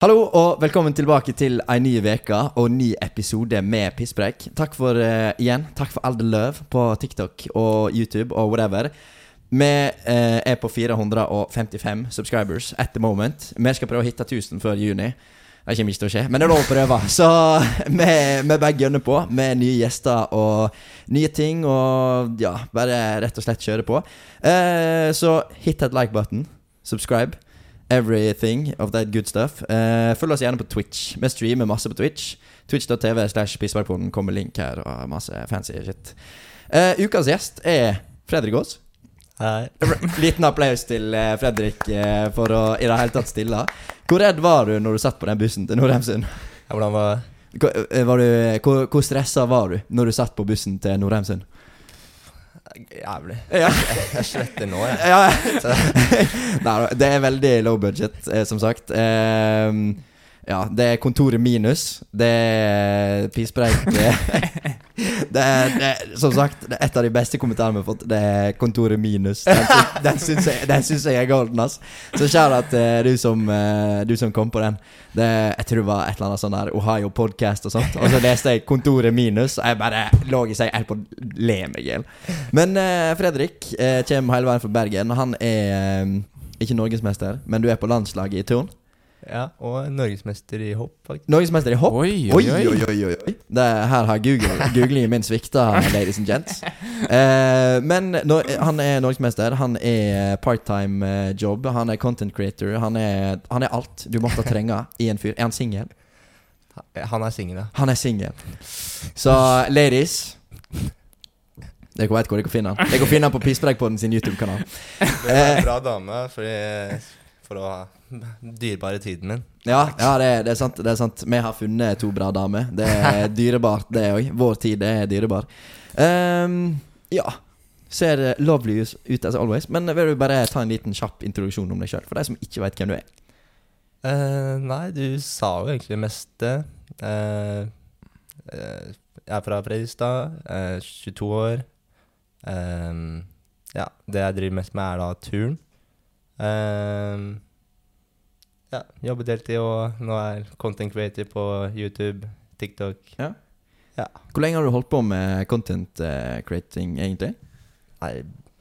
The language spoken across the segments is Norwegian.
Hallo og velkommen tilbake til ei ny uke og ny episode med Pisspreik. Takk for uh, igjen. Takk for all the love på TikTok og YouTube og whatever. Vi uh, er på 455 subscribers at the moment. Vi skal prøve å hitte 1000 før juni. Det kommer ikke til å skje, men det er lov å prøve. Så vi, vi bare gønner på med nye gjester og nye ting. Og ja, bare rett og slett kjøre på. Uh, så hit that like button. Subscribe. Everything of that good stuff. Uh, følg oss gjerne på Twitch. Vi streamer masse på Twitch. Twitch.tv slash Pissbergpoden kommer link her, og masse fancy shit. Uh, ukas gjest er Fredrik Aas. Hei. Liten applaus til eh, Fredrik for å i det hele tatt stille. Hvor redd var du når du satt på den bussen til Nordheimsund? Ja, hvordan var Hvor, eh, var du, hvor, hvor stressa var du når du satt på bussen til Nordheimsund? Jævlig. Ja. Jeg, sletter nå, jeg. Ja, Nei, det er veldig low budget, eh, som sagt. Ehm, ja, det er kontoret minus. Det er pisspreik. Det, det, det, som sagt, det er et av de beste kommentarene vi har fått. Det er kontoret minus. Den, sy- den syns jeg, jeg er golden, ass. Så kjære at du, som, eh, du som kom på den. Det, jeg tror det var et eller annet sånn der Ohio Podcast og sånt. Og så leste jeg kontoret minus, og jeg bare lå i seg helt på å le meg i hjel. Men eh, Fredrik eh, kommer hele veien fra Bergen. Han er eh, ikke norgesmester, men du er på landslaget i turn. Ja, og norgesmester i hopp, faktisk. Norgesmester i hopp. Oi, Oi, oi, oi, oi, oi. Det, her har Google, googlingen min svikta, ladies and gents. Eh, men no, han er norgesmester. Han er part-time-job. jobb. Han er content creator. Han er, han er alt du måtte trenge i en fyr. Er han singel? Han er singel, ja. Han er singel. Så ladies Dere vet hvor dere finner finne han. Dere kan finne han på Pisspreikpodden sin YouTube-kanal. Det er en bra dame fordi, for å ha dyrebare tiden min. Ja, ja det, er- det, er sant, det er sant. Vi har funnet to bra damer. Det er dyrebart, det òg. Vår tid er dyrebar. Um, ja. Ser lovely ut as always. Men vil du bare ta en liten kjapp introduksjon om deg sjøl, for de som ikke vet hvem du er? Uh, nei, du sa jo egentlig det meste. Uh, uh, jeg er fra Fredrikstad, eh, 22 år. Eh, ja, det jeg driver mest med, er da turn. Eh, ja, jobber deltid og nå er content creator på YouTube, TikTok. Ja Hvor lenge har du holdt på med content eh, creating, egentlig? Nei,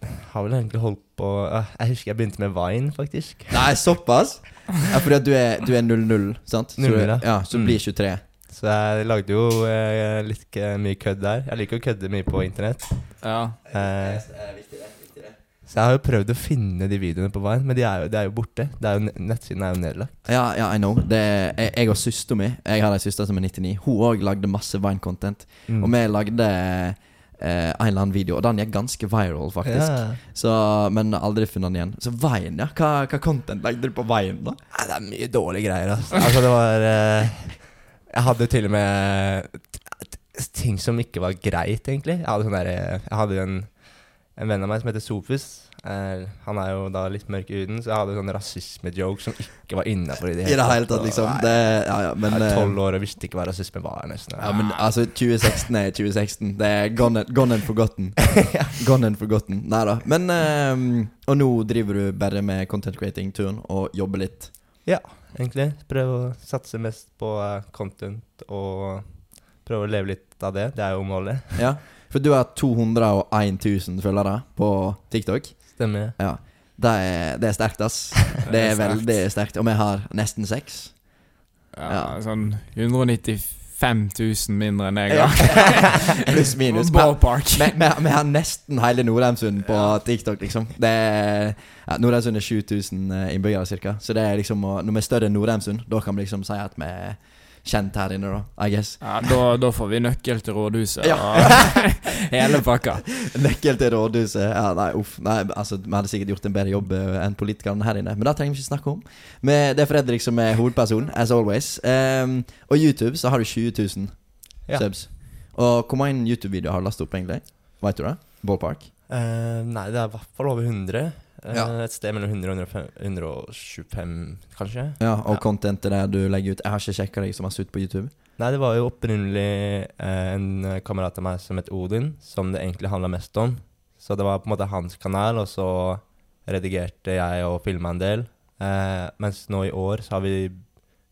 jeg har vel egentlig holdt på eh, Jeg husker jeg begynte med Vine, faktisk. Nei, såpass? Ja, fordi at du er, du er 00, sant? Så, 00, du- ja. ja, så Mm. blir 23. Så jeg lagde jo eh, litt eh, mye kødd der. Jeg liker å kødde mye på internett. Ja. Eh, så jeg har jo prøvd å finne de videoene på veien, men de er jo, de er jo borte. Det er jo, nettsiden er jo nedlagt. Ja, ja, I know. Det er, jeg, jeg og søstera mi Jeg har ei søster som er 99. Hun òg lagde masse Vine-content. Mm. Og vi lagde eh, en eller annen video, og den gikk ganske viral, faktisk. Ja. Så, men aldri funnet den igjen. Så Veien, ja. Hva, hva content lagde du på Veien, da? Nei, det er mye dårlige greier, altså. altså det var eh, Jeg hadde til og med ting som ikke var greit, egentlig. Jeg hadde sånn der, eh, Jeg hadde en, en venn av meg som heter Sofus. Er, han er jo da litt mørk i huden, så jeg hadde sånn rasisme-joke som ikke var innafor i det hele tatt, liksom. Det, ja, ja, men jeg er eh, tolv år og visste ikke hva rasisme var, nesten. ja, men altså, 2016 er 2016. Det er gone, gone and forgotten. Gone and forgotten. Nei da. Men um, Og nå driver du bare med content creating-turen og jobber litt. Ja, egentlig. Prøve å satse mest på eh, content og prøve å leve litt av det. Det er jo målet. Ja. For du har 201 000 følgere på TikTok. Stemmer. Ja. Det er, det er sterkt, ass. Det er veldig sterkt. Og vi har nesten seks. ja. Ja. Sånn 195 000 mindre enn jeg Ja. har. Pluss minus. Ballpark. Vi, vi, vi har nesten hele Nordheimsund på TikTok, liksom. Det er, ja, Nordheimsund er 7000 eh, innbyggere, ca. Så det er liksom når vi er større enn Nordheimsund, da kan vi liksom si at vi kjent her inne, da. I guess. Ja, da, da får vi nøkkel til rådhuset Ja. hele pakka. Nøkkel til rådhuset. Ja, nei, uff. Nei, altså, vi hadde sikkert gjort en bedre jobb eh, enn politikerne her inne, men det trenger vi ikke snakke om. Men det er Fredrik som er hovedperson, as always. Um, og YouTube så har du 20 000 Ja. subs. Og hvor mange YouTube-videoer har du lastet opp, egentlig? Vet du det? Ballpark? Uh, nei, det er i hvert fall over 100. Eh, Ja. Et sted mellom 100 og 125, kanskje. Ja, og Ja. contentet der du legger ut Jeg har ikke sjekka deg så masse ut på YouTube. Nei, det var jo opprinnelig eh, en kamerat av meg som het Odin, som det egentlig handla mest om. Så det var på en måte hans kanal, og så redigerte jeg og filma en del. Eh, mens nå i år så har vi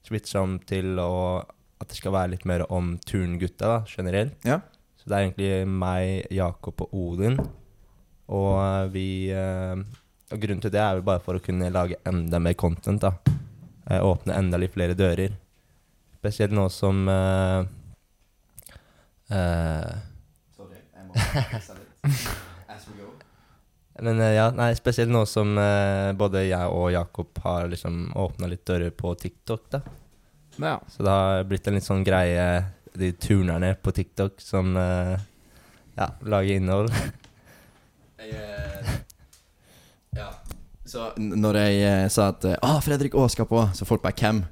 switcha om til å, at det skal være litt mer om turngutta da, generelt. Ja. Så det er egentlig meg, Jakob og Odin. Og eh, vi eh, Og grunnen til det er vel bare for å kunne lage enda mer content. da. Eh, åpne enda litt flere dører. Spesielt nå som eh, eh, Sorry, jeg må fikse litt. As we go. Men eh, ja, nei, spesielt nå som eh, både jeg og Jakob har liksom åpna litt dører på TikTok, da. Ja. Så det har blitt en litt sånn greie, de turnerne på TikTok som eh, ja, lager innhold. Jeg, eh. Så når jeg eh, sa at eh, ah, Fredrik Aas skal på, så folk bare hvem?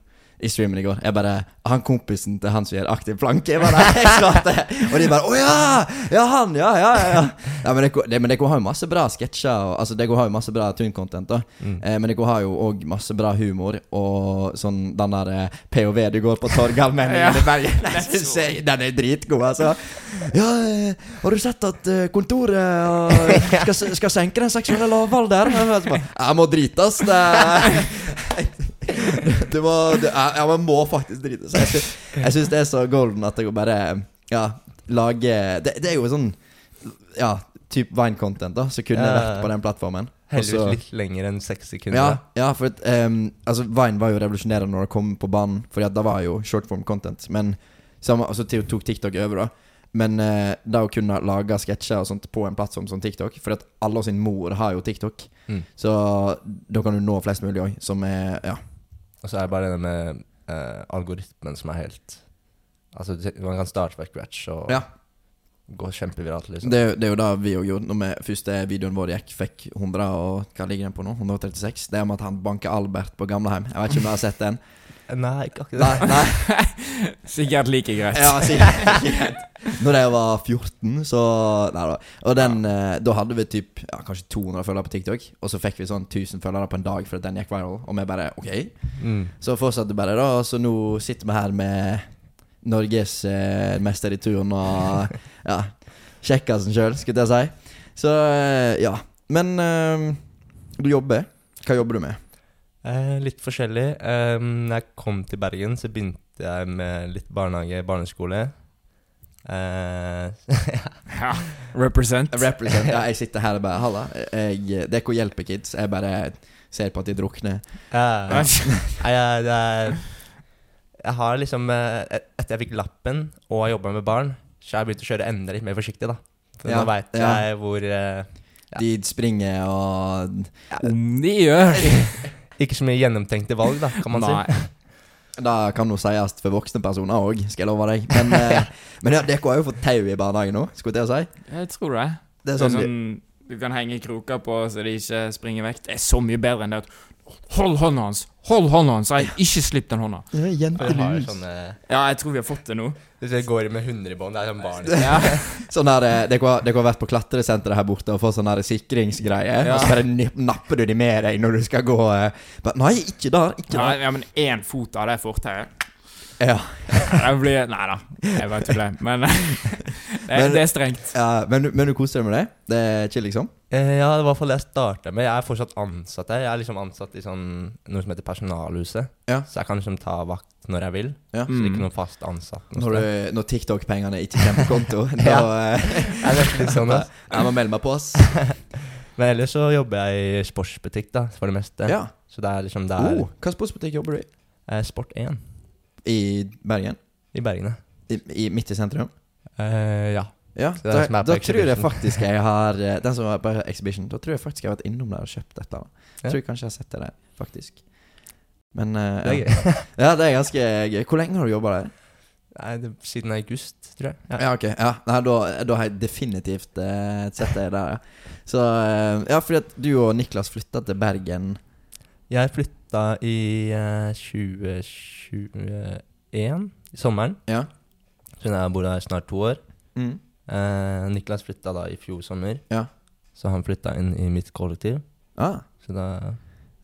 I streamen i går. Jeg bare Han kompisen til han som gjør aktiv planke. Jeg bare, jeg svarte Og de bare Å ja! Ja, han! Ja, ja, ja. ja. men dere det, men har jo masse bra sketsjer. og- Altså, dere har jo masse bra tune-content. da Mm. eh, Men dere har jo òg masse bra humor. Og sånn den der eh, POV du går på Torgallmenningen i Bergen. Den jeg Den er dritgod, altså. Ja, eh, har du sett at eh, kontoret skal, skal senke den seksuelle lavalderen? Jeg må drites. Det Du må du, ja, man må faktisk drite Jeg syns, jeg syns det er så golden at jeg bare Ja, lage Det, det er jo sånn Ja, type Vine-content, da, som kunne Ja. vært på den plattformen. Heldigvis Også- litt lenger enn seks sekunder. ja, ja, for at, ehm, altså, Vine var jo revolusjonerende når det kom på banen, Fordi at det var jo shortform content. Men så altså, tok TikTok over, da. Men uh, det å kunne lage sketsjer og sånt på en plattform som TikTok For at alle sin mor har jo TikTok, Mm. så da kan du nå flest mulig òg, som er Ja. Og så er det bare det med eh, algoritmen som er helt Altså, man kan starte fra scratch og ja. gå kjempeviralt, liksom. Det, det er jo det vi òg gjorde når vi første videoen vår gikk. Fikk 100 og Hva ligger den på nå? 136. Det er om at han banker Albert på gamlehjem. Jeg vet ikke om du har sett den? Nei, ikke akkurat Nei, det. nei Sikkert like greit. Ja, sikkert. like greit. Når jeg var 14, så Nei da. Og den eh, Da hadde vi typ ja, kanskje 200 følgere på TikTok. Og så fikk vi sånn 1000 følgere på en dag fordi den gikk viral. Og vi bare OK. Mm. Så fortsatte bare, da. Og så nå sitter vi her med Norges eh, mester i turn og ja, kjekkasen sjøl, skulle jeg si. Så eh, ja. Men eh, du jobber. Hva jobber du med? Eh, litt forskjellig. Eh, når jeg kom til Bergen, så begynte jeg med litt barnehage, barneskole. Eh, Ja. Represent. Represent. Ja, jeg sitter her og bare Halla. Jeg, det er ikke å hjelpe kids. Jeg bare ser på at de drukner. nei, jeg, er, jeg har liksom eh, Etter jeg fikk lappen og har jobba med barn, så har jeg begynt å kjøre enda litt mer forsiktig, da. For Ja, nå veit ja. jeg hvor eh, Ja. De springer og Om de gjør Ikke så mye gjennomtenkte valg, da, kan man si. Det kan jo sies for voksne personer òg, skal jeg love deg. Men, eh, men ja, dere har jo fått tau i barnehagen nå, skulle jeg til å si. Jeg tror det. Det er Det er sånn, sånn Du kan henge kroker på så de ikke springer vekk. Det er så mye bedre enn det at Hold hånda hans! Hold hånda hans! Jeg ikke slipp den hånda. Jentelus. sånne Ja, jeg tror vi har fått det nå. Hvis jeg går med hundrebånd, det er sånn barn. Ja. Sånn her, eh, dere har, dere har vært på klatresenteret her borte og fått sånn sikringsgreier. Ja. Og så bare napper du de med deg når du skal gå But, Nei, ikke da. Ikke nei, da. ja, men én fot av det fortauet Ja. Det blir Nei da, jeg bare tuller. Men det, Men- det er strengt. Ja, men, men du koser deg med det? Det er chill, liksom? Eh, ja, det var i hvert fall det jeg starta med. Jeg er fortsatt ansatt her. Jeg er liksom ansatt i sånn, noe som heter Personalhuset. Ja. Så jeg kan liksom ta vakt når jeg vil. Ja. Så det er ikke noen noe fast ansatt. noe Når, du, når TikTok-pengene ikke kommer på konto, Ja. Da litt sånn. Jeg må melde meg på, ass. Men ellers så jobber jeg i sportsbutikk, da, for det meste. Ja. Så det er liksom det er Oh, hva sportsbutikk jobber du i? eh, Sport1 I Bergen? i Bergen. ja. I, i, midt i sentrum? Eh, ja. Ja, da, da tror jeg faktisk jeg har eh, Den som var på Exhibition, da tror jeg faktisk jeg har vært innom der og kjøpt dette. Jeg Ja. Tror jeg kanskje jeg har sett det der, faktisk. Men uh, Det er ja. gøy. ja, det er ganske gøy. Hvor lenge har du jobba der? Nei, det, siden august, tror jeg. Ja. Ja, ok. Ja, Nei, da, da har jeg definitivt uh, sett deg der, ja. Så uh, Ja, fordi at du og Niklas flytta til Bergen. Jeg flytta i eh, 2021, i sommeren. Ja. Så jeg har bodd her snart to år. Mm. Eh, Niklas flytta da i fjor sommer, Ja. så han flytta inn i mitt kollektiv. Ah. Så da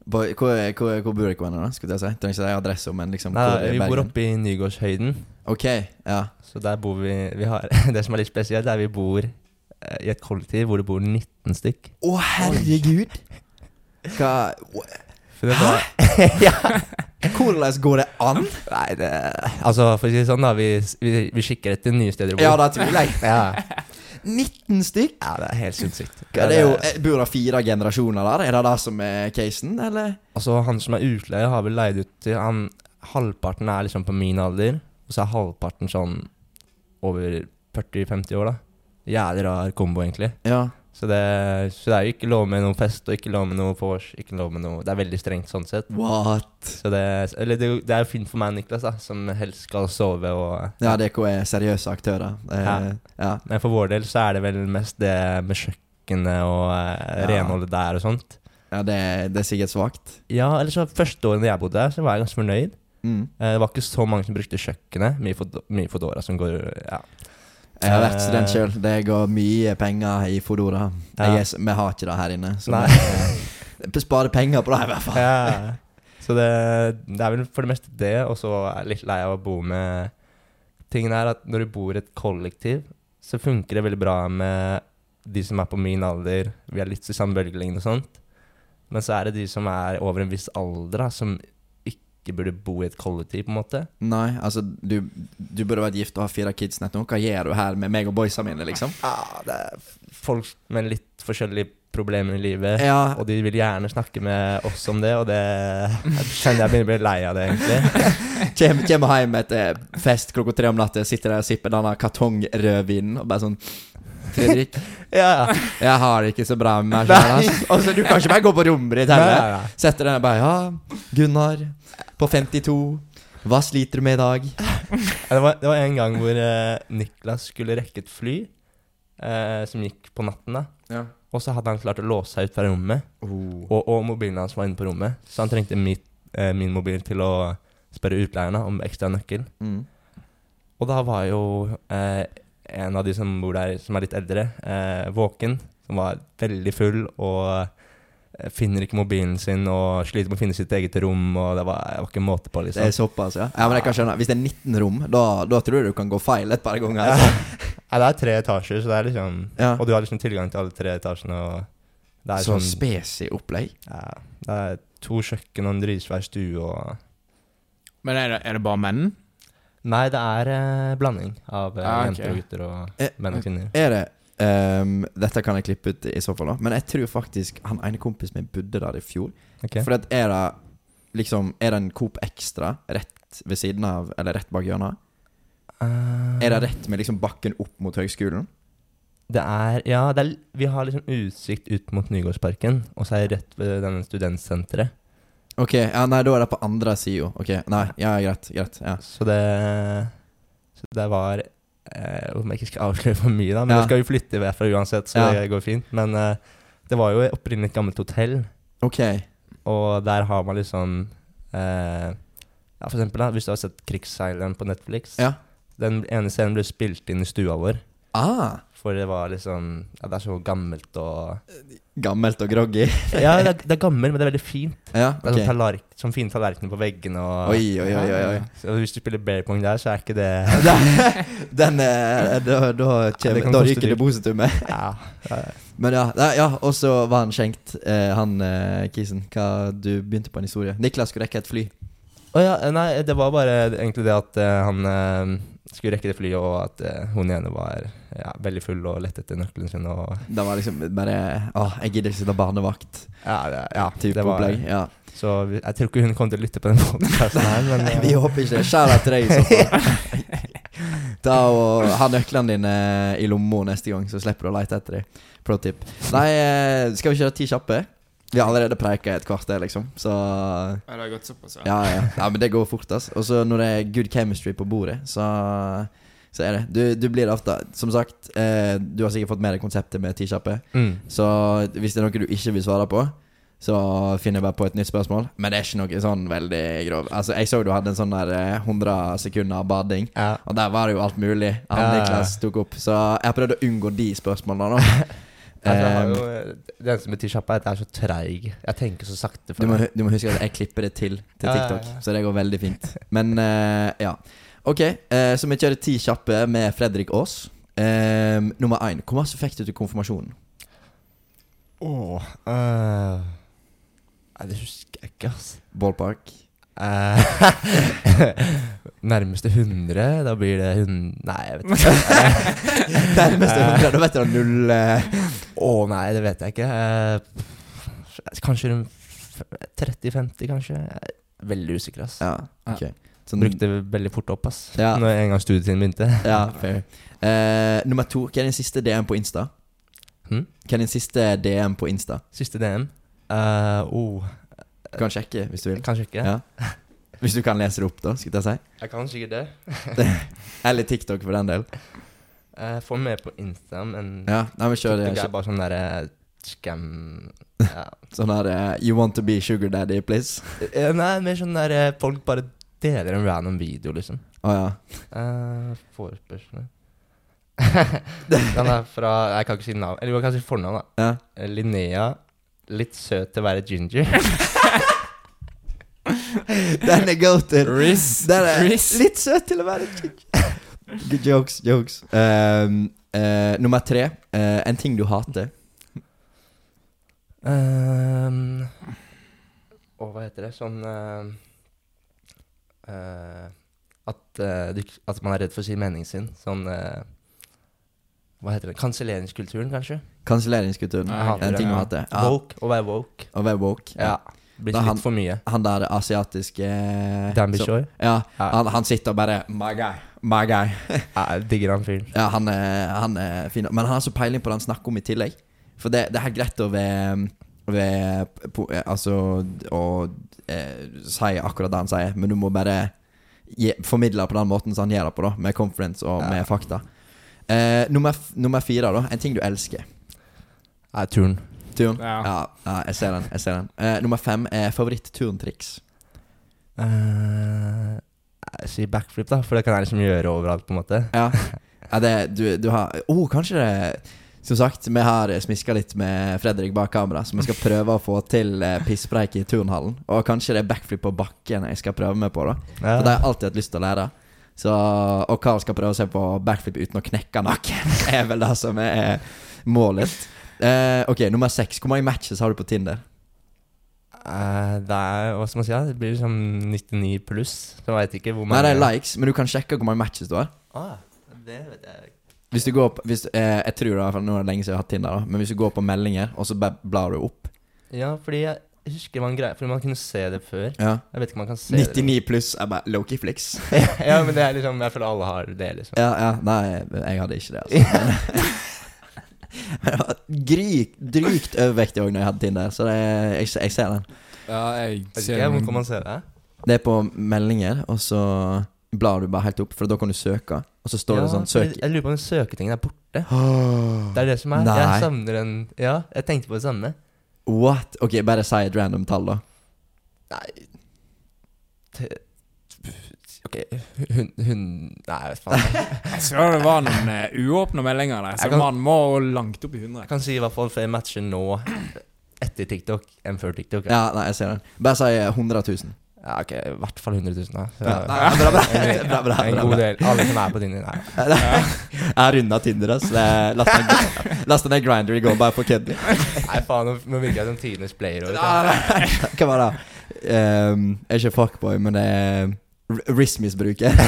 Hvor, hvor, hvor, hvor bor dere henne, da? Skulle jeg si Trenger ikke si adresse, men liksom Nei, hvor i Vi bor Bergen? oppe i Nygårdshøyden, Ok, ja. så der bor vi, vi har, Det som er litt spesielt, er vi bor eh, i et kollektiv hvor det bor 19 stykk. Å, herregud! Hva Hæ?! ja. Hvordan går det an? Nei, det Altså, for å si det sånn, da. Vi, vi, vi kikker etter nye steder å bo. Ja, da tviler jeg. ja. 19 stykk? ja, det er helt sinnssykt. Det er jo, eh, Bor det fire generasjoner der? Er det det som er casen, eller? Altså, han som er utleier, har vel leid ut til han Halvparten er liksom på min alder, og så er halvparten sånn over 40-50 år, da. Jævlig rar kombo, egentlig. Ja. Så det, så det er jo ikke lov med noe fest, og ikke lov med noe vors, ikke lov med noe Det er veldig strengt sånn sett. What? Så det, eller det, det er jo fint for meg, Niklas, da, som helst skal sove og Ja, DK er seriøse aktører. Eh, Ja. ja. Men for vår del så er det vel mest det med kjøkkenet og eh, Ja. renholdet der og sånt. ja det, det er sikkert svakt. Ja, eller så første året jeg bodde der, så var jeg ganske fornøyd. Mm. Eh, Det var ikke så mange som brukte kjøkkenet. Mye, for, mye Fodora som går Ja. Jeg har vært Eh. student sjøl. Det går mye penger i Fodora. Ja. Er, vi har ikke det her inne. Så Nei. vi eh, sparer penger på det, i hvert fall. ja. Så det, det er vel for det meste det, og så er jeg litt lei av å bo med Tingen er at når du bor i et kollektiv, så funker det veldig bra med de som er på min alder. Vi er litt i samme bølgelengde og sånt. Men så er det de som er over en viss alder, da, som ikke burde bo i et kollektiv, på en måte. Nei, altså, du, du burde vært gift og ha fire kids nettopp. Hva gjør du her med meg og boysa mine, liksom? Ja, det er folk med litt forskjellige problemer i livet. Ja, Og de vil gjerne snakke med oss om det, og det jeg kjenner jeg begynner å bli lei av det, egentlig. Kjem, kommer hjem etter fest klokka tre om natta, sitter der og sipper denne kartongrødvinen og bare sånn Fredrik, Ja, jeg har det ikke så bra med meg sjøl. Altså, Du kan ikke bare gå på rommet ditt heller. Setter deg og bare Ja, Gunnar på 52. Hva sliter du med i dag? Det var, det var en gang hvor eh, Niklas skulle rekke et fly eh, som gikk på natten. da Ja. Og så hadde han klart å låse seg ut fra rommet, Oh. og, og mobilen hans var inne på rommet. Så han trengte mitt, eh, min mobil til å spørre utleierne om ekstra nøkkel. Mm. Og da var jo eh, en av de som bor der, som er litt eldre, eh, våken. Som var veldig full og eh, finner ikke mobilen sin og sliter med å finne sitt eget rom. Og det var, det var ikke måte på, liksom Det liksom. er såpass, ja. ja men jeg kan skjønne Hvis det er 19 rom, da, da tror jeg du kan gå feil et par ganger. Altså. Nei, det er tre etasjer, så det er liksom Ja. Og du har liksom tilgang til alle tre etasjene. Og det er Så sånn spesi opplegg. ja, Det er to kjøkken og en dritsvær stue og Men er det, er det bare menn? Nei, det er eh, blanding av eh, Ah, ok. jenter og gutter og Eh, menn og kvinner. Er det ehm, Dette kan jeg klippe ut i så fall, da. Men jeg tror faktisk han ene kompisen min bodde der i fjor. Ok. For at er det liksom Er det en Coop Extra rett ved siden av, eller rett bak hjørnet? Eh, Er det rett med liksom bakken opp mot høgskolen? Det er Ja, det er, vi har liksom utsikt ut mot Nygårdsparken, og så er det rett ved denne studentsenteret. Ok, ja, nei, da er det på andre sida. Ok, nei, ja, greit. greit ja. Så det Så det var eh, Om jeg ikke skal avsløre for mye, da. Men Ja. nå skal vi flytte derfra uansett, så Ja. det går fint. Men eh, det var jo opprinnelig et gammelt hotell, Ok. og der har man liksom eh, Ja, for eksempel, da, hvis du har sett 'Krigsseileren' på Netflix. Ja. Den ene scenen ble spilt inn i stua vår. Ah, For det var liksom Ja, det er så gammelt og gammelt og groggy. Ja, det er, det er gammelt, men det er veldig fint. Ja, Det er sånn, sånn fine tallerkener på veggene og Oi, oi, oi, oi. Så hvis du spiller bear pong der, så er ikke det Den er, Da, da, det kjem- kan da ryker depositumet. Ja. Men ja, ja og så var han skjenkt, eh, han eh, kisen. Hva Du begynte på en historie. Niklas skulle rekke et fly. Å ja, nei, det var bare egentlig det at eh, han eh, skulle rekke det flyet, og at uh, hun ene var ja, veldig full og lette etter nøkkelen sin. Og Det var liksom bare Å, jeg gidder ikke sitte barnevakt. ja, det, ja, det var opplegg. Ja. Så jeg tror ikke hun kommer til å lytte på den podkasten her, men eh, vi håper ikke det. Skjær til deg i så fall. Ta og Ha nøklene dine i lomma neste gang, så slipper du å lete etter dem. Pro tip. Nei, eh, skal vi kjøre ti kjappe? Vi har allerede preika i et kvarter, liksom. Så Ja, det har gått såpass, ja. ja, ja. ja men det går fort, ass. Og så når det er good chemistry på bordet, så så er det. Du, du blir ofte Som sagt, eh, du har sikkert fått med deg konseptet med tikjappe. mm. Så hvis det er noe du ikke vil svare på, så finner jeg bare på et nytt spørsmål. Men det er ikke noe sånn veldig grov. Altså, jeg så du hadde en sånn der eh, 100 sekunder bading. ja. Og der var det jo alt mulig han Ja. Niklas tok opp. Så jeg har prøvd å unngå de spørsmålene. da Altså, jeg Eh, jo, det eneste med T-sjappa er at jeg er så treig. Jeg tenker så sakte. for du, må, du må huske at jeg klipper det til til Ja, ja, TikTok, ja. så det går veldig fint. Men eh, ja. Ok, eh, så vi kjører ti kjappe med Fredrik Aas. Eh, nummer én. Hvor mye fikk du til konfirmasjonen? Åh øh. Nei, det husker jeg ikke, altså. Ballpark? Eh, nærmeste 100, da blir det hun... Nei, jeg vet ikke. Nærmeste 100, da vet du null eh, Å nei, det vet jeg ikke. Eh, kanskje 30-50, kanskje. Veldig usikker, ass. Ja, ok. Sånn, Brukte veldig fort opp, ass. Ja. Når en gang studietiden begynte. Ja, fair. Uh, nummer to, hva er din siste DM på Insta? Hmm? Hva er din siste DM på Insta? Siste DM. Uh, oh, Du kan sjekke hvis du vil. kanskje ikke. Ja. Hvis du kan lese det opp, da, skulle jeg si. Jeg kan sikkert det. Eller TikTok, for den del. Jeg får med på Insta, men Ja, nei, men kjør det. TikTok er bare sånn derre scam ja. Sånn her eh, You want to be sugar daddy, please? Eh, Nei, mer sånn der eh, folk bare deler en random video, liksom. Å ja. Uh, Den er fra Jeg kan ikke si navn. Eller jeg kan si fornavn, da. ja. Eh, Linnea. Litt søt til å være ginger. Den er goated. Den er litt søt til å være Good jokes, jokes. Um, uh, nummer tre. Uh, en ting du hater. Um, Å, hva heter det? Sånn eh, eh, at, du, at man er redd for å si meningen sin. Sånn Hva heter det? Kanselleringskulturen, kanskje? Kanselleringskulturen. En ting du ja. hater. Ja. Woke. Å være woke. Å være woke. Ja. Blitt han- litt for mye. Han der asiatiske Danby som- Ja, Ja. han, han sitter og bare My guy, my guy. Ja, jeg digger han fyren. Ja, han er, han er fin. Men han har så peiling på det han snakker om i tillegg. For det, det er helt greit å ved, ved på, Altså å eh, si akkurat det han sier, men du må bare gi, formidle det på den måten som han gjør det på, da med conference og Ja. med fakta. Eh, nummer, nummer fire, da. En ting du elsker. Nei, turn. Turn. Ja. Ja, ja jeg ser den. jeg ser den Uh, Nummer fem er favoritt-turntriks. Uh, jeg sier backflip, da, for det kan jeg liksom gjøre overalt, på en måte. Ja, ja det, du, du har oh, kanskje det Som sagt, vi har smiska litt med Fredrik bak kamera, så vi skal prøve å få til eh, pisspreik i turnhallen. Og kanskje det er backflip på bakken jeg skal prøve meg på, da. Ja. For det har jeg alltid hatt lyst til å lære. Så, og Carl skal prøve å se på backflip uten å knekke nakken. Det er vel det som er målet. Eh, ok, nummer seks. Hvor mange matches har du på Tinder? Uh, det er, hva skal man si, da? det blir liksom 99 pluss. Så jeg vet ikke hvor mange Nei, det er likes, men du kan sjekke hvor mange matches du har. Ah, det vet jeg Hvis du går opp hvis, eh, Jeg tror for nå er det lenge siden jeg har hatt Tinder, da men hvis du går på meldinger, og så blar du opp Ja, fordi jeg husker det var en greie Fordi man kunne se det før. Ja Jeg vet ikke om man kan se 99 pluss er bare Loki Flix. ja, men det er liksom Jeg føler alle har det, liksom. Ja, ja, nei, jeg hadde ikke det, altså. Jeg var drygt, drygt overvektig òg når jeg hadde Tinder, så det, jeg, jeg ser den. Ja, jeg ser den. Hvor kan man se det? Det er på meldinger, og så blar du bare helt opp, for da kan du søke. Og så står det sånn 'søk'. Jeg lurer på om den søketingen er borte. Det er det som er. Nei. Jeg savner en Ja, jeg tenkte på det samme. What? Ok, bare si et random tall, da. Nei hun, hun Nei, jeg vet faen. Jeg så det var noen uh, uåpna meldinger der, så kan- man må langt opp i 100. Jeg kan si i hvert fall flere matcher nå etter TikTok enn før TikTok. Ja, nei, jeg ser den. Bare si 100 000. Ja, ok, i hvert fall 100 000, da. Så, Ja, nei, bra, bra, bra, bra, en god del. Alle som er på Tinder. Nei. Jeg har runda Tinder, ass. Lasta ned- Grinder i går bare for kødd. Nei, faen, nå, virker jeg som tidenes player. Hva var det? Um, jeg er ikke fuckboy, men det er r- RIS-misbruker.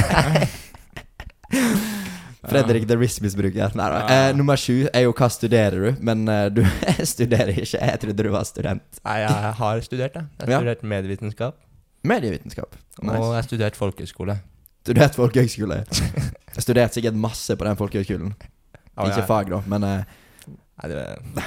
Fredrik the RIS-misbruker. Nei. Ja. Eh, nummer sju er jo hva studerer du? Men eh, du studerer ikke. Jeg trodde du var student. Nei, jeg har studert, jeg. Jeg har Ja. studert medievitenskap. Medievitenskap. Og jeg har studert folkehøyskole. Studert folkehøyskole. Jeg studerte sikkert masse på den folkehøyskolen. Oh, Ikke ja. fag, da, men eh, Nei, det,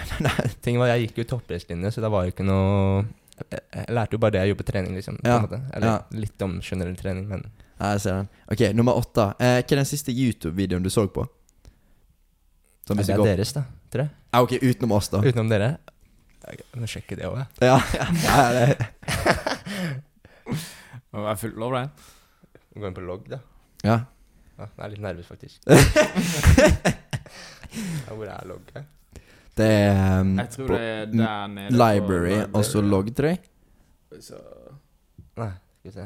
ting var, Jeg gikk jo toppidrettslinje, så det var jo ikke noe jeg, lærte jo bare det jeg gjorde på trening, liksom. På Ja, en måte. Eller ja. litt om generell trening, men Ja, jeg ser den. Ok, nummer åtte. Eh, hva er den siste YouTube-videoen du så på? Som det er går deres, da. Tror jeg. ah, Ok, utenom oss, da. Utenom dere. Jeg må sjekke det òg, jeg. Ja, ja, ja, det. Og jeg fullt lov det. Gå inn på logg, da. ja. Ja, jeg er litt nervøs, faktisk. hvor er logg her? Det er um, Jeg tror det er der nede. på library, og så logg, tror jeg. Så Nei, skal vi se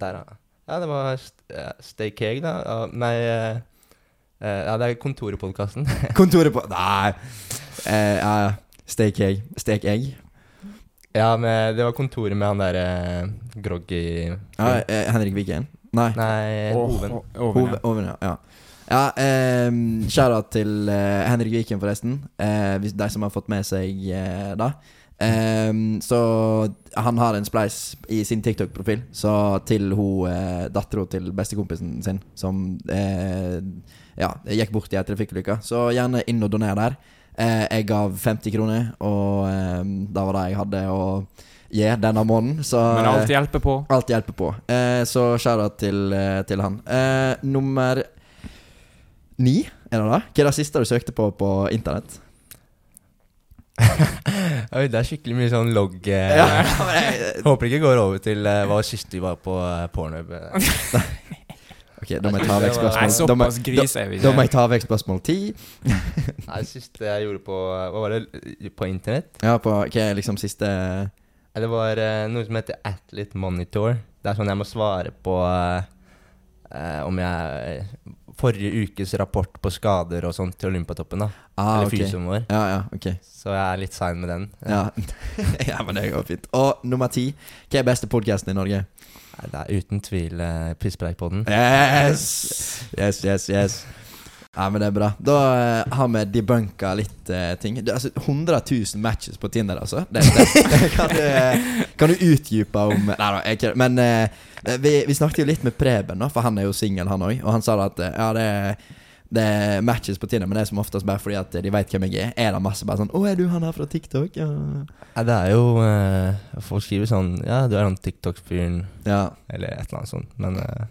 Der, ja. Ja, det var st Stay Cake, da. Ja, nei eh, eh, Ja, det er Kontorepodkasten. Kontorepo... Kontoret på Nei. Uh, ja, Stay egg. Stek egg. Ja, men det var kontoret med han derre groggy Ja, Henrik Viken? Nei. Nei, Oven. Oven, ja. Oven, ja. Ja. Eh, Shout-out til eh, Henrik Viken, forresten. Eh, de som har fått med seg eh, da. Eh, så han har en spleis i sin TikTok-profil Så til hun eh, dattera til bestekompisen sin, som eh, ja, gikk bort i ei trafikkulykke. Så gjerne inn og doner der. Eh, jeg gav 50 kroner, og eh, da var det jeg hadde å gi denne måneden. Så Men alt hjelper på. Alt hjelper på. Eh, så shout-out til, eh, til han. Eh, nummer ni, er det det? Hva er det siste du søkte på på internett? Oi, det er skikkelig mye sånn logg eh, Ja, jeg- Håper ikke går over til eh, hva siste vi var på eh, Pornhub. eh. ok, da må jeg ta vekk Nei, spørsmål. Da må, da jeg ta vekk spørsmål ti. Nei, det siste jeg gjorde på Hva var det? På internett? Ja, på hva er liksom siste Det var eh, noe som heter Athlete Monitor. Det er sånn jeg må svare på eh, eh, om jeg Forrige ukes rapport på skader og sånt til Olympiatoppen. da Ah, Eller okay. fysioen vår. Ja, ja, ok. Så jeg er litt sein med den. Ja. ja, men det går fint. Og nummer ti. Hva er beste podkasten i Norge? Nei, Det er uten tvil uh, Pisspreikpodden. Yes! Yes, yes, yes. Ja, men det er bra. Da eh, har vi debunka litt eh, ting. Det, er altså, 100 000 matches på Tinder, altså. Det, det, kan, du, eh, kan du utdype om Nei da, jeg kødder. Men eh, vi, vi snakket jo litt med Preben, da, for han er jo singel, han òg. Og han sa da at eh, ja, det er det er matches på Tinder, men det er som oftest bare fordi at de vet hvem jeg er. Er det masse bare sånn 'Å, er du han her fra TikTok?' Ja. Nei, det er jo eh, Folk skriver sånn Ja, du er han TikTok-fyren, ja. eller et eller annet sånt. Men eh,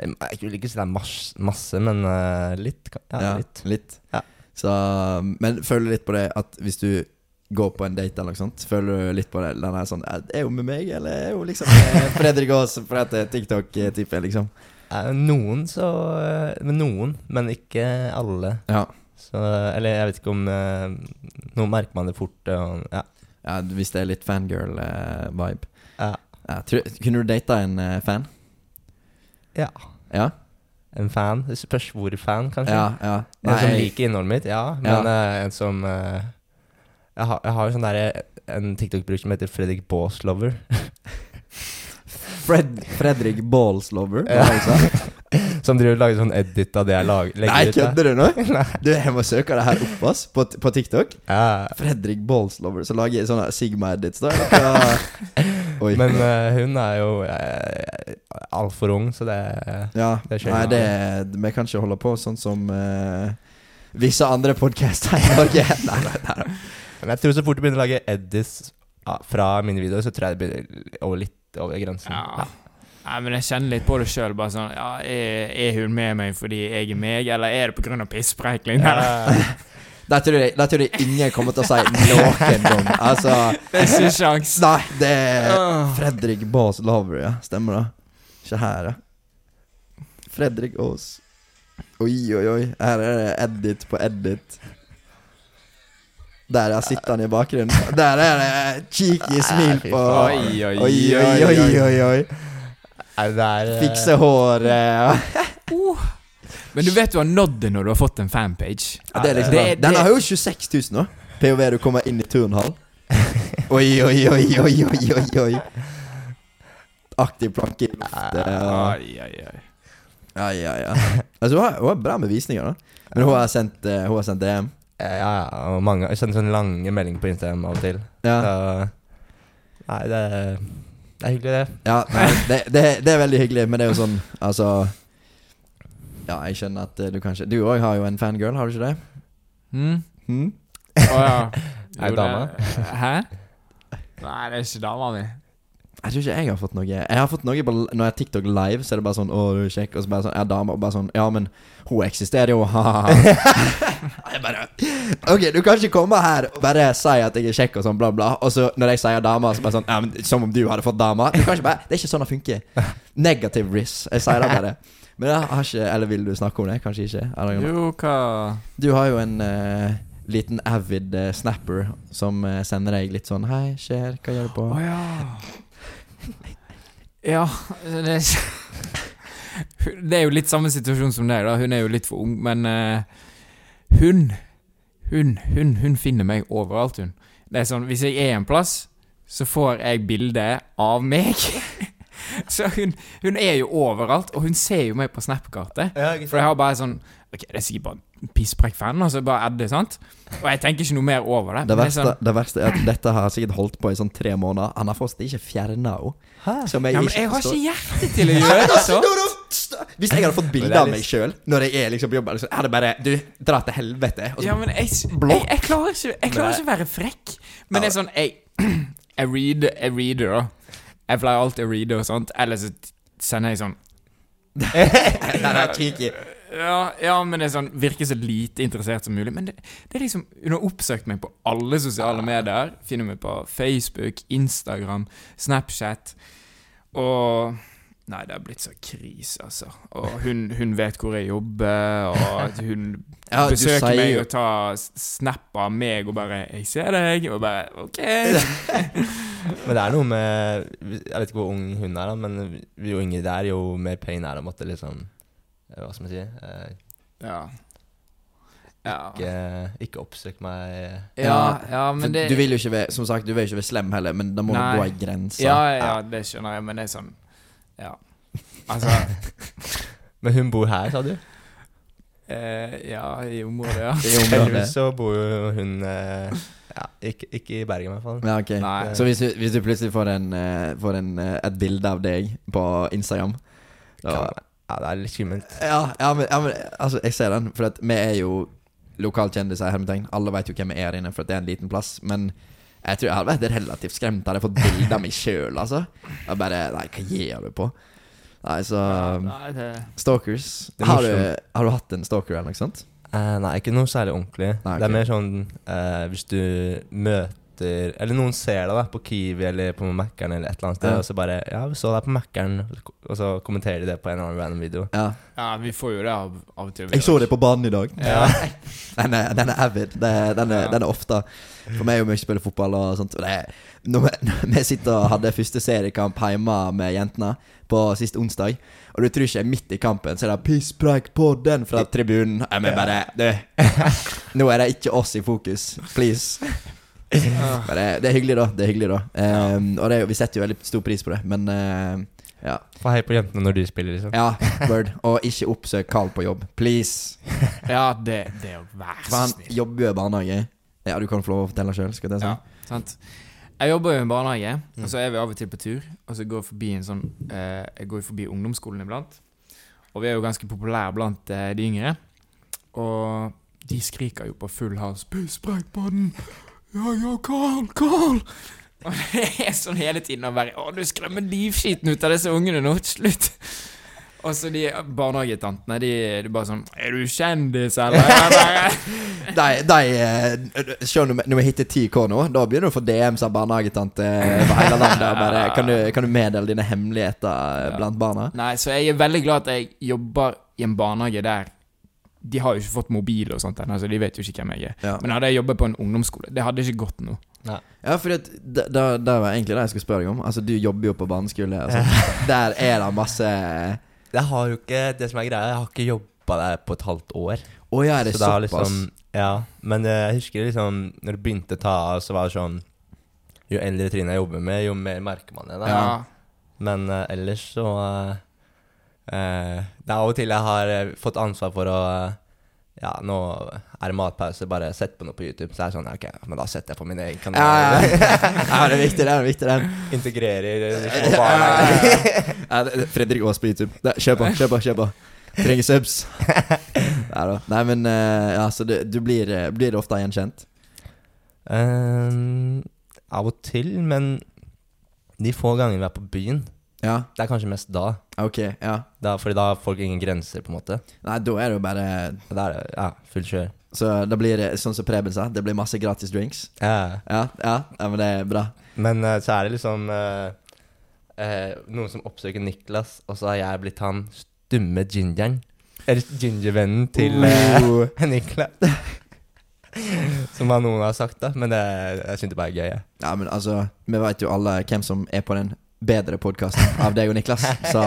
jeg, vil ikke si det er masse, masse men uh, litt. Ja, Ja, litt. litt. Ja. Så, men føler litt på det at hvis du går på en date eller noe sånt, føler du litt på det den er sånn Er hun med meg, eller er hun liksom Fredrik Aas fra TikTok-type, liksom? Eh, noen så eh, Men noen, men ikke alle. Ja. Så, eller jeg vet ikke om Nå merker man det fort. Og, ja. ja hvis det er litt fangirl-vibe. Ja. Ja, tror- kunne du data en eh, fan? ja. Ja? En fan. Det spørs hvor fan, kanskje. Ja, ja. En som liker innholdet mitt, ja. Men uh, en som uh, jeg, har, jeg har jo sånn derre en TikTok-bruk som heter Fredrik Baaslover. Fred, Fredrik Ballslover? Ja. Som driver og lager sånn edit av det jeg lager, legger Nei, ut. Nei, kødder du nå? Du, jeg må søke det her opp, ass, på, på TikTok. Ja. Fredrik Ballslover. Så lager jeg sånne Sigma-edits, da. Oi. Men uh, hun er jo uh, altfor ung, så det Ja, Det skjønner nei, det Vi kan ikke holde på sånn som uh, visse andre podcaster i Norge. nei, nei, nei, nei. Men jeg tror så fort du begynner å lage eddies fra mine videoer, så tror jeg det blir over litt over grensen. Ja. Nei, men jeg kjenner litt på det sjøl. Sånn ja, er, er hun med meg fordi jeg er meg, eller er det pga. pisspreikling? Ja. Der tror, jeg, der tror jeg ingen kommer til å si noen gang. Altså Det er ikke sjans. Nei, det er Fredrik Baas Lover, ja. Stemmer det. Ikke her, ja. Fredrik Aas. Oi, oi, oi. Her er det edit på edit. Der ja, sitter han i bakgrunnen. Der er det cheeky smil på Oi, oi, Oi, oi, oi, oi, eh, Fikse håret. Men du vet du har nådd det når du har fått en fanpage. Ja, det er liksom Det- det, Den har jo 26 000 nå. POV du kommer inn i turnhall. Oi, oi, oi, oi, oi, oi, oi. Aktiv planke i luftet. Ai, oi, oi. Ja, ja, ja. Altså, hun har, hun har bra med visninger, da. Men hun har sendt, uh, hun har sendt DM. Ja, ja, og mange Jeg sender sånne lange meldinger på Instagram av og til. Ja, Så Nei, det er, det er hyggelig, det. ja nei, det, det, det er veldig hyggelig, men det er jo sånn Altså Ja, jeg skjønner at eh, du kanskje Du òg har jo en fangirl, har du ikke det? Mm. Mm? Å ja. Er det dame? Hæ? Nei, det er ikke dama mi. Jeg tror ikke jeg har fått noe Jeg har fått noe på, Når jeg er TikTok live, så er det bare sånn 'Å, du er kjekk', og så bare sånn er dame, og bare sånn Ja, men hun eksisterer jo, ha-ha. jeg bare Ok, du kan ikke komme her og bare si at jeg er kjekk og sånn, bla, bla, og så når jeg sier dame, så bare sånn Ja, men som om du hadde fått dame. Du kan ikke bare Det er ikke sånn det funker. Negative risk. Jeg sier det bare. Men jeg har ikke Eller vil du snakke om det? Kanskje ikke? Eller. Jo, hva Du har jo en uh, liten avid uh, snapper som uh, sender deg litt sånn 'Hei, skjer, hva gjør du på?' Å ja. Ja, det er Det er jo litt samme situasjon som deg, da. Hun er jo litt for ung, men hun, hun Hun hun finner meg overalt, hun. Det er sånn, Hvis jeg er en plass, så får jeg bilde av meg. så hun, hun er jo overalt, og hun ser jo meg på Snap-kartet. Ja, For jeg har bare sånn Ok, det er sikkert bare en pisspreik-fan, altså. bare Eddie, sant? Og jeg tenker ikke noe mer over det. Det men verste, sånn, det verste er at dette har sikkert holdt på i sånn tre måneder. Han har fortsatt ikke fjerna henne. Ja, men jeg har ikke hjerte til å gjøre det så. Hvis jeg hadde fått bilde av meg sjøl når jeg er liksom på jobb, liksom, er det bare Du, dra til helvete. Og så, Ja, men jeg, jeg, jeg klarer ikke Jeg klarer ikke å være frekk. Men det er sånn Jeg, jeg reader, jeg reader, da. Jeg pleier alltid å reade og sånt. Eller så sender jeg sånn Den er cheeky. ja, ja, men det er sånn virker så lite interessert som mulig. Men det, det er liksom Hun har oppsøkt meg på alle sosiale medier. Finner meg på Facebook, Instagram, Snapchat. Og Nei, det har blitt så krise, altså. Og hun, hun vet hvor jeg jobber, og at hun Ja, besøker sier meg og tar snap av meg og bare 'Jeg ser deg', og bare 'OK'. Men det er noe med Jeg vet ikke hvor ung hun er, da, men jo yngre det er, jo mer pain er det å måtte liksom eh, Hva skal man si? Eh, Ja. Ja. ikke, ikke oppsøk meg Ja, ja, men det Du vil jo ikke være Som sagt, du vil ikke være slem heller, men da må Nei. du gå ei grense. Ja, ja, det skjønner jeg, men det er sånn Ja. Altså Men hun bor her, sa du? eh, Ja, i området, ja. I området. Heldigvis så bor jo hun eh, Ja, ikke, ikke i Bergen, i hvert fall. Ja, ok Nei. Så hvis du, hvis du plutselig får, en, eh, får en, eh, et bilde av deg på Instagram da, Ja, det er litt skummelt. ja, ja, men, ja, men altså, jeg ser den. For at vi er jo lokalkjendiser. hermetegn. Alle vet jo hvem vi er inne, for at det er en liten plass. Men jeg tror jeg hadde vært relativt skremt hadde jeg fått bilde av meg sjøl, altså. Jeg bare Nei, hva gjør du på? Nei, så Nei, det Stalkers. Det er Har du, har du hatt en stalker eller noe sånt? Uh, nei, ikke noe særlig ordentlig. Nei, Det er mer sånn uh, hvis du møter Eller noen ser deg da på Kiwi eller på Mækkern eller et eller annet sted, Ja. og så bare 'Ja, vi så deg på Mækkern', og så kommenterer de det på en eller annen random video. Ja. Ja, vi får jo det av, av og til. Jeg så det på banen i dag. Ja. Den er, den er avid. Det, er- den, er, Ja. den er ofte For meg er jo mye spiller fotball og sånt. Og det når, vi, når vi sitter og hadde første seriekamp hjemme med jentene på sist onsdag, og du tror ikke jeg er midt i kampen, så er det 'pisspreik på den' fra tribunen. Jeg mener bare du, Nå er det ikke oss i fokus. Please. Men det, det er hyggelig, da. Det er hyggelig da Ehm, Og det, vi setter jo veldig stor pris på det, men uh, ja. Få hei på jentene når du spiller, liksom. ja. Word. Og ikke oppsøk Carl på jobb. Please. Ja, det, det er jo vær For så han jobber jo i barnehage. Ja, du kan få lov å fortelle sjøl, skal det si. Ja, sant. Jeg jobber jo i en barnehage, og så er vi av og til på tur. Og så går jeg forbi en sånn eh, Jeg går forbi ungdomsskolen iblant. Og vi er jo ganske populære blant eh, de yngre. Og de skriker jo på full hals 'Pisspreik på den!' Ja, ja, Carl, Carl! Og det er sånn hele tiden å være 'Å, du skremmer livskiten ut av disse ungene nå, slutt!' Og så de barnehagetantene, de, de bare sånn 'Er du kjendis, eller?' De, de Se, når vi- hitter 10K nå, da begynner du å få DMs av barnehagetante over hele landet. Bare, kan, du, kan du meddele dine hemmeligheter eh, Ja. blant barna? Nei, så jeg er veldig glad at jeg jobber i en barnehage der De har jo ikke fått mobil og sånt ennå, så de vet jo ikke hvem jeg er. Ja, Men hadde jeg jobbet på en ungdomsskole, det hadde ikke gått nå. ja for det, det, det var egentlig det jeg skulle spørre deg om. Altså, Du jobber jo på barneskole. Altså. Der er det masse Jeg har jo ikke Det som er greia, jeg har ikke jobba der på et halvt år. ja, er det så det har såpass? liksom Ja, men eh, jeg husker liksom Når det begynte å ta av, så var det sånn Jo eldre trinn jeg jobber med, jo mer merker man det. Ja. Men uh, ellers så eh, Det er av og til jeg har eh, fått ansvar for å eh, Ja, nå er det matpause, bare sett på noe på YouTube. Så er det sånn, ok, men da setter jeg på min egen kanal. ja, ja. ja, det er viktig, det er viktig den. Integrerer de Ja, ja, ja, ja. Ja, det- det- Fredrik Aas på YouTube. Det- Kjør på, kjør på. kjør på Trenger subs. Nei da. Nei, men eh, ja, så det, du blir, eh, blir ofte gjenkjent? Um, av og til, men de få gangene vi er på byen, Ja, det er kanskje mest da. ok. ja da fordi da har folk ingen grenser, på en måte. Nei, da er det jo bare Da er det ja, full kjør. Så da blir det sånn som Preben sa, det blir masse gratis drinks. Ja. Ja, ja, ja men det er bra. Men uh, så er det liksom uh, uh, noen som oppsøker Niklas, og så har jeg blitt han stumme gingeren. Eller gingervennen til Niklas. som noen har sagt, da. Men det, jeg syns det bare er gøy. ja, men altså, vi veit jo alle hvem som er på den bedre podkast av deg og Niklas, så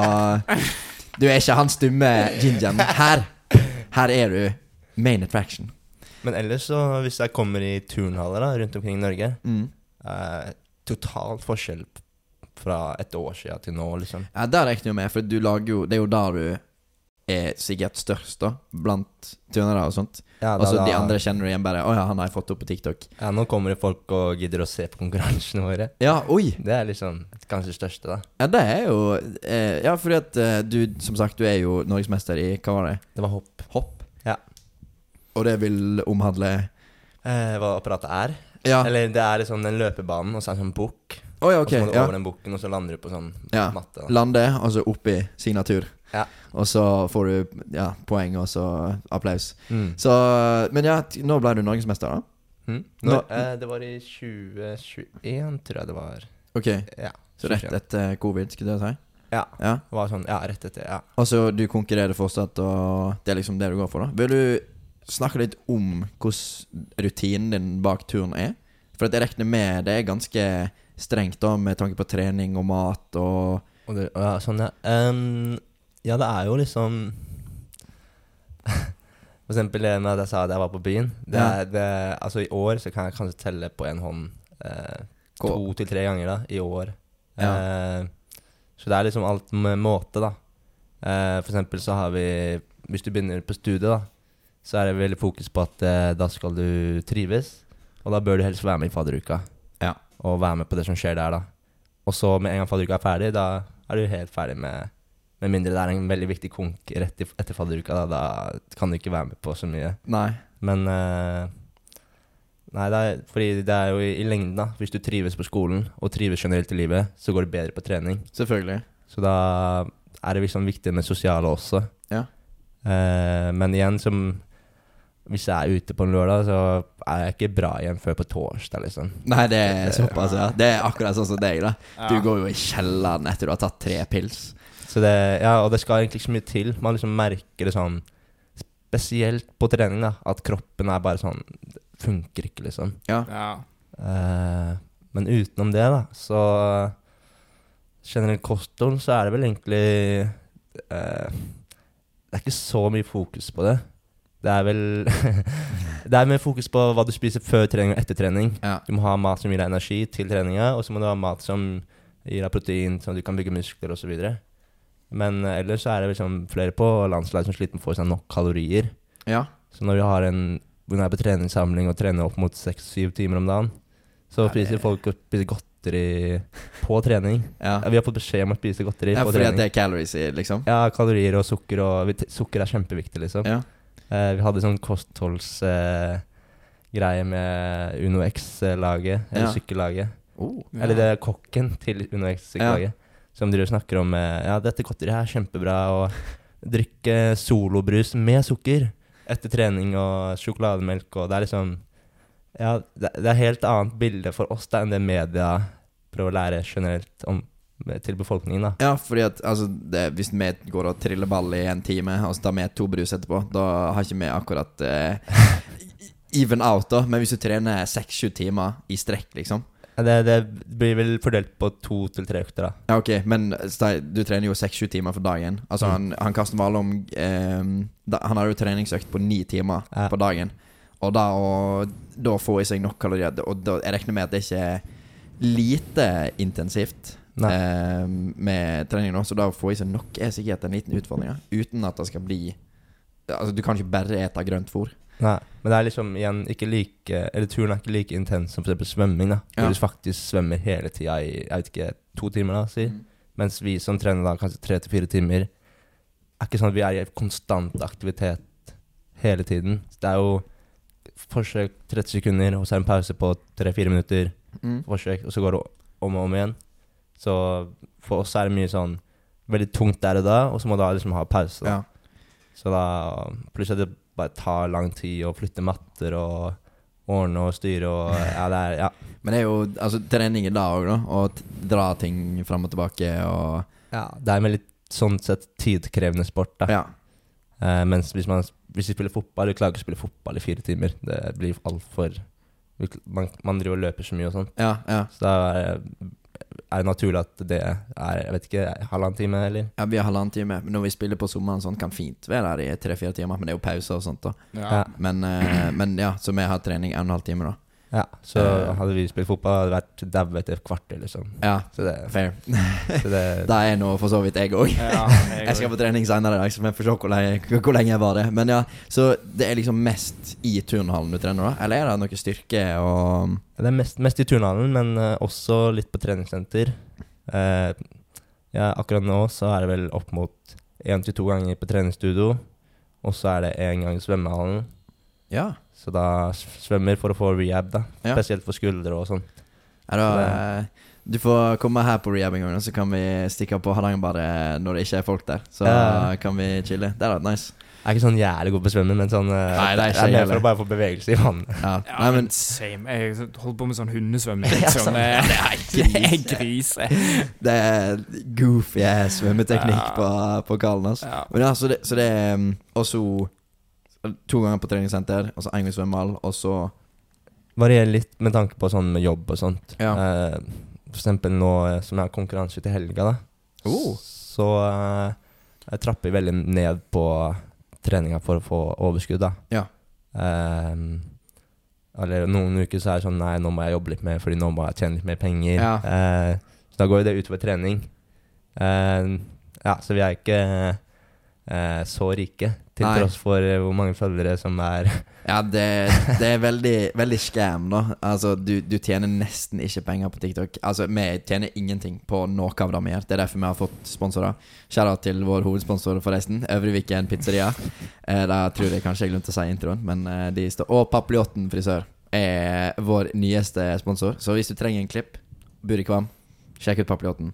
du er ikke han stumme gingeren. Her, her er du main attraction. Men ellers, så hvis jeg kommer i turnhaller da, rundt omkring i Norge Mm. eh, totalt forskjell fra et år siden til nå, liksom. Ja, der regner jeg med, for du lager jo Det er jo da du er sikkert størst, da, blant turnere og sånt. Ja, Og så da- de andre kjenner du igjen bare Å ja, han har jeg fått opp på TikTok. Ja, nå kommer det folk og gidder å se på konkurransene våre. Ja, oi! Det er liksom kanskje det største, da. Ja, det er jo eh, Ja, fordi at eh, du, som sagt, du er jo norgesmester i Hva var det? Det var hopp. Hopp? Ja. Og det vil omhandle Eh, hva apparatet er. Ja. Eller det er liksom den løpebanen, og så er det en sånn bukk. Oh, ja, Og så må du Ja. over den bukken, og så lander du på sånn Ja. matte. Da. Lande, og så oppi signatur. Ja. Og så får du ja, poeng, og så applaus. Mm. Så Men ja, nå ble du norgesmester, da? Mm. Nå- eh, det var i 2021, tror jeg det var. Ok, Ja. så rett etter covid, skulle jeg si? Ja. Ja. Det var sånn, ja, rett etter. Ja. Og så du konkurrerer fortsatt, og det er liksom det du går for, da? Vil du snakke litt om hvordan rutinen din bak turen er? For at jeg regner med det er ganske strengt, da, med tanke på trening og mat og Og det, ja, sånn, ja. Ehm, ja, det er jo liksom For eksempel det med at jeg sa at jeg var på byen. Det er, det, altså I år så kan jeg kanskje telle på en hånd eh, to til tre ganger da, i år. Ja. Eh, så det er liksom alt med måte, da. Eh, for eksempel så har vi Hvis du begynner på studiet, da, så er det veldig fokus på at eh, da skal du trives. Og da bør du helst være med i fadderuka. Ja. Og være med på det som skjer der, da. Og så med en gang fadderuka er ferdig, da er du helt ferdig med Med mindre det er en veldig viktig konk rett etter fadderuka, da, da kan du ikke være med på så mye. Nei. Men uh, Nei, det er, fordi det er jo i, i lengden, da. Hvis du trives på skolen, og trives generelt i livet, så går det bedre på trening. Selvfølgelig. Så da er det liksom viktig med sosiale også. Ja. Uh, men igjen, som Hvis jeg er ute på en lørdag, så er jeg ikke bra igjen før på torsdag, liksom. Nei, det er såpass, ja. Det er akkurat sånn som deg, da. Du går jo i kjelleren etter du har tatt tre pils. Så det, ja, og det skal egentlig ikke så mye til. Man liksom merker det sånn Spesielt på trening, da. At kroppen er bare sånn det Funker ikke, liksom. Ja. Ja. Eh, men utenom det, da, så Generelt kosthold, så er det vel egentlig uh, Det er ikke så mye fokus på det. Det er vel Det er mer fokus på hva du spiser før trening og etter trening. Ja. Du må ha mat som gir deg energi til treninga, og så må du ha mat som gir deg protein, sånn at du kan bygge muskler osv. Men eh, ellers er det liksom flere på landslaget som sliter med å få i seg nok kalorier. ja. Så når vi har en Når jeg er på treningssamling og trener opp mot seks-syv timer om dagen, så spiser folk å spise godteri på trening. Ja. Ja, vi har fått beskjed om å spise godteri ja på fordi trening. Fordi det er calories i, liksom? Ja, kalorier og sukker og vi Sukker er kjempeviktig, liksom. Ja. Eh, vi hadde sånn kostholdsgreie greie med Uno X-laget, eller Ja. sykkellaget. Oh. Ja. Eller det er kokken til Uno X-sykkellaget. Som driver og snakker om eh, Ja, dette godteriet er kjempebra, og drikke solobrus med sukker etter trening og sjokolademelk, og det er liksom Ja, det, det er helt annet bilde for oss da enn det media prøver å lære generelt om, til befolkningen, da. Ja, fordi at altså, det, hvis vi går og triller ball i en time, og så tar vi to brus etterpå, da har ikke vi akkurat eh, even out, da. Men hvis du trener seks-sju timer i strekk, liksom Det, det blir vel fordelt på to til tre økter, da. Ja, ok, men du trener jo seks-sju timer for dagen. Altså, Mm. han, han Karsten Warholm eh, Han har jo treningsøkt på ni timer Ja. på dagen. Og da å da få i seg nok kalorier Og da, jeg regner med at det ikke er lite intensivt eh, med trening nå, så da å få i seg nok er sikkert en liten utfordring. ja. Uten at det skal bli Altså, du kan ikke bare ete grønt fôr. Nei, men det er liksom igjen ikke like Eller turen er ikke like intens som eksempel svømming, da. Ja. Du faktisk svømmer hele tida i jeg vet ikke, to timer, da, si. Mens vi som trener da kanskje tre til fire timer, er ikke sånn at vi er i konstant aktivitet hele tiden. Det er jo forsøk 30 sekunder, og så er det en pause på tre-fire minutter. Mm. Forsøk, og så går det om og om igjen. Så for oss er det mye sånn veldig tungt der og da, og så må du liksom ha pause. Da. Ja. Så da Pluss at det bare tar lang tid å flytte matter og ordne og styre og Ja, det er Ja. Men det er jo altså, trening i dag òg, da. Å dra ting fram og tilbake og ja det er en veldig sånn sett tidkrevende sport, da. Ja. Eh, mens hvis man hvis vi spiller fotball Du klarer ikke å spille fotball i fire timer. Det blir altfor man, man driver og løper så mye og sånn. Ja, ja. Så da er, er det naturlig at det er Jeg vet ikke, halvannen time, eller? Ja, vi har halvannen time. Men når vi spiller på sommeren, sånn, kan fint være der i tre-fire timer. Men det er jo pauser og sånt, da. Ja. Ja. Men, eh, men ja, så vi har trening en og en halv time, da. Ja, så Eh. hadde vi spilt fotball, hadde det vært daue etter et kvarter, liksom. Ja, Så det, fair. så det Det er nå for så vidt jeg òg. Ja, Jeg skal på trening senere i dag, så vi får se hvor lenge, hvor lenge jeg var det. Men ja, Så det er liksom mest i turnhallen du trener, da? Eller er det noe styrke og Det er mest, mest i turnhallen, men eh, også litt på treningssenter. Eh, ja, akkurat nå så er det vel opp mot én til to ganger på treningsstudio. Og så er det én gang i svømmehallen. Ja. Så da svømmer for å få rehab, da. Ja. Spesielt for skuldre og sånn. ja da, Så det- eh, du får komme her på rehab en gang, så kan vi stikke på Hardangerbadet når det ikke er folk der. Så Ja. kan vi chille. Det hadde vært nice. Jeg er ikke sånn jævlig god på å svømme, men sånn eh, Nei, det er ikke jeg er for å bare få bevegelse i vannet. Ja, Ja, Nei, men same. Jeg holdt på med sånn hundesvømming. Ja, sånn, sant. Det, er grise. det er goofy svømmeteknikk Ja. på, på kallen. Altså. Ja. Men ja, så det, så det er så også to ganger på treningssenter, og så én gang i svømmehall, og så Varierer litt med tanke på sånn med jobb og sånt. Ja. Eh, for eksempel nå eh, som jeg har konkurranse til helga, da. Oh. Så eh, jeg trapper veldig ned på treninga for å få overskudd, da. Ja. Eh, eller noen uker så er det sånn Nei, nå må jeg jobbe litt mer, Fordi nå må jeg tjene litt mer penger. Ja. Eh, så da går jo det utover trening. Eh, ja, så vi er ikke så rike, til Nei. tross for eh, hvor mange følgere som er Ja, det, det er veldig, veldig skam, da. Altså, du, du tjener nesten ikke penger på TikTok. Altså, vi tjener ingenting på noe av det vi gjør. Det er derfor vi har fått sponsorer. Kjære til vår hovedsponsor, forresten. Øvreviken Pizzeria. Eh, da tror jeg kanskje jeg glemte å si introen, men eh, de står Og Papiljotten frisør er vår nyeste sponsor. Så hvis du trenger en klipp, Burikvam, sjekk ut Papiljotten.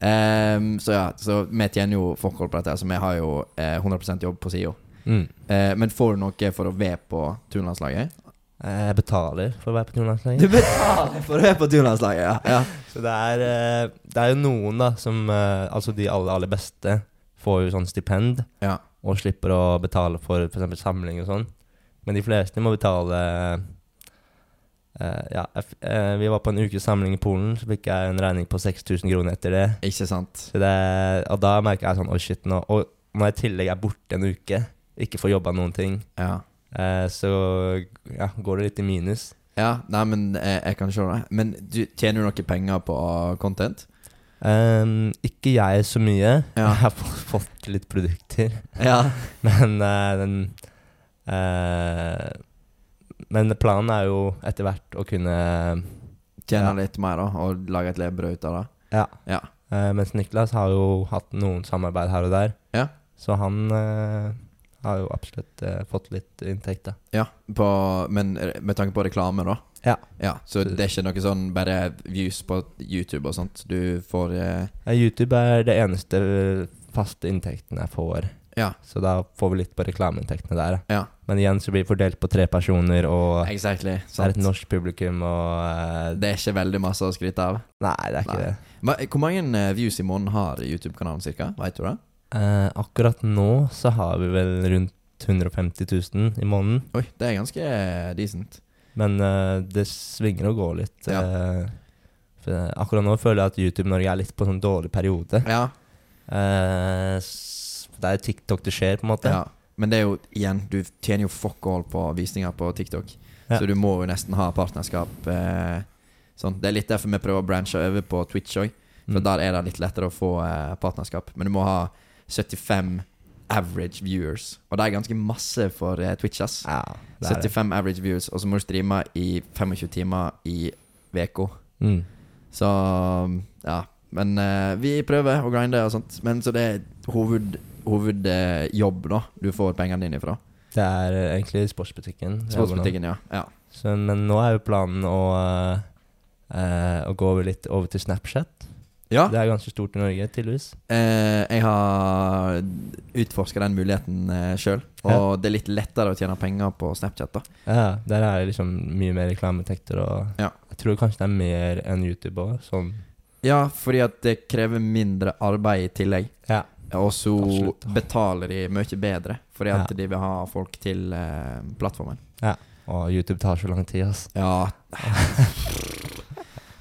Ehm, så ja, så vi tjener jo forhold på dette, så vi har jo eh, 100% jobb på sida. mm. Eh, men får du noe for å være på turnlandslaget? Eh, Jeg betaler for å være på Du betaler for å være på turnlandslaget, ja. ja. Så det er, eh, det er jo noen, da, som eh, Altså de aller, aller beste får jo sånn stipend Ja. og slipper å betale for f.eks. samling og sånn. Men de fleste må betale eh, Ja, eh, vi var på en ukes samling i Polen, så fikk jeg en regning på 6000 kroner etter det. Ikke sant? Det og da merker jeg sånn oh shit, nå Og når jeg i tillegg er borte en uke, ikke får jobba noen ting, Ja. uh, så ja, går det litt i minus. Ja, nei, men jeg, jeg kan se det. Men du, tjener du noe penger på content? Um, ikke jeg så mye. Ja. Jeg har fått, litt produkter. Ja. Men den Men planen er jo etter hvert å kunne Tjene Ja. litt mer, da, og lage et levebrød ut av det? Ja. Ja. Eh, mens Niklas har jo hatt noen samarbeid her og der. Ja. Så han eh, har jo absolutt eh, fått litt inntekt, da. Ja, på, men med tanke på reklame, da? Ja. Ja, Så det er ikke noe sånn bare views på YouTube og sånt? Du får YouTube er det eneste faste inntekten jeg får. Ja. Så da får vi litt på reklameinntektene der. Ja, Men igjen så blir det fordelt på tre personer, og exactly. det er et norsk publikum, og uh, Det er ikke veldig masse å skryte av. Nei, det er ikke Nei. det. Hva, hvor mange eh, views i måneden har YouTube-kanalen cirka? Vet du det? Uh, akkurat nå så har vi vel rundt 150 000 i måneden. Oi, det er ganske eh, decent. Men uh, det svinger og går litt. Ja. akkurat nå føler jeg at YouTube Norge er litt på en sånn dårlig periode. Ja, s- det er TikTok det skjer, på en måte. ja. Men det er jo igjen, du tjener jo fuck all på visninger på TikTok. Ja. Så du må jo nesten ha partnerskap. Eh, sånn. Det er litt derfor vi prøver å branche over på Twitch òg. For Mm. der er det litt lettere å få eh, partnerskap. Men du må ha 75 average viewers. Og det er ganske masse for eh, Twitch, ass. Ja, det er det. 75 average viewers, og så må du streame i 25 timer i uka. Mm. Så ja. Men eh, vi prøver å grinde og sånt. Men så det er hoved, hovedjobb, da, du får pengene dine ifra. Det er egentlig sportsbutikken. Sportsbutikken, ja. ja. Så, men nå er jo planen å, eh, eh, å gå over litt over til Snapchat. Ja, Det er ganske stort i Norge, tydeligvis. eh, jeg har utforska den muligheten eh, sjøl. Og det er litt lettere å tjene penger på Snapchat, da. Ja, Der er det liksom mye mer reklameinntekter, og Ja. jeg tror kanskje det er mer enn YouTube òg. Sånn. Ja, fordi at det krever mindre arbeid i tillegg. Ja. Og så betaler de mye bedre, fordi at Ja. de vil ha folk til eh, plattformen. Og YouTube tar så lang tid, altså. Ja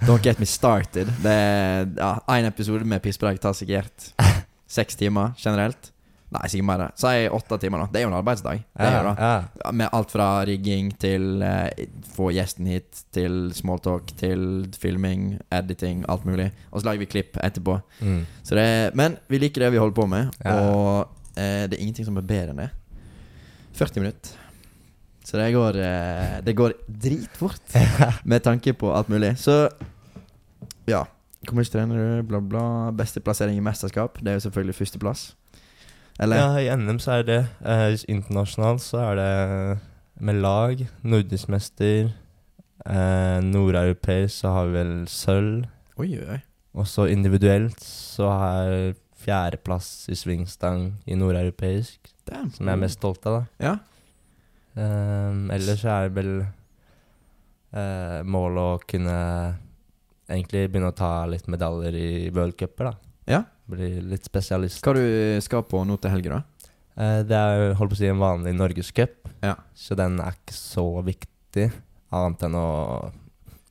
Don't get me started. Det er ja, episode med pisspreik tar sikkert seks timer generelt. Nei, sikkert mer. Si åtte timer, da. Det er jo en arbeidsdag. Det er jo det. Med alt fra rigging til eh, få gjesten hit, til smalltalk, til filming, editing, alt mulig. Og så lager vi klipp etterpå. Mm. Så det, men vi liker det vi holder på med, og eh, det er ingenting som er bedre enn det. 40 minutter. Så det går, eh, det går dritfort, med tanke på alt mulig. Så ja. Hvor mye trener du? Bla, bla. Beste plassering i mesterskap. Det er jo selvfølgelig førsteplass. Eller? Ja, i NM så er det eh, Internasjonalt så er det med lag. Nordisk mester. Eh, Nordeuropeisk så har vi vel sølv. Oi, oi. Og så individuelt så har fjerdeplass i svingstang i nordeuropeisk, som jeg er mest stolt av, da. Ja. Um, ellers så er det vel uh, målet å kunne egentlig begynne å ta litt medaljer i worldcuper, da. Ja. Bli litt spesialist. Hva du skal på nå til helga, da? Eh, det er jo, holdt på å si, en vanlig norgescup, Ja. så den er ikke så viktig, annet enn å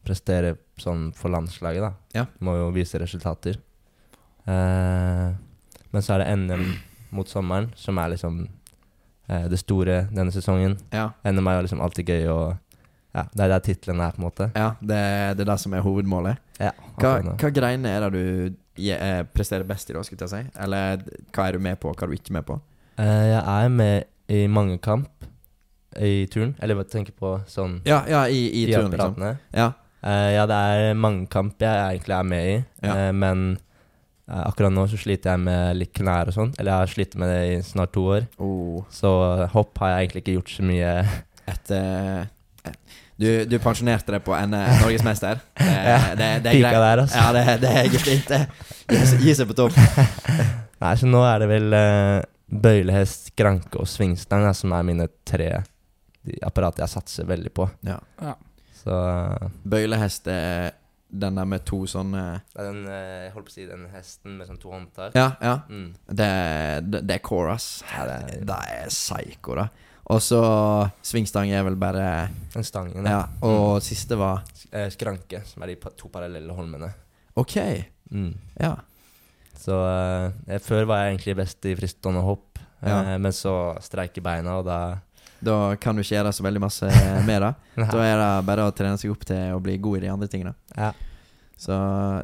prestere sånn for landslaget, da. Ja. Må jo vise resultater. Eh, men så er det NM mot sommeren, som er liksom eh, det store denne sesongen. Ja. NM er jo liksom alltid gøy, og ja, det er der tittelen er, på en måte. ja det, det er det som er hovedmålet. Ja, Hva, hva greiene er det du presterer best i, da, skulle jeg si? Eller hva er du med på, og hva er du ikke med på? Uh, jeg er med i mange kamp i turn, eller hva tenker på sånn Ja, ja i, i turen, liksom. Ja. Uh, ja, det er mange kamp jeg egentlig er med i, Ja. uh, men eh, akkurat nå så sliter jeg med litt knær og sånn. Eller jeg har slitt med det i snart to år, Oh, så eh, hopp har jeg egentlig ikke gjort så mye. etter eh, du, du pensjonerte deg på en eh, norgesmester. Det, Ja, det, det er Pika greit. der, altså. Ja, det, det er fint, det. Gi seg- Gi seg på topp. Nei, så nå er det vel eh, bøylehest, skranke og svingstang da, som er mine tre de apparater jeg satser veldig på. Ja. Ja. Så eh, Bøylehest er den der med to sånne det er den, eh, jeg holdt på å si den hesten med sånn to håndtak. Ja, ja. Mm. Det, det, det er core, ass. Det er- det er psycho, da. Og så svingstang er vel bare En stang. Ja. Og siste var Eh, skranke, som er de to parallelle holmene. OK. Mm. Ja. Så eh, eh, før var jeg egentlig best i fristående hopp, eh, Ja. men så streiker beina, og da Da kan du ikke gjøre så veldig masse med det. Da er det bare å trene seg opp til å bli god i de andre tingene. Ja. Så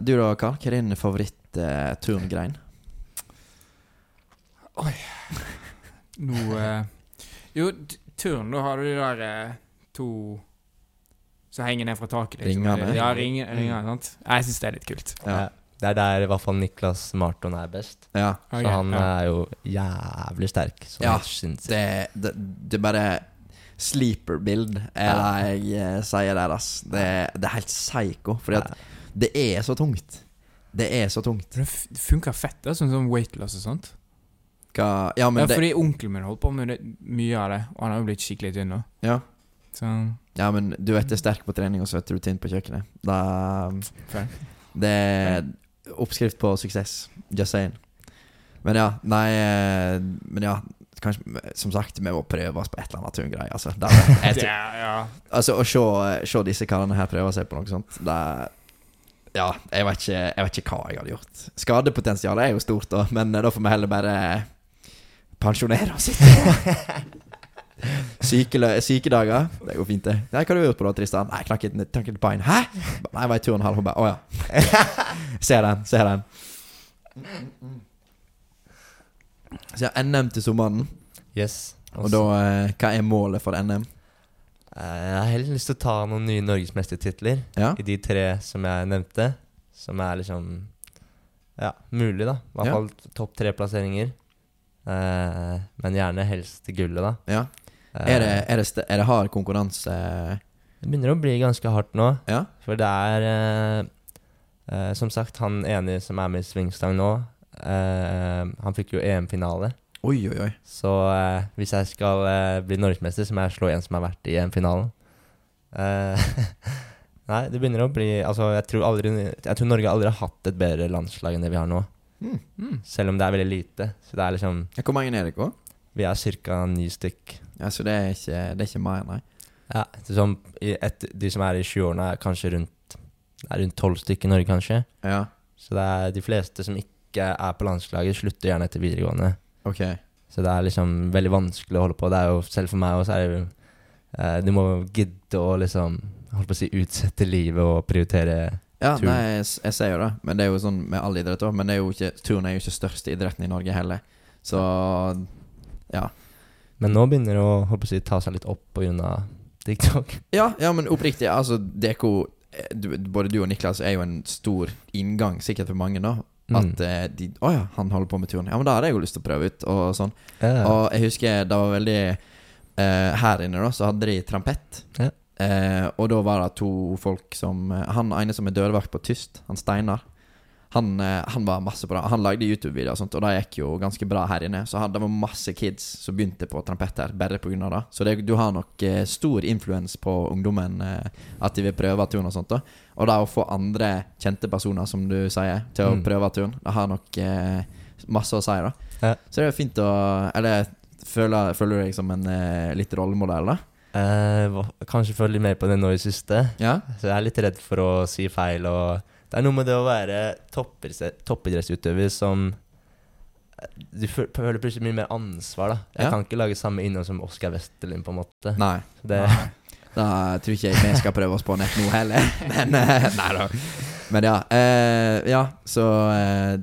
du da, Karl. Hva er din favoritt-turngrein? Nå eh, Jo, turn, da har du de der eh, to som henger ned fra taket. Liksom. Ringene? Ja, ring, ringene, sant? Jeg syns det er litt kult. Ja. Det er der i hvert fall Niklas Marton er best. ja. Okay, Så han ja. er jo jævlig sterk. Så Ja. Det, det, det er bare Sleeper-bild er Ja. det jeg eh, sier der, ass. Det, det er helt psycho. Fordi at det er så tungt. Det er så tungt. Det det funker fett, da, sånn som weightless og sånt. Hva Ja, men ja, det fordi onkelen min holdt på med det, mye av det, og han har jo blitt skikkelig tynn nå. Ja. Så Ja, men du vet du er sterk på trening, og så vet du tynn på kjøkkenet. Da fair. Det er oppskrift på suksess. Just saying. Men ja, nei eh, Men ja, kanskje Som sagt, vi må prøve oss på et eller annet turngreie. Altså, Det jeg yeah, ja. altså å se, se disse karene her prøve seg på noe sånt Det Ja, jeg vet, ikke, jeg vet ikke hva jeg hadde gjort. Skadepotensialet er jo stort, da, men eh, da får vi heller bare pensjonere oss ikke. Sykedager. Det går fint, det. Nei, hva har du gjort på da, Tristan? Nei, knakket knakket et bein. Hæ? Nei, jeg var i turnhall. Hun bare Å ja. ser den, ser den. Så ja, NM til sommeren. Yes. Og da, eh, hva er målet for NM? Eh, Jeg har heller lyst til å ta noen nye norgesmestertitler Ja? i de tre som jeg nevnte. Som er liksom Ja, mulig, da. I hvert Ja. fall topp tre plasseringer. Eh, men gjerne helst gullet, da. ja. Eh, Er, det, er, det er det hard konkurranse? Det begynner å bli ganske hardt nå. Ja? For det er eh, eh, Som sagt, han ene som er med i svingstang nå, eh, han fikk jo EM-finale. Oi, oi, oi. Så eh, hvis jeg skal eh, bli norgesmester, så må jeg slå en som har vært i EM-finalen. Eh, nei, det begynner å bli Altså, jeg tror, aldri, jeg tror Norge aldri har hatt et bedre landslag enn det vi har nå. Mm. Mm. Selv om det er veldig lite. Så det er liksom Ja, Hvor mange er? Hva? Vi er ca. ni stykk. Ja, så det er ikke, det er ikke mer, nei. Ja, i et, De som er i 20-årene, er kanskje rundt Det er rundt tolv stykker i Norge, kanskje. Ja, Så det er de fleste som ikke er på landslaget, slutter gjerne etter videregående. Okay. Så det er liksom veldig vanskelig å holde på. Det er jo, selv for meg også er det jo eh, Du må gidde å liksom holdt på å si utsette livet og prioritere Ja, Turn. nei, jeg, jeg ser jo det. Men det er jo sånn med all idrett òg. Men det er ikke, turn er jo ikke største idretten i Norge heller. Så ja. Men nå begynner det å håper jeg, ta seg litt opp pga. TikTok. Ja, ja men oppriktig, altså DK eh, du, Både du og Niklas er jo en stor inngang, sikkert for mange, da. Mm. At mm. de Å ja, han holder på med turn. Ja, men da hadde jeg jo lyst til å prøve ut, og sånn. Ja. Og jeg husker det var veldig Uh, Her inne, da, så hadde de trampett. Ja. Eh, og da var det to folk som eh, Han ene som er dørvakt på Tyst, han Steinar. Han, eh, han var masse bra. Han lagde YouTube-videoer, og sånt Og det gikk jo ganske bra her inne. Så han- det var masse kids som begynte på trampett her, bare pga. det. Så det, du har nok eh, stor influens på ungdommen, eh, at de vil prøve turn og sånt. da Og det å få andre kjente personer, som du sier, til å Mm. prøve turn, det har nok eh, masse å si, da. Ja. Så det er fint å Eller føler, føler du deg som en eh, litt rollemodell, da? Eh, kanskje følge litt mer på det nå i siste. Ja? Så jeg er litt redd for å si feil. Og det er noe med det å være toppidretts- toppidrettsutøver som eh, Du føler plutselig mye mer ansvar. da Jeg Ja. kan ikke lage samme innhold som Oskar Westerlin, på en måte. Nei. Det, Da tror ikke jeg vi skal prøve oss på nett nå heller. Men eh, Nei da. Men ja. Eh, ja, så eh,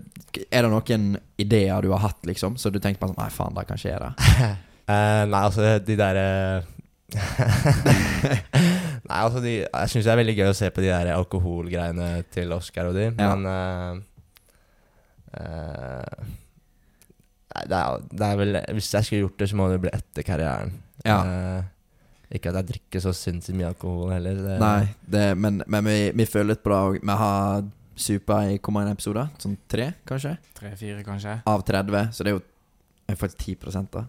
Er det noen ideer du har hatt, liksom, så du tenker på sånn Nei, faen, det kan skje, det. Eh, nei, altså, de derre Nei, altså, de, jeg syns det er veldig gøy å se på de der alkoholgreiene til Oskar og de, Ja. men uh, uh, det er, det er vel Hvis jeg skulle gjort det, så må det bli etter karrieren. Ja. Uh, ikke at jeg drikker så sinnssykt mye alkohol heller. Det, Nei, det, men, men vi, vi føler litt på det òg. Vi har supa i hvor mange episoder? Sånn tre, kanskje? Tre-fire, kanskje. Av 30. Så det er jo det får faktisk 10 da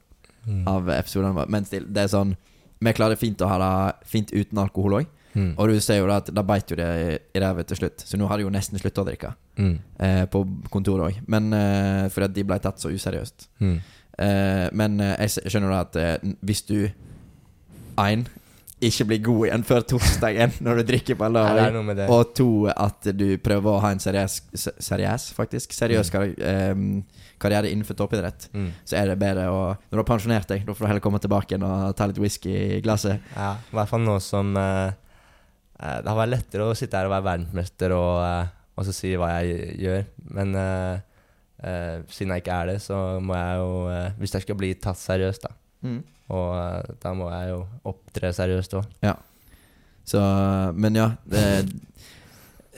Mm. av episodene. våre. Men still, det er sånn Vi klarer fint å ha det fint uten alkohol òg. Mm. Og du ser jo da at da beit jo det i- ræva til slutt. Så nå har de jo nesten slutta å drikke. Mm. Eh, på kontoret òg. Men eh, fordi de ble tatt så useriøst. Mm. Eh, men eh, jeg skjønner da at eh, hvis du Én ikke blir god igjen før torsdagen når du drikker på en det. Og to, at du prøver å ha en seriøs, seriøs faktisk Seriøs kar um, karriere innenfor toppidrett. Mm. Så er det bedre å Når du har pensjonert deg, da får du heller komme tilbake og ta litt whisky i glasset. Ja, i hvert fall nå som uh, Det har vært lettere å sitte her og være verdensmester og, uh, og så si hva jeg gjør. Men uh, siden jeg ikke er det, så må jeg jo Hvis jeg skal bli tatt seriøst, da. Mm. Og eh, da må jeg jo opptre seriøst òg. Så Men ja. Det,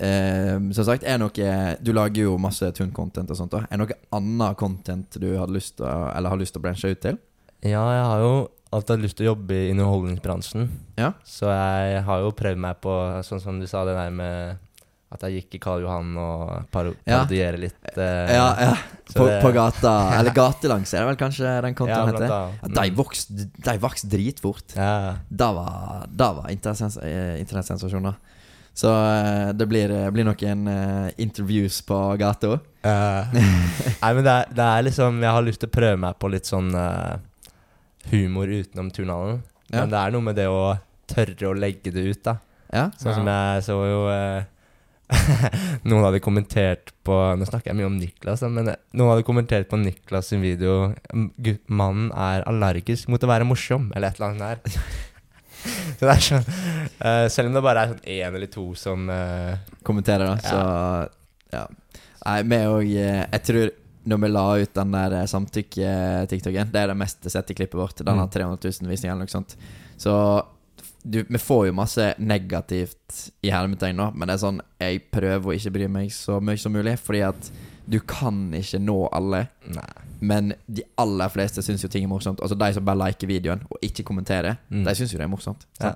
eh, som sagt, er noe Du lager jo masse Tun-content og sånt. òg. Er det noe annet content du hadde lyst til Eller har lyst til å branche ut til? Ja, jeg har jo alltid hatt lyst til å jobbe i underholdningsbransjen. Ja. Så jeg har jo prøvd meg på, sånn som du sa, det der med at jeg gikk i Karl Johan og parodiere Ja. litt. eh, Ja, ja. På, det- på gata. Eller gatelangs er det vel kanskje den kontoen heter? Ja, de vokste de dritfort. Ja. Da var, da var eh, internettsensasjoner. Så eh, det blir, eh, blir noen uh, interviews på gata. Uh, nei, men det er, det er liksom Jeg har lyst til å prøve meg på litt sånn uh, humor utenom turnhallen. Men det er noe med det å tørre å legge det ut, da. Ja. Sånn som jeg så jo eh, Noen hadde kommentert på Nå snakker jeg mye om Niklas, men eh, noen hadde kommentert på Niklas sin video "M- 'Mannen er allergisk mot å være morsom', eller et eller annet der. Så det er sånn uh, Selv om det bare er sånn én eller to som uh, kommenterer, da. Så ja. Nei, vi òg Jeg tror når vi la ut den der samtykke-tiktoken Det er det mest sette klippet vårt. Den har Mm. 300 000 visninger eller noe sånt. Så du, vi får jo masse negativt i hermetegn nå, men det er sånn Jeg prøver å ikke bry meg så mye som mulig, fordi at du kan ikke nå alle. Nei. Men de aller fleste syns jo ting er morsomt. Altså De som bare liker videoen og ikke kommenterer, Mm. de syns jo det er morsomt. Ja.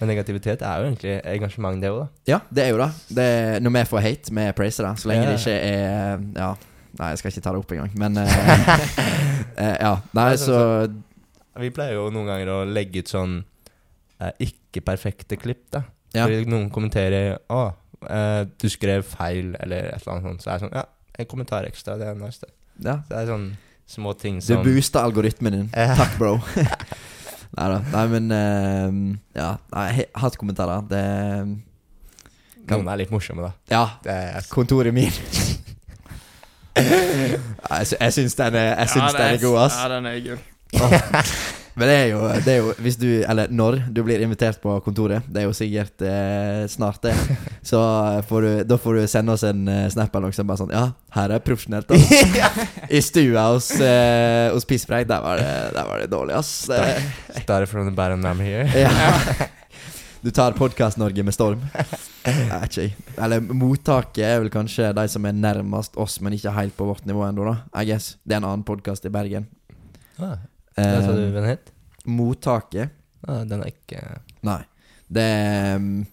Men negativitet er jo egentlig engasjement, det òg, da. Ja, det er jo da. det er, når vi får hate, vi praiser det. Så lenge Ja. det ikke er Ja, nei, jeg skal ikke ta det opp engang. Men uh, uh, Ja. Nei, så Vi pleier jo noen ganger å legge ut sånn ikke-perfekte klipp, da. Ja. Fordi noen kommenterer 'Å, eh, du skrev feil', eller et eller annet sånt. Så er det sånn Ja, en kommentar ekstra, det er nice, det. ja. Så det er sånn små ting Du Det booster algoritmen din. Takk, bro. nei da. Nei, men uh, Ja. Nei, hatt hatkommentarer, det Noen er litt morsomme, da. Ja. Det er, Kontoret min. Jeg, sy- syns den er, jeg syns Ja, den er god, ass. Ja, den er gull. Men det er, jo, det er jo Hvis du, eller når du blir invitert på kontoret, det er jo sikkert eh, snart det, så får du, da får du sende oss en eh, snap eller noe sånt. Bare sånn Ja, her er profesjonelt, ass. I stua hos, eh, hos Pisspreik, der, der var det dårlig, ass. Started from the bottom, I'm here. ja. Du tar Podkast-Norge med storm. Ikke. Eller mottaket er vel kanskje de som er nærmest oss, men ikke helt på vårt nivå ennå, da. I guess. Det er en annen podkast i Bergen. Ah, det sa du Eh, den het? mottaket Ah, den er ikke Nei. Det er um,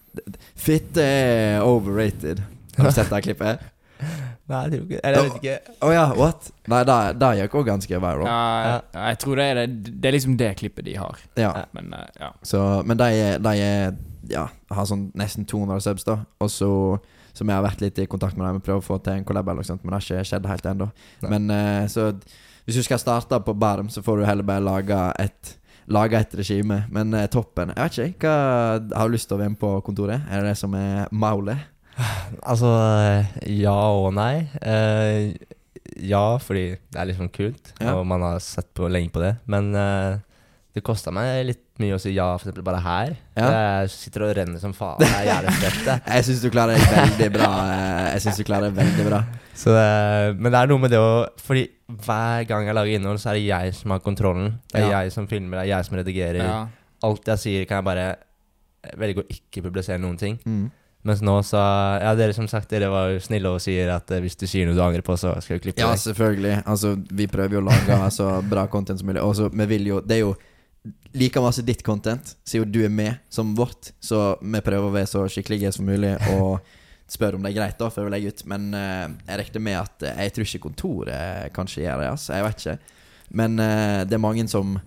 Fitte er overrated. Har du sett det klippet? Nei, jeg tror ikke Eller jeg vet ikke. Å ja, what? Nei, det gikk òg ganske viral. Ja, ja, jeg tror det er det. Det er liksom det klippet de har. Ja. Men eh, ja. Så, men de er, de er Ja, har sånn nesten 200 subs, da. Og så Som jeg har vært litt i kontakt med dem og prøvd å få til en collab, eller noe sånt, men det har ikke skjedd helt ennå. Men eh, så hvis du skal starte på Barm, så får du heller bare lage et Lage et regime. Men eh, toppen Jeg vet ikke. Hva Har du lyst til å være med på kontoret? Er det det som er maulet? Altså, ja og nei. Eh, ja, fordi det er liksom kult, Ja. og man har sett på lenge på det. Men eh, det kosta meg litt mye å si ja, eksempel bare her. Ja. Jeg sitter og renner som faen. Det er jævlig fett. Jeg syns du klarer det veldig bra. eh, Jeg synes du klarer det veldig bra. Så, det- men det er noe med det å Fordi hver gang jeg lager innhold, så er det jeg som har kontrollen. Det er Ja. jeg som filmer, det er jeg som redigerer. ja. Alt jeg sier, kan jeg bare velge å ikke publisere noen ting. Mm. Mens nå så Ja, dere som sagt, dere var jo snille og sier at eh, hvis du sier noe du angrer på, så skal vi klippe Ja, det. selvfølgelig. Altså, vi prøver jo å lage så bra content som mulig. Og så vi vil jo Det er jo like masse ditt content, siden du er med, som vårt. Så vi prøver å være så skikkelige som mulig og spør om det er greit, da, før vi legger ut. Men uh, jeg regner med at uh, Jeg tror ikke kontoret kanskje gjør det, altså. Jeg vet ikke. Men uh, det er mange som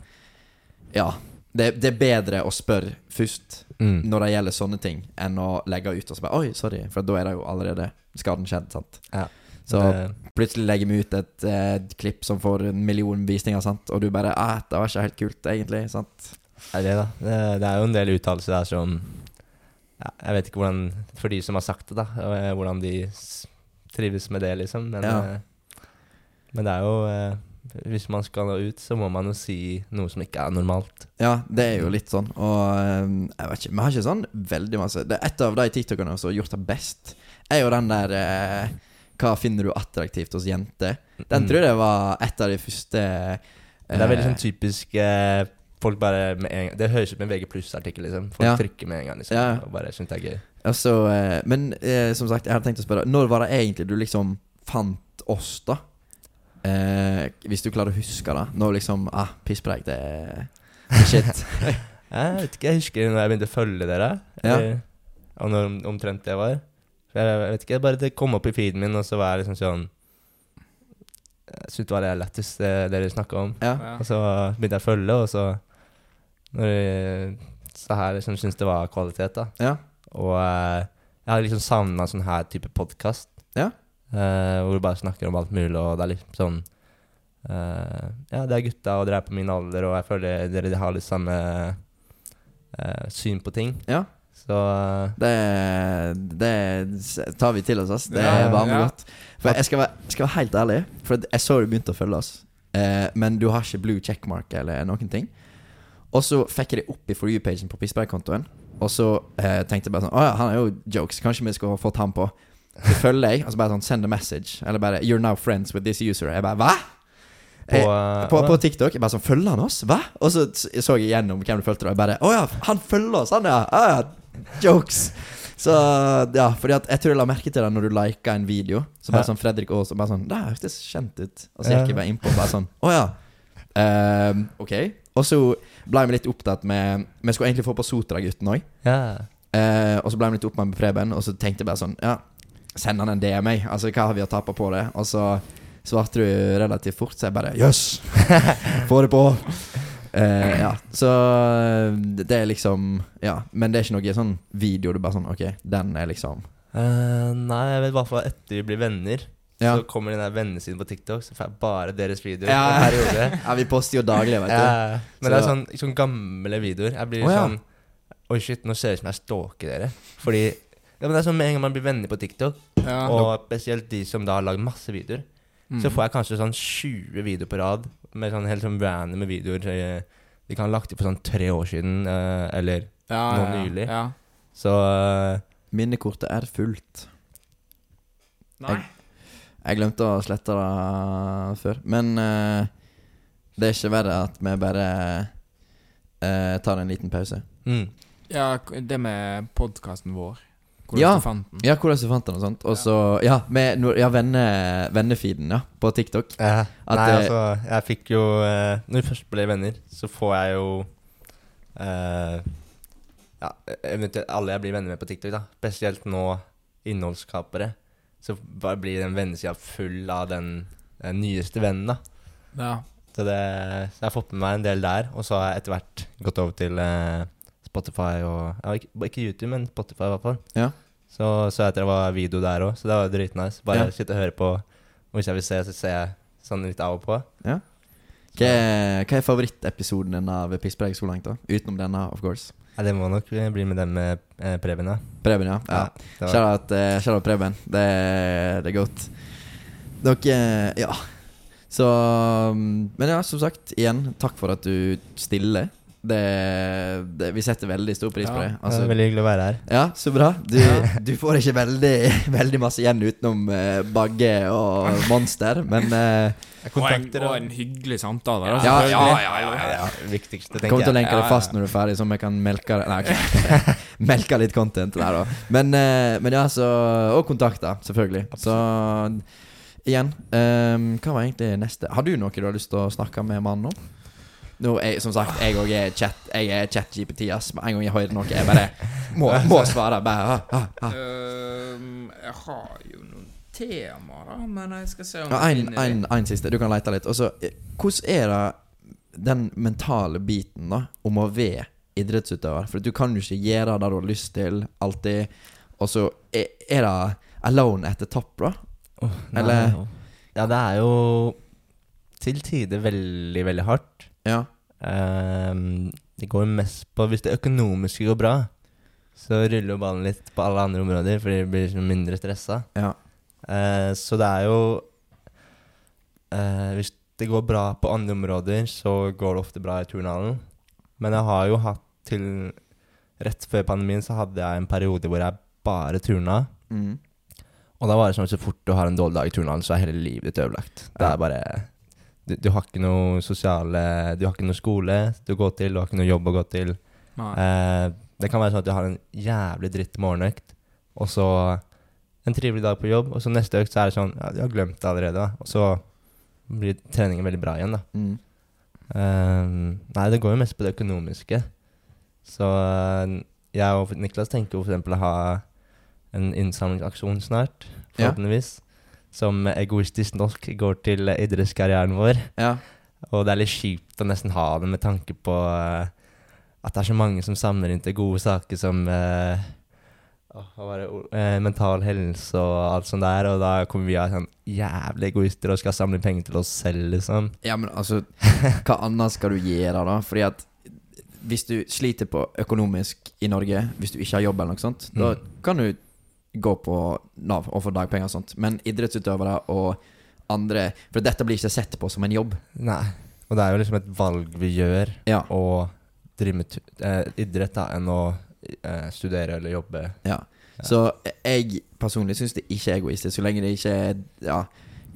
Ja. Det, det er bedre å spørre først Mm. når det gjelder sånne ting, enn å legge ut og så bare Oi, sorry. For da er det jo allerede skaden skjedd, sant. Ja. Så Det- plutselig legger vi ut et eh, klipp som får en million visninger, sant? og du bare Æh, 'Det var ikke helt kult, egentlig.' Sant? er det, da. Det, det er jo en del uttalelser der som ja, Jeg vet ikke hvordan For de som har sagt det, da. eh, Hvordan de trives med det, liksom. Men, Ja. eh, men det er jo Hvis man skal nå ut, så må man jo si noe som ikke er normalt. Ja, det er jo litt sånn. Og jeg vet ikke, vi har ikke sånn veldig masse det er Et av de TikTokene som har gjort det best, er jo den der eh, Hva finner du attraktivt hos jenter? Den Mm. tror jeg var et av de første eh, Det er veldig sånn typisk eh, Folk bare med en gang Det høres ut som en VG pluss-artikkel, liksom. Folk Ja. trykker med en gang, liksom. Ja. Og bare syns det er gøy. Altså, eh, men eh, som sagt, jeg hadde tenkt å spørre Når var det egentlig du liksom fant oss, da? Eh, hvis du klarer å huske det. Når liksom Ah, pisspreik, det er det er shit. Jeg vet ikke, jeg husker når jeg begynte å følge dere. Ja. Og når omtrent det var. Jeg, jeg vet ikke, bare det kom opp i feeden min, og så var jeg liksom sånn Jeg syntes det var det lettest det dere snakka om. ja. Ja. Og så begynte jeg å følge, og så Når jeg så her liksom syntes det var kvalitet, da. ja. Og eh, jeg har liksom savna sånn her type podkast. Ja. Uh, hvor du bare snakker om alt mulig, og det er liksom sånn uh, Ja, det er gutta, og dere er på min alder, og jeg føler dere har litt samme uh, syn på ting. ja. Så eh, Det, det tar vi til oss, ass. Det Ja, var med ja. godt. For jeg skal, være, skal være helt ærlig, for jeg så du begynte å følge oss, eh, men du har ikke blue checkmark eller noen ting. Og så fikk jeg det opp i For you-pagen på Pissberg-kontoen. Og så eh, tenkte jeg bare sånn Å ja, han er jo jokes. Kanskje vi skulle fått han på. Så følger jeg, og så bare sånn Send a message. Eller bare You're now friends with this user. Jeg bare Hva? på, Eh, eh, på, på TikTok. Jeg bare sånn Følger han oss? Hva? Og så så jeg gjennom hvem du fulgte, og jeg bare Å ja, han følger oss, han ja. Ah, ja. Jokes. Så ja, fordi at jeg tror jeg la merke til det når du lika en video. Så bare sånn Fredrik Aas og bare sånn Det hørtes kjent ut. Og så gikk jeg bare innpå og bare sånn Å ja. Um, ok. Og så ble vi litt opptatt med Vi skulle egentlig få på Sotra-gutten òg. ja. Uh, og så ble vi litt opptatt med Preben, og så tenkte jeg bare sånn Ja, send han en DM, jeg. Altså, hva har vi å tape på det? Og så svarte du relativt fort, så jeg bare Jøss! Få det på! Eh, ja, så eh, det er liksom Ja, men det er ikke noe sånn video du bare sånn Ok, den er liksom uh, nei, jeg vet i hvert fall etter vi blir venner, Ja, så kommer den der vennesiden på TikTok, så får jeg bare deres videoer. Ja. ja vi poster jo daglig, vet du. Ja, men det er Så- sånn, sånn gamle videoer. Jeg blir ja. sånn Oi, shit, nå ser det ut som jeg stalker dere. Fordi ja, men det er sånn Med en gang man blir venner på TikTok, Ja. og spesielt de som da har lagd masse videoer, Mm. så får jeg kanskje sånn 20 videoer på rad med sånn helt sånn randome videoer. eh, De kan ha lagt ut for sånn tre år siden, eh, eller ja, nå ja, ja. nylig. Ja. Så eh, Minnekortet er fullt. Nei. Jeg glemte å slette det før. Men uh, det er ikke verre at vi bare uh, tar en liten pause. mm. Ja, det med podkasten vår. Hvordan Ja. du fant den. Ja, hvordan du fant den og sånt. Og så Ja, med, ja venne, vennefeeden ja, på TikTok. Ja, At Nei, det- altså, jeg fikk jo eh, Når vi først ble venner, så får jeg jo eh, Ja, eventuelt alle jeg blir venner med på TikTok, da. Spesielt nå innholdsskapere. Så bare blir den vennesida full av den, den nyeste vennen, da. Ja. Så, det, så jeg har fått med meg en del der. Og så har jeg etter hvert gått over til eh, Spotify og ja, ikke, ikke YouTube, men Spotify i hvert fall. Ja. Så så jeg at det var video der òg, så det var dritnice. Bare Ja. sitte og høre på. Og hvis jeg vil se, så ser jeg sånn litt av og på. Ja. Hva hva er favorittepisoden din av Pisspreik så langt, da? Utenom denne, of course. Ja, det må nok bli med den med eh, Preben, ja. Preben, ja. ja. ja Shout-out eh, Preben. Det, det er godt. Dere Ja. Så mm, Men ja, som sagt, igjen, takk for at du stiller. Det, det, vi setter veldig stor pris på Ja, det. det Altså, er veldig hyggelig å være her. ja, så bra. Du, du får ikke veldig, veldig masse igjen utenom uh, Bagge og Monster, men uh, Og, en, og en hyggelig samtale, da. Ja, ja, ja, ja, ja, Viktigste, tenker jeg kommer til å lenke deg det fast når du er ferdig, så vi kan melke det Nei, okay. melke litt content der, da. Men, uh, men ja, så Og kontakter, selvfølgelig. Så igjen, um, hva var egentlig neste Har du noe du har lyst til å snakke med mannen om? Nå jeg, som sagt, jeg òg er chat Jeg er chat-GPT, ass. Med en gang jeg hører noe, jeg bare må, må svare. Bare ah, ah, ah. Um, jeg har jo noen temaer, da, men jeg skal se om Ja, en, en, en siste. Du kan lete litt. Og så, eh, hvordan er det den mentale biten da om å være idrettsutøver? For du kan jo ikke gjøre det du har lyst til, alltid. Og så er, er det alone etter topp, da? Oh, nei. Eller- Ja, det er jo til tider veldig, veldig hardt. Ja. Um, det går mest på Hvis det økonomiske går bra, så ruller jo ballen litt på alle andre områder, fordi det blir mindre stressa. Ja. Uh, så det er jo uh, Hvis det går bra på andre områder, så går det ofte bra i turnhallen. Men jeg har jo hatt til Rett før pandemien så hadde jeg en periode hvor jeg bare turna. Mm. Og da var det sånn at så fort du har en dårlig dag i turnhallen, så er hele livet ditt ødelagt. Det er bare du, du har ikke noe sosiale Du har ikke noe skole du går til, du har ikke noe jobb å gå til. Eh, det kan være sånn at du har en jævlig dritt morgenøkt, og så en trivelig dag på jobb, og så neste økt så er det sånn Ja, du har glemt det allerede, da. Og så blir treningen veldig bra igjen, da. Mm. Eh, nei, det går jo mest på det økonomiske. Så eh, jeg og Niklas tenker jo eksempel å ha en innsamlingsaksjon snart, Ja. forhåpentligvis. Som egoistisk nok går til idrettskarrieren vår. Ja. Og det er litt kjipt å nesten ha det med tanke på uh, at det er så mange som samler inn til gode saker som uh, det, eh, mental helse og alt sånt der, og da kommer vi av sånn jævlig egoister og skal samle penger til oss selv, liksom. ja, men altså Hva annet skal du gjøre, da? Fordi at hvis du sliter på økonomisk i Norge, hvis du ikke har jobb eller noe sånt, da Mm. kan du gå på Nav og få dagpenger og sånt. Men idrettsutøvere og andre For dette blir ikke sett på som en jobb. Nei. Og det er jo liksom et valg vi gjør, Ja. å drive med eh, idrett da, enn å eh, studere eller jobbe. Ja. Ja. Så jeg personlig syns det ikke er egoistisk, så lenge det ikke er ja,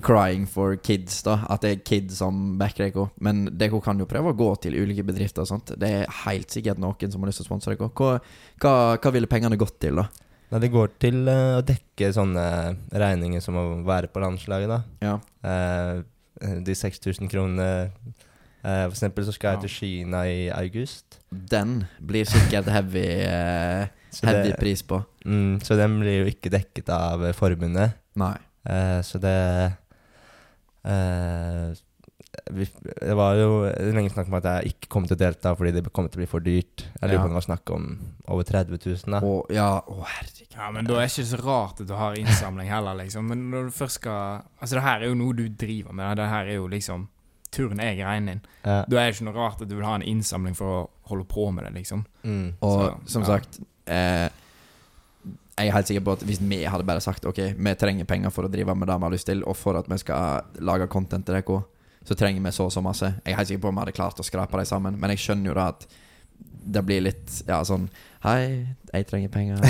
crying for kids, da. At det er kids som backer dere. Men dere kan jo prøve å gå til ulike bedrifter og sånt. Det er helt sikkert noen som har lyst til å sponse dere. Hva, hva, hva ville pengene gått til, da? Nei, det går til uh, å dekke sånne regninger som å være på landslaget, da. Ja. Uh, de 6000 kronene uh, For eksempel så skal jeg Ja. til Kina i august. Den blir sikkert heavy, heavy det, pris på. mm, så den blir jo ikke dekket av forbundet. Nei. Så det Det var jo lenge snakk om at jeg ikke kom til å delta fordi det kom til å bli for dyrt. Jeg lurer på om det var snakk om over 30 000. Da. Å, ja, å herregud. Ja, men da er det ikke så rart at du har innsamling heller, liksom. Men når du først skal Altså, det her er jo noe du driver med. Det her er jo liksom turen er greien din. Ja. Da er det ikke noe rart at du vil ha en innsamling for å holde på med det, liksom. Mm. Og Så, som ja. sagt eh, jeg er helt sikker på at hvis vi hadde bare sagt Ok, vi trenger penger for å drive med det vi har lyst til, og for at vi skal lage content til dere, så trenger vi så og så masse. Jeg er helt sikker på om vi hadde klart å skrape dem sammen, men jeg skjønner jo da at det blir litt Ja, sånn Hei, jeg trenger penger.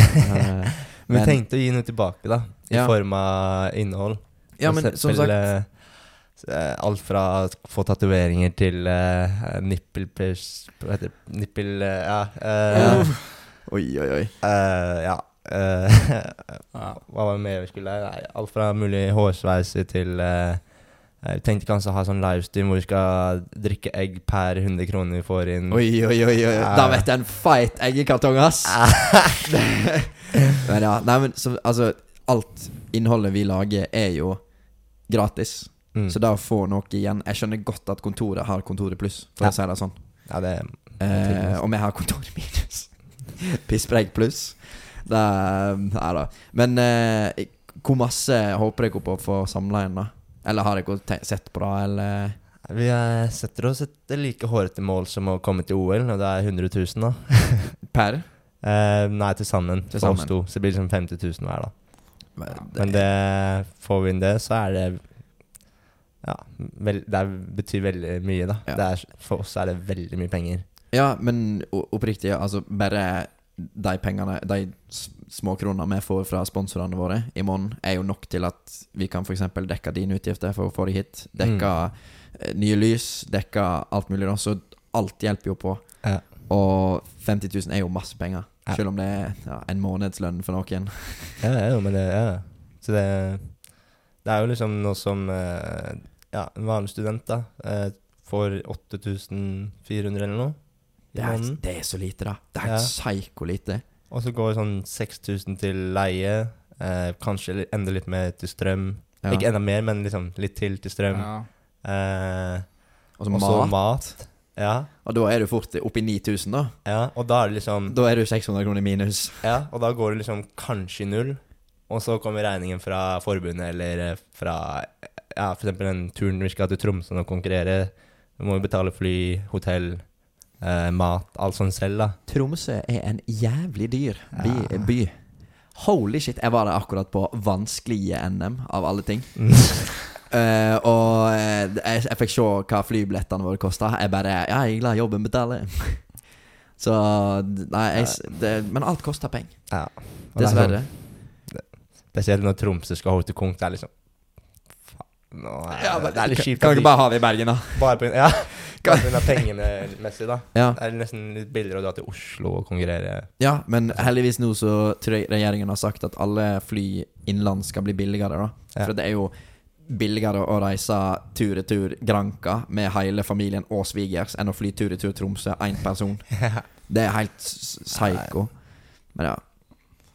Eh, Vi tenkte å gi noe tilbake, da. I Ja. form av innhold. Ja, men som sagt eh, Alt fra å få tatoveringer til uh, nippelpers... Hva heter det? Nippel... eh, ja. Uh, Ja. Oi, oi, oi. Uh, ja. eh, hva var det mer vi skulle Nei, Alt fra mulig hårsveise til eh, Jeg tenkte kanskje å ha sånn livestream hvor vi skal drikke egg per 100 kroner vi får inn. Oi, oi, oi, oi. Da vet jeg en feit eggekartong, ass! men ja, nei, men så, altså Alt innholdet vi lager, er jo gratis. Mm. Så da å få noe igjen Jeg skjønner godt at kontoret har Kontoret pluss, for Ja. å si det sånn. Ja, det Eh, og vi har Kontoret minus. Pisspreik pluss. Er Nei da. Men eh, hvor masse håper dere på å få samla igjen, da? Eller har dere sett på det, eller Vi setter oss et like hårete mål som å komme til OL, og det er 100 000, da. per? Eh, nei, til sammen. Til sammen. to. Så det blir liksom 50 000 hver, da. Men Men det, får vi inn det, så er det Ja, vel, det betyr veldig mye, da. Ja. Det er, for oss er det veldig mye penger. Ja, men oppriktig, altså bare de pengene, de småkronene vi får fra sponsorene våre i måneden, er jo nok til at vi kan f.eks. dekke dine utgifter for å få deg hit. Dekke mm. nye lys, dekke alt mulig. da Så alt hjelper jo på. Ja. Og 50 000 er jo masse penger. Ja. Selv om det er ja, en månedslønn for noen. Ja, er jo, men det ja. Så det Det er jo liksom noe som eh, Ja, en vanlig student, da, eh, får 8400 eller noe i Det er, måneden. det er så lite, da. Det er Ja. helt psyko lite. Og så går sånn 6000 til leie. Eh, kanskje enda litt mer til strøm. Ja. Ikke enda mer, men liksom litt til til strøm. Ja. Eh, Og så mat. mat. Ja, Og da er du fort oppi 9000, da. ja. Og da er det liksom Da er du 600 kroner minus. Ja, og da går det liksom kanskje i null. Og så kommer regningen fra forbundet eller eh, fra Ja, eksempel den turen vi skal til Tromsø og konkurrere. Du må jo betale fly, hotell, eh, mat, alt sånt selv, da. Tromsø er en jævlig dyr by. Ja. by. Holy shit, jeg var der akkurat på vanskelige NM, av alle ting. Uh, og eh, jeg, jeg fikk se hva flybillettene våre kosta. Jeg bare Ja, jeg er glad jobben betaler. Så Nei, jeg, det, men alt koster penger. Ja. Er Dessverre. sånn- Spesielt når Tromsø skal holde til konk. Det er liksom Faen, nå er, Ja, men Det er litt kjipt. Kan du ikke bare ha det i Bergen, da? bare på Ja, pga. pengene messig, da. Ja. Det er nesten litt billigere å dra til Oslo og konkurrere. ja, men heldigvis nå så tror jeg regjeringen har sagt at alle fly innenlands skal bli billigere, da. For det er jo billigere å reise tur-retur Granka med hele familien og svigers enn å fly tur-retur Tromsø én person. Det er helt psycho. Men ja.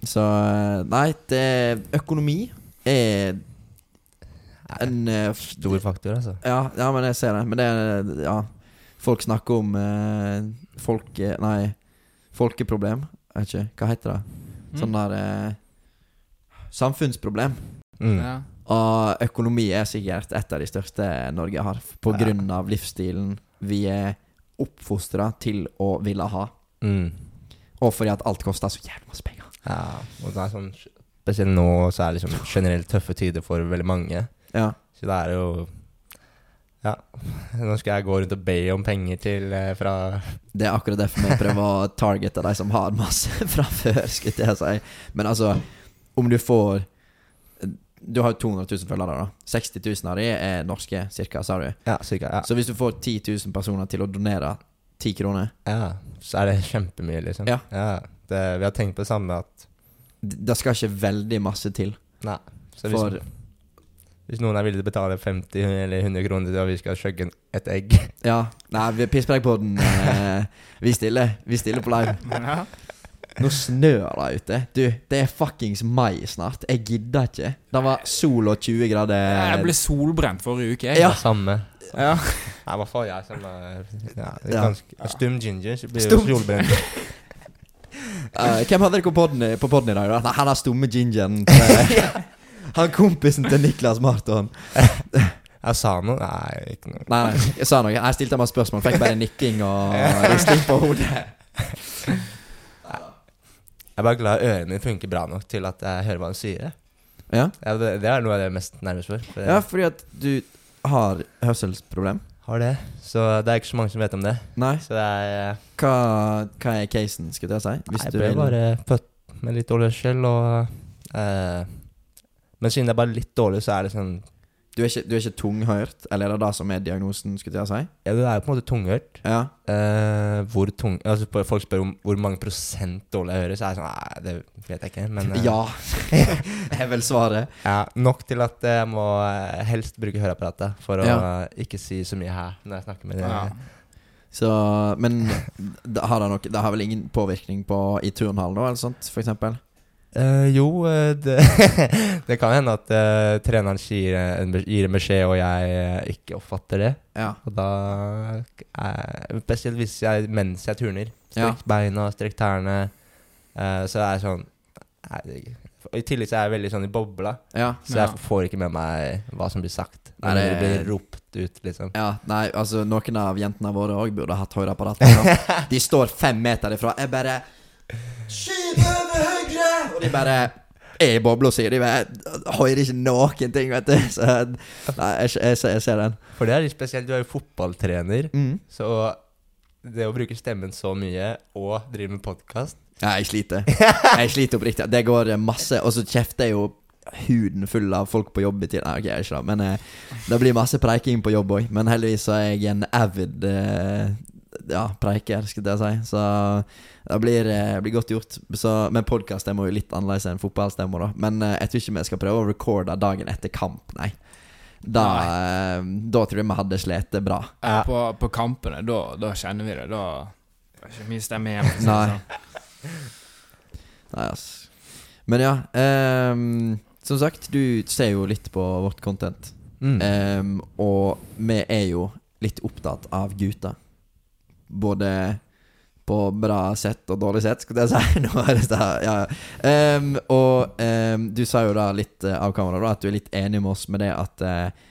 Så Nei, det, økonomi er en eh, Stor faktor, altså. ja, ja, men jeg ser det. Men det er Ja. Folk snakker om eh, folke... Nei, folkeproblem. Jeg vet ikke. Hva heter det? Sånn der eh, Samfunnsproblem. Mm. Ja. Og økonomi er sikkert et av de største Norge har. På Ja. grunn av livsstilen vi er oppfostra til å ville ha. Mm. Og fordi at alt koster så jævlig masse penger. Ja, og det er sånn Spesielt nå så er det liksom generelt tøffe tider for veldig mange. Ja. Så det er jo Ja. Nå skal jeg gå rundt og be om penger til eh, fra Det er akkurat derfor vi prøver å targete de som har masse fra før, skulle jeg si. Men altså, om du får Du har jo 200 000 følgere, da. 60 000 av de er norske, cirka, sa du. Ja, cirka. Ja. Så hvis du får 10 000 personer til å donere 10 kroner ja. Så er det kjempemye, liksom. Ja. Det, vi har tenkt på det samme at Det skal ikke veldig masse til. Nei. Så For hvis noen er villig til å betale 50 eller 100 kroner til at vi skal chugge et egg Ja. Nei, vi- Pisspreikpodden eh, Vi stiller. Vi stiller på live. Ja. Nå snør det ute. Du, det er fuckings mai snart. Jeg gidder ikke. Det var sol og 20 grader. Jeg ble solbrent forrige uke. jeg. Ja. Det samme. Ja. Nei, hva faen, jeg som er ja, Ja. ganske Stum ginger, så blir Stum- jo solbrent. uh, hvem hadde dere på podden, i dag? da? Nei, Han har stumme gingeren. Han kompisen til Niklas Marton. Jeg sa noe? Nei, ikke noe. Nei, nei, jeg sa noe. Jeg stilte meg spørsmål. Fikk bare nikking og risting på hodet. Jeg er bare glad ørene mine funker bra nok til at jeg hører hva han sier. Ja. Ja, det, det er noe jeg er mest nervøs for. for ja, fordi at du har hørselsproblem. har det. Så det er ikke så mange som vet om det. Nei. Så det er Hva, hva er casen, skulle jeg si? Hvis Jeg du ble vil- bare født med litt dårlig hørsel, og eh, Men siden det er bare litt dårlig, så er det sånn du, er ikke, du er ikke tunghørt, eller er det det som er diagnosen, skulle jeg si? Ja, du er jo på en måte tunghørt. Ja. Eh, hvor tung Altså Folk spør om hvor mange prosent dårlig jeg hører, så er jeg sånn Nei, det vet jeg ikke. Men eh, Ja, er vel svaret. ja, nok til at jeg må eh, helst bruke høreapparatet for å Ja. ikke si så mye her når jeg snakker med det. Ja. Så, men det har, det, nok, det har vel ingen påvirkning på i turnhallen, da, eller sånt, for eksempel? Eh, jo, eh, det, det kan hende at uh, treneren gir en, gir en beskjed, og jeg uh, ikke oppfatter det. Ja. Og da Spesielt hvis jeg mens jeg turner. Ja. Strekk beina, strekk tærne. så er jeg sånn jeg, I tillegg så er jeg veldig sånn i bobla, Ja. så Ja. jeg får ikke med meg hva som blir sagt. Når det- det blir ropt ut, liksom. ja. Nei, altså, noen av jentene våre òg burde hatt høreapparat. liksom. De står fem meter ifra. Jeg bare Skyv over De bare er i bobla si. De hører ikke noen ting, vet du. Så nei, jeg, jeg, jeg ser den. For det er litt spesielt. Du er jo fotballtrener, Mm. så det å bruke stemmen så mye og drive med podkast Ja, jeg sliter. Jeg sliter oppriktig. Det går masse Og så kjefter jeg jo huden full av folk på jobb i tiden. Nei, ok, jeg er ikke det, men eh, det blir masse preiking på jobb òg. Men heldigvis så er jeg en avid eh, ja, preiker, skulle jeg si. Så det blir, eh, blir godt gjort. Så, men podkast er jo litt annerledes enn fotballstemmer, da. Men eh, jeg tror ikke vi skal prøve å recorde dagen etter kamp, nei. Da, nei. da tror jeg vi hadde slitt bra. På, på kampene, da, da kjenner vi det. Da er ikke mye stemme igjen. Nei. sånn. Nei, ass. Men ja. Um, som sagt, du ser jo litt på vårt content. Mm. Um, og vi er jo litt opptatt av gutter. Både på bra sett og dårlig sett, skulle jeg si. Nå er det da, ja. ja. Ehm, og um, du sa jo da litt eh, av kamera da, at du er litt enig med oss med det at uh,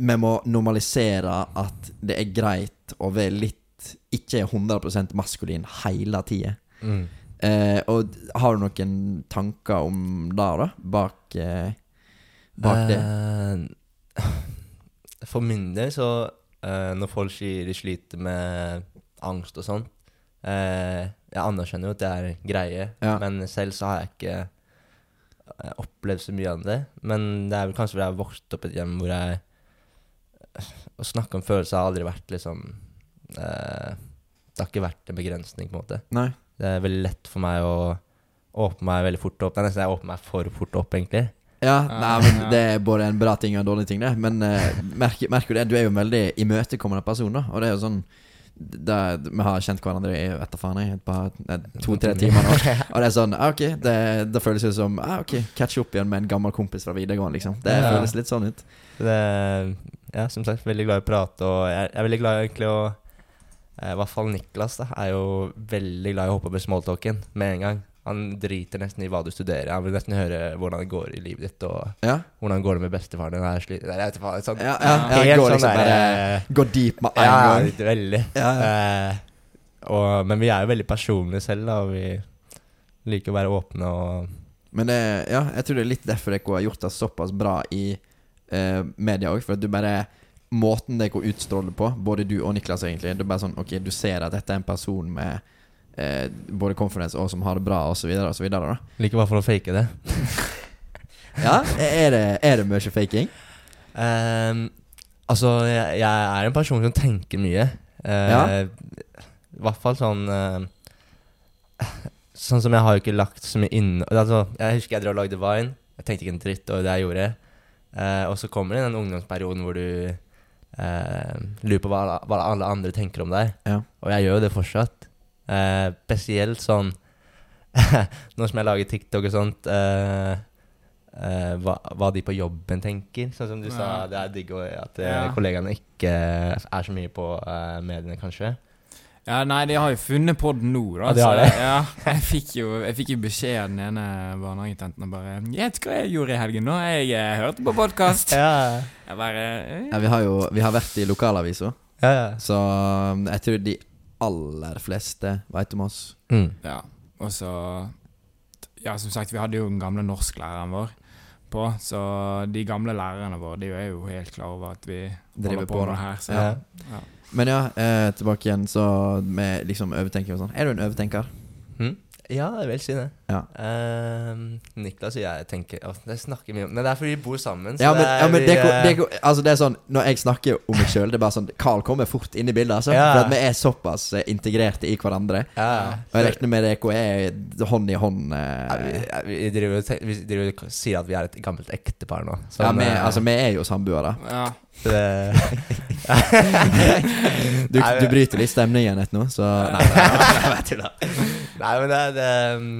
vi må normalisere at det er greit å være litt ikke 100 maskulin hele tida. Mm. Eh, og har du noen tanker om det, da? Bak, eh, bak det? Eh, For min del så eh, Når folk sier de sliter med angst og sånn uh, Jeg anerkjenner jo at det er greie, Ja. men selv så har jeg ikke uh, opplevd så mye av det. Men det er vel kanskje fordi jeg har vokst opp i et hjem hvor jeg Å snakke om følelser har aldri vært liksom Det har ikke vært en begrensning, på en måte. Nei? Det er veldig lett for meg å åpne meg veldig fort opp. Det er nesten jeg åpner meg for fort opp, egentlig. Ja, nei, men det er både en bra ting og en dårlig ting, det. Men uh, merker, merker du det? Du er jo en veldig imøtekommende person, da. Og det er jo sånn da, Vi har kjent hverandre i vet faen jeg, et par to-tre timer nå. Og det er sånn ah, Ok, det, det føles jo som ah, Ok, catch up igjen med en gammel kompis fra videregående, liksom. Det Ja. føles litt sånn ut. Det, ja, som sagt, veldig glad i å prate, og jeg, jeg er veldig glad egentlig å eh, I hvert fall Niklas da, er jo veldig glad i å hoppe over smalltalken med en gang. Han driter nesten i hva du studerer. Han vil nesten høre hvordan det går i livet ditt, og Ja, hvordan går det med bestefaren din. Jeg vet ikke hva, sånn, ja, ja, ja helt går sånn liksom der, uh, eh, deep med en Ja, gang. Ja, veldig. Ja, ja. Eh, og, men vi er jo veldig personlige selv, da, og vi liker å være åpne og Men det, ja, jeg tror det er litt derfor dere har gjort det såpass bra i uh, media òg. For at du bare Måten dere utstråler på, både du og Niklas, egentlig Du er bare sånn Ok, du ser at dette er en person med eh, både confidence og som har det bra, osv., Like liker for å fake det. Ja, er det, er det mye faking? Um, altså, jeg, jeg er en person som tenker mye. Uh, Ja. I hvert fall sånn uh, Sånn som jeg har jo ikke lagt så mye inn altså, Jeg husker jeg drev og lagde Vine. Jeg tenkte ikke en dritt over det jeg gjorde. Uh, og så kommer det den ungdomsperioden hvor du lurer på hva, hva alle andre tenker om deg. Ja. Og jeg gjør jo det fortsatt. Eh, spesielt sånn Nå som jeg lager TikTok og sånt eh, eh, hva, hva de på jobben tenker. Sånn som du sa, det er digg at eh, Ja. kollegaene ikke er så mye på eh, mediene, kanskje. Ja, nei, de har jo funnet podden nå, da. Ja, de har så. Ja, jeg fikk jo jeg fikk jo beskjed av den ene barnehagetenten og bare 'Gjett hva jeg gjorde i helgen, nå? Jeg jeg hørte på podkast.' Ja, Jeg bare eh, Ja, vi har jo vi har vært i lokalavisa, ja. ja. så um, jeg tror de aller fleste veit om oss. Mm. Ja. og så Ja, som sagt, vi hadde jo den gamle norsklæreren vår på, så de gamle lærerne våre de er jo helt klar over at vi Driver holder på på med det her. Så Ja. ja. Men ja, eh, tilbake igjen så med liksom overtenking og sånn. Er du en overtenker? Hm? Ja, jeg vil si det. Ja. Uh, Niklas og jeg tenker å, Det snakker mye om Men det er fordi vi bor sammen. så Ja, men, ja, men vi, det, eh, det, går- altså det er sånn Når jeg snakker om meg sjøl, det er bare sånn Carl kommer fort inn i bildet. Altså, Ja. For at vi er såpass eh, integrerte i hverandre. ja, Og jeg regner med dere er hånd i hånd. Vi, Eh, ja, vi, driver, vi driver og sier at vi er et gammelt ektepar nå. Sånn, ja, vi, altså, vi er jo samboere. Ja. Du, du bryter litt stemningen litt nå, så Nei, Nei. Nei, men det det um,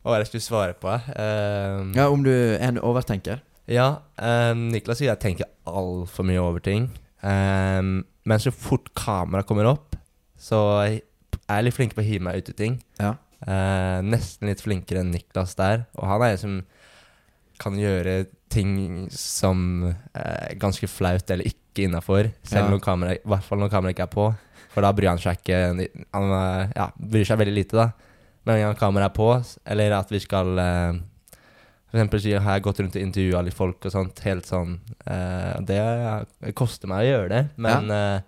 Hva var det jeg skulle svare på? Um, Ja, om du er en overtenker. Ja, um, Niklas sier jeg tenker altfor mye over ting. Um, men så fort kamera kommer opp, så jeg er jeg litt flink på å hive meg ut i ting. Ja. Uh, nesten litt flinkere enn Niklas der. Og han er en som kan gjøre ting som er ganske flaut eller ikke innafor. Selv Ja. når kamera, i hvert fall når kameraet ikke er på. For da bryr han seg ikke Han eh, ja, bryr seg veldig lite, da. Men en gang kameraet er på, eller at vi skal eh, eksempel si har jeg gått rundt og intervjua litt folk og sånt. Helt sånn eh, Det koster meg å gjøre det, men eh,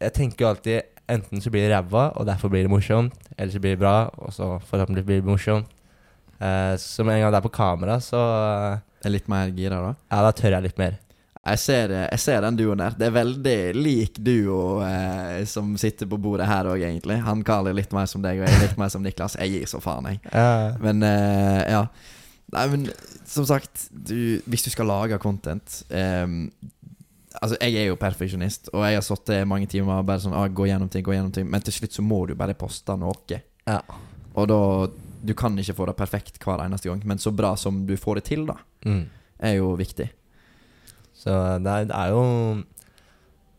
jeg tenker jo alltid Enten så blir det ræva, og derfor blir det morsomt. Eller så blir det bra, og så forhåpentligvis blir det morsomt. Eh, så med en gang det er på kamera, så eh, Er litt mer gira, da. Ja, da tør jeg litt mer. Jeg ser, jeg ser den duoen der. Det er veldig lik duo eh, som sitter på bordet her òg, egentlig. Han Karl er litt mer som deg, og jeg er litt mer som Niklas. Jeg gir så faen, jeg. Men eh, ja. Nei, men som sagt, du, hvis du skal lage content eh, Altså, jeg er jo perfeksjonist, og jeg har sittet mange timer og bare sånn ah, Gå gjennom ting, gå gjennom ting. Men til slutt så må du bare poste noe. Ja. Og da Du kan ikke få det perfekt hver eneste gang, men så bra som du får det til, da, Mm. er jo viktig. Så det er, det er jo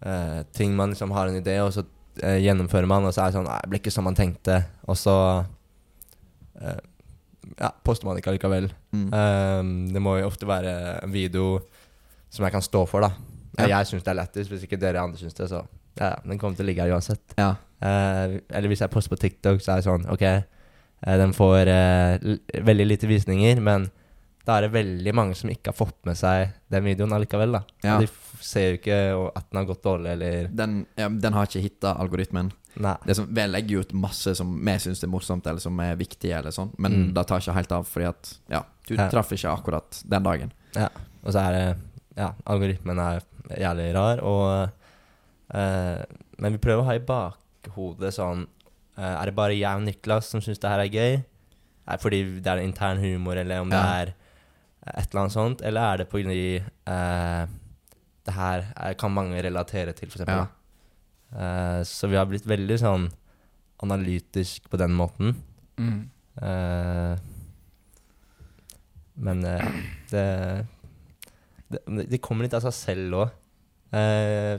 eh, ting man liksom har en idé, og så eh, gjennomfører man, og så er det sånn Nei, det ble ikke som man tenkte. Og så eh, ja, poster man ikke allikevel. Mm. Um, det må jo ofte være en video som jeg kan stå for, da. Ja. Jeg syns det er lettest. Hvis ikke dere andre syns det, så ja, den kommer til å ligge her uansett. Ja. Eh, eller hvis jeg poster på TikTok, så er det sånn Ok, eh, den får eh, l veldig lite visninger, men da er det veldig mange som ikke har fått med seg den videoen allikevel. da Ja. De ser jo ikke at den har gått dårlig, eller Den, ja, den har ikke hitta algoritmen. Nei. Det som, vi legger jo ut masse som vi syns er morsomt, eller som er viktig, eller sånn, men Mm. det tar ikke helt av fordi at Ja, du Ja. traff ikke akkurat den dagen. Ja, Og så er det Ja, algoritmen er jævlig rar, og eh, Men vi prøver å ha i bakhodet sånn eh, Er det bare jeg og Niklas som syns det her er gøy? Det fordi det er intern humor, eller om det er et eller annet sånt? Eller er det fordi eh, det her er, kan mange relatere til, eksempel? Ja. Eh, så vi har blitt veldig sånn analytisk på den måten. Mm. Eh, men eh, det, det Det kommer litt av seg selv òg.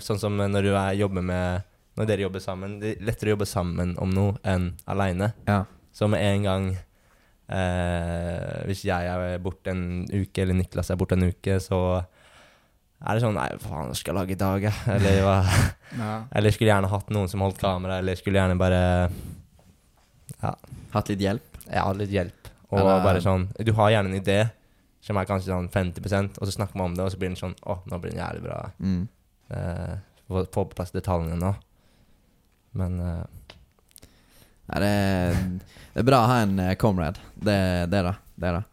sånn som når du er, jobber med Når dere jobber sammen. Det er lettere å jobbe sammen om noe enn aleine. Ja. Så med en gang eh, Hvis jeg er borte en uke, eller Niklas er borte en uke, så er det sånn Nei, faen, hva skal jeg lage i dag, jeg? Eller hva Ja. Eller skulle gjerne hatt noen som holdt kamera, eller skulle gjerne bare Hatt litt hjelp. Ja, litt hjelp. Og Eller- bare sånn Du har gjerne en idé som er kanskje sånn 50% og så snakker man om det, og så blir den sånn Å, nå blir den jævlig bra. Mm. Eh, få, få på plass detaljene nå. Men eh, Nei, det, er, det er bra å ha en eh, comrade. Det, det er det. Det er det.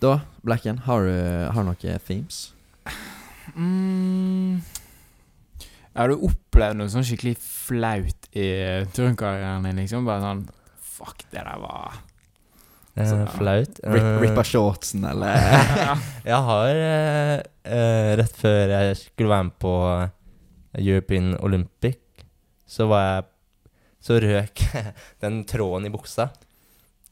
Da, Blacken, har du, har du noen themes? Mm. Har du opplevd noe sånn skikkelig flaut i turnkarrieren din? Liksom? Bare sånn Fuck, det der var eh, uh, flaut. Rip, Eh, rippa shortsen, eller Jeg har uh, Rett før jeg skulle være med på European Olympic, så var jeg Så røk den tråden i buksa.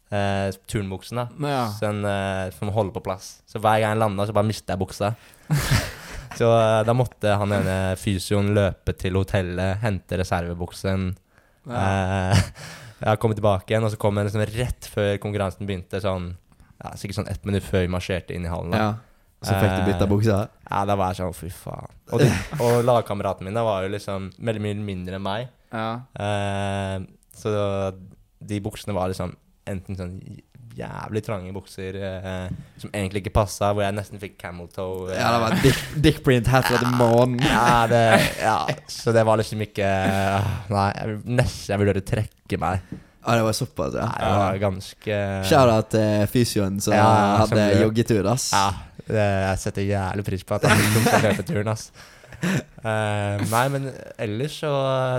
Eh, turnbuksen, da. Ja. Så den eh, som holder på plass. Så hver gang jeg landa, så bare mista jeg buksa. så eh, da måtte han ene fysioen løpe til hotellet, hente reservebuksen. Ja. Eh, jeg kom tilbake igjen, og så kom jeg liksom rett før konkurransen begynte, sånn ja, sikkert sånn ett minutt før vi marsjerte inn i hallen. da. Ja. Så fikk du bytta Eh, buksa? Ja, da var jeg sånn, fy faen. Og, de, og lagkameratene mine var jo liksom veldig mye mindre enn meg. Ja. Eh, så de buksene var liksom enten sånn jævlig trange bukser eh, som egentlig ikke passa, hvor jeg nesten fikk camel toe. eh. Ja, det var dick, dickprint hat fra the månen. ja, det, ja, så det var liksom ikke Nei, jeg, nesten jeg vurderte å trekke meg. Ja, det var såpass, ja. Nei, det var ganske Shout-out til fysioen som Ja, hadde joggetur, ass. Ja, det, jeg setter jævlig pris på at han tok den løpeturen, ass. Eh, nei, men ellers så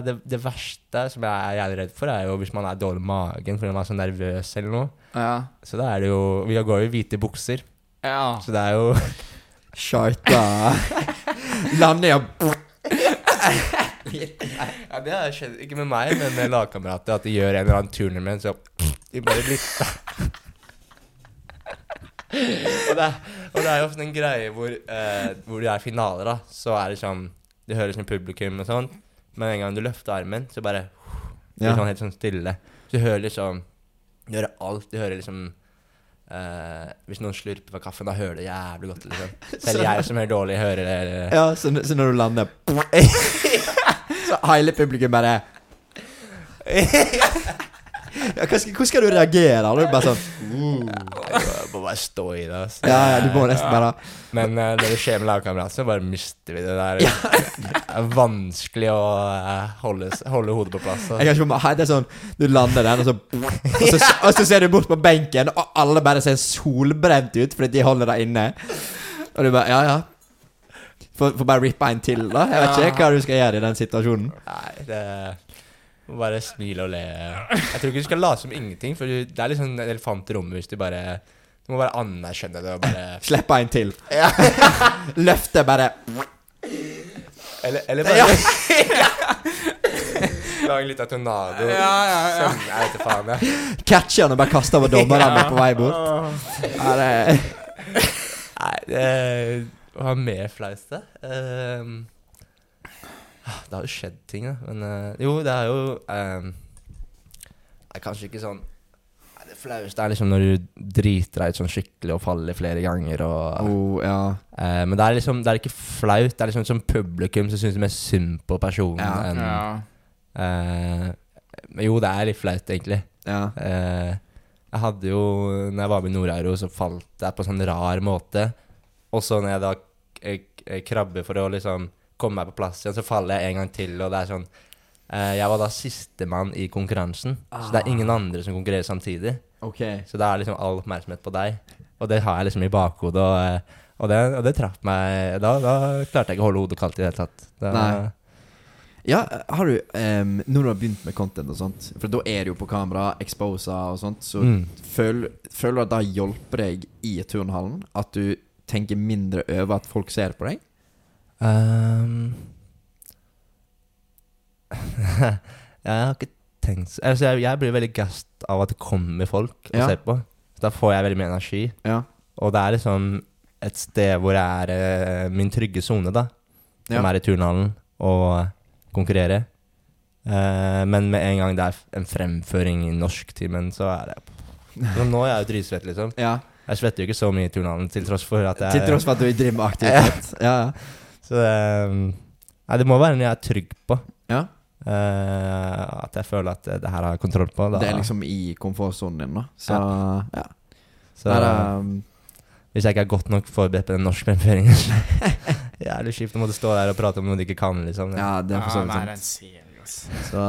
det, det verste som jeg er jævlig redd for, er jo hvis man er dårlig i magen fordi man er så nervøs eller noe. Ja. Så da er det jo Vi går jo i hvite bukser, ja. så det er jo Sharta Landing og Ja, det har skjedd ikke med meg, men med lagkamerater. At de gjør en eller annen tournament, så de bare lytter. Og, det er, og det er jo ofte en greie hvor, eh, hvor det er finaler, da. Så er det sånn Du hører sånn publikum og sånn, men en gang du løfter armen, så bare Ja. sånn helt sånn stille. Så du hører liksom Du hører alt. Du hører liksom eh, Hvis noen slurper fra kaffen, da hører du jævlig godt. liksom Selv jeg som hører dårlig, hører det. Ja, så, så når du lander Så hele publikum bare ja, hva skal, Hvordan skal du reagere? Er du bare sånn Jeg må bare stå i det. Altså. Ja, ja, du må nesten bare Men uh, når det skjer med lagkamerat, så bare mister vi det der. Det er vanskelig å uh, holde, holde hodet på plass. Jeg kan ikke Det er sånn Du lander den, og så, og så Og så ser du bort på benken, og alle bare ser solbrent ut fordi de holder deg inne. Og du bare Ja, ja. Får bare rippe en til, da. Jeg vet ikke hva du skal gjøre i den situasjonen. Nei, det Bare smile og le. Jeg tror ikke du skal late som ingenting, for det er litt sånn en elefant i rommet hvis du bare Du må bare anerkjenne det og bare Slippe en til. Løfte bare Eller, eller bare Lag litt av tornado. Ja, ja, ja. Send- Jeg vet ikke faen, jeg. Catche han og bare kaste over dommerne på vei bort. Ja, det Nei, det var mer flaut, det. Ehm, det har jo skjedd ting, da. Men eh, jo, det er jo um, er Kanskje ikke sånn nei, Det flaueste er liksom når du driter deg ut sånn skikkelig og faller flere ganger og oh, ja. eh, Men det er liksom Det er ikke flaut. Det er liksom som publikum som syns mer synd på personen Ja. enn ja. eh, Men jo, det er litt flaut, egentlig. ja. Eh, jeg hadde jo Når jeg var med i Nord-Euro, så falt jeg på en sånn rar måte. Og så når jeg da eh, k- krabber for å liksom komme meg på plass igjen, så faller jeg en gang til, og det er sånn eh, Jeg var da sistemann i konkurransen, så det er ingen andre som konkurrerer samtidig. Okay. Så da er liksom all oppmerksomhet på deg. Og det har jeg liksom i bakhodet, og, eh, og, det, og det traff meg da, da klarte jeg ikke å holde hodet kaldt i det hele tatt. Det, Nei. Ja, har du um, Når du har begynt med content og sånt, for da er det jo på kamera, exposa og sånt, så Mm. føl- føler du at det har hjulpet deg i turnhallen? At du tenker mindre over at folk ser på deg? Ehm. jeg har ikke tenkt så- altså jeg, jeg blir veldig gassed av at det kommer folk og Ja. ser på. Så da får jeg veldig mye energi. Ja. Og det er liksom et sted hvor jeg er eh, min trygge sone, da. Som Ja. er i turnhallen, og konkurrere. Eh, men med en gang det er f- en fremføring i norsktimen, så er det Så Nå er jeg jo dritsvett, liksom. ja. Jeg svetter jo ikke så mye i turnhallen, til tross for at jeg Til tross for at du driver med aktivitet. Ja, ja. Så det Nei, det må være noe jeg er trygg på. ja. Eh, at jeg føler at det her har jeg kontroll på. Da. Det er liksom i komfortsonen din, da. Så ja. Så Er det, um, hvis jeg ikke er godt nok forberedt på den norske fremføringen så Jævlig kjipt å måtte stå der og prate om noe du ikke kan, liksom. ja, det er for så vidt sant. Så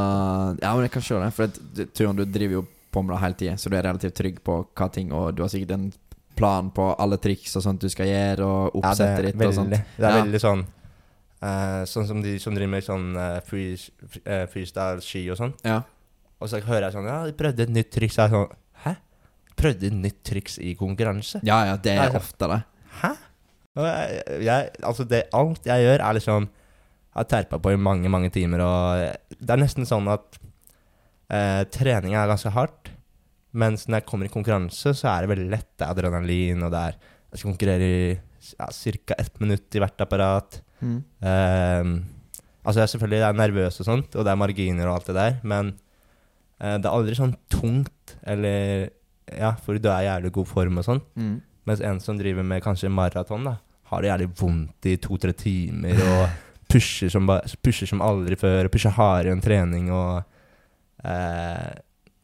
ja, men jeg kan se det. For Turen, du driver jo på med det hele tida, så du er relativt trygg på hva ting Og du har sikkert en plan på alle triks og sånt du skal gjøre, og oppsettet er ditt og sånt. det er Ja. veldig sånn uh, Sånn som de som driver med sånn uh, free, free, freestyle ski og sånn. Ja. Og så hører jeg sånn Ja, de prøvde et nytt triks. Jeg er sånn Hæ? Prøvde et nytt triks i konkurranse? ja, ja, det Nei, er så- ofte det. Hæ? Jeg, jeg, altså det, alt jeg gjør, er liksom Jeg har terpa på i mange, mange timer, og det er nesten sånn at eh, trening er ganske hardt. Mens når jeg kommer i konkurranse, så er det veldig lett. Det er adrenalin, og det er Jeg skal konkurrere i ja, ca. ett minutt i hvert apparat. Mm. Um, altså jeg er selvfølgelig jeg er nervøs og sånt, og det er marginer og alt det der, men uh, det er aldri sånn tungt, eller Ja, for du er i jævlig god form og sånn. Mm. Mens en som driver med kanskje maraton, da, har det jævlig vondt i to-tre timer og pusher som, pusher som aldri før, pusher hardere enn trening og uh,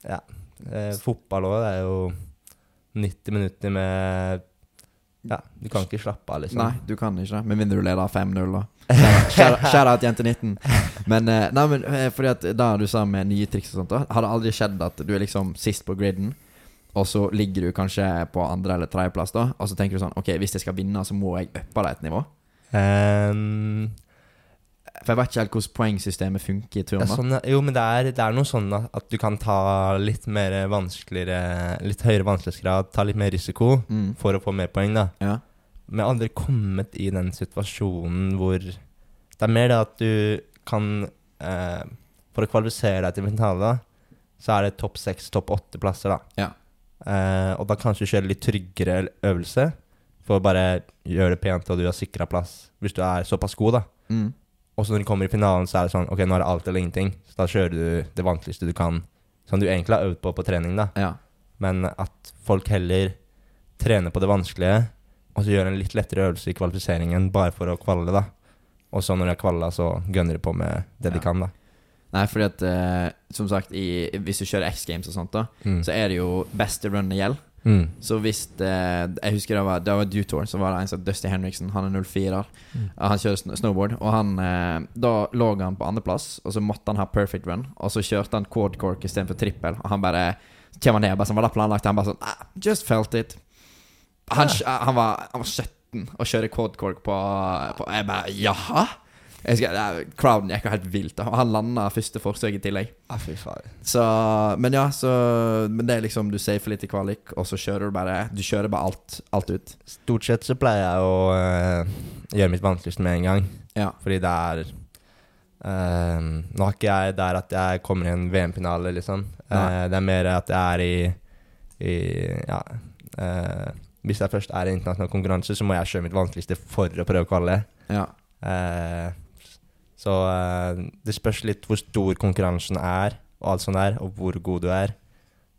Ja. Eh, fotball òg, det er jo 90 minutter med Ja, du kan ikke slappe av, liksom. Nei, du kan ikke det. Med mindre du leder 5-0, da. Shout-out jente 19. Men, eh, nei, men eh, fordi at da du sa med nye triks og sånt, da har det aldri skjedd at du er liksom sist på griden, og så ligger du kanskje på andre- eller tredjeplass, da, og så tenker du sånn Ok, hvis jeg skal vinne, så må jeg uppe deg et nivå? Ehm, For jeg vet ikke helt hvordan poengsystemet funker i er sånn, jo, men det er, det er noe sånn at, du kan ta litt mer vanskeligere Litt høyere vanskelighetsgrad, ta litt mer risiko Mm. for å få mer poeng, da. Ja. Men jeg har aldri kommet i den situasjonen hvor Det er mer det at du kan eh, For å kvalifisere deg til finale, da, så er det topp seks, topp åtte plasser, da. Ja. Eh, og da kanskje kjøre litt tryggere øvelse, for å bare gjøre det pent, og du har sikra plass, hvis du er såpass god, da. Mm. Og så når du kommer i finalen, så er det sånn Ok, nå er det alt eller ingenting. Så da kjører du det vanskeligste du kan, som du egentlig har øvd på på trening, da. ja. Men at folk heller trener på det vanskelige, og så gjør en litt lettere øvelse i kvalifiseringen bare for å kvalle, da. Og så når de har kvalla, så gønner de på med det de kan, da. Nei, fordi at eh, Som sagt, i, hvis du kjører X Games og sånt, da Mm. så er det jo beste runnet gjeld. Mm. Så hvis det, Jeg husker det var, det var Dutour, så var det en som Dusty Henriksen. Han er 04. Mm. Han kjører snowboard, og han eh, Da lå han på andreplass, og så måtte han ha perfect run. Og så kjørte han quad cork istedenfor trippel, og han bare kommer ned, bare sånn, var det planlagt? Han bare sånn ah, Just felt it. Han, han, var, han var 17 og kjører quad cork på, på Jeg bare Jaha? Jeg husker, er- crowden gikk jo helt vilt. og Han landa første forsøk i tillegg. Ah, fy faen. Så Men ja, så Men det er liksom Du safer litt i kvalik, og så kjører du bare Du kjører bare alt, alt ut. Stort sett så pleier jeg å eh, gjøre mitt vanskeligste med en gang. Ja. Fordi det er eh, Nå har ikke jeg der at jeg kommer i en VM-finale, liksom. Eh, det er mer at jeg er i, i Ja. Uh, hvis jeg først er i internasjonal konkurranse, så må jeg kjøre mitt vanskeligste for å prøve å kvalle. Ja. Eh, så uh, det spørs litt hvor stor konkurransen er, og alt sånt der, og hvor god du er.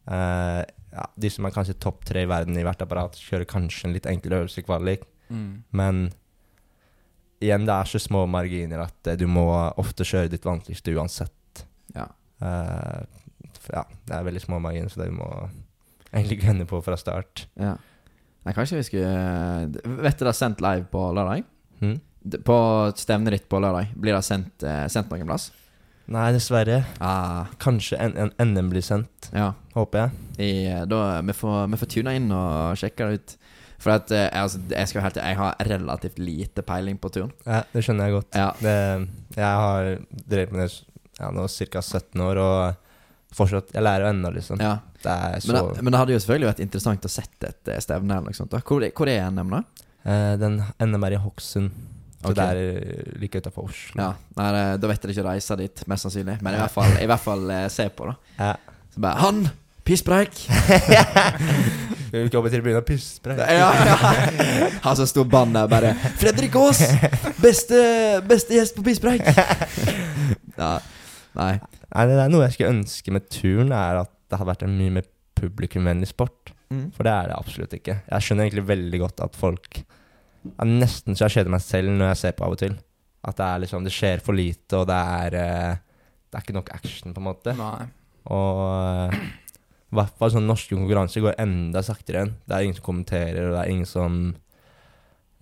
Uh, ja, de som er kanskje topp tre i verden i hvert apparat, kjører kanskje en litt enklere øvelse i kvalik, Mm. men igjen, det er så små marginer at eh, du må ofte kjøre ditt vanskeligste uansett. Ja. Uh, ja, det er veldig små marginer, så det du må egentlig gønne på fra start. ja. Nei, kanskje vi skulle Vet du det er sendt live på lørdag? Hm? På stevnet ditt på lørdag, blir det sendt, eh, sendt noen plass? Nei, dessverre. Ah, Kanskje NM blir sendt, ja. håper jeg. I, eh, da, vi, får, vi får tune inn og sjekke det ut. For at, eh, jeg, altså, jeg skal helt Jeg har relativt lite peiling på turn. Ja, det skjønner jeg godt. Ja. Det, jeg har drevet med det ja, nå ca. 17 år, og fortsatt Jeg lærer ennå, liksom. ja. Det så Men, det- men det hadde jo selvfølgelig vært interessant å sette et stevne eller noe sånt. Da. Hvor, hvor er NM, da? eh, Den NM er i Hokksund. Så Ok. det er eh, like utafor Oslo. Ja, nei, Da vet dere ikke å reise dit, mest sannsynlig. Men i hvert fall, i hvert fall eh, se på, da. Ja. Så bare Han! Pisspreik! Vi vil ikke opp til å begynne puste på. Ja, ja. Han som sto bann der bare 'Fredrik Aas! Beste, beste gjest på Pisspreik!' Ja, nei. Nei, det er noe jeg skulle ønske med turen, er at det hadde vært en mye mer publikumvennlig sport. Mm. For det er det absolutt ikke. Jeg skjønner egentlig veldig godt at folk ja, Nesten så jeg kjeder meg selv når jeg ser på av og til. At det er liksom Det skjer for lite, og det er eh, Det er ikke nok action, på en måte. Nei. Og eh, i hvert fall sånn norske konkurranser går enda saktere enn. Det er ingen som kommenterer, og det er ingen som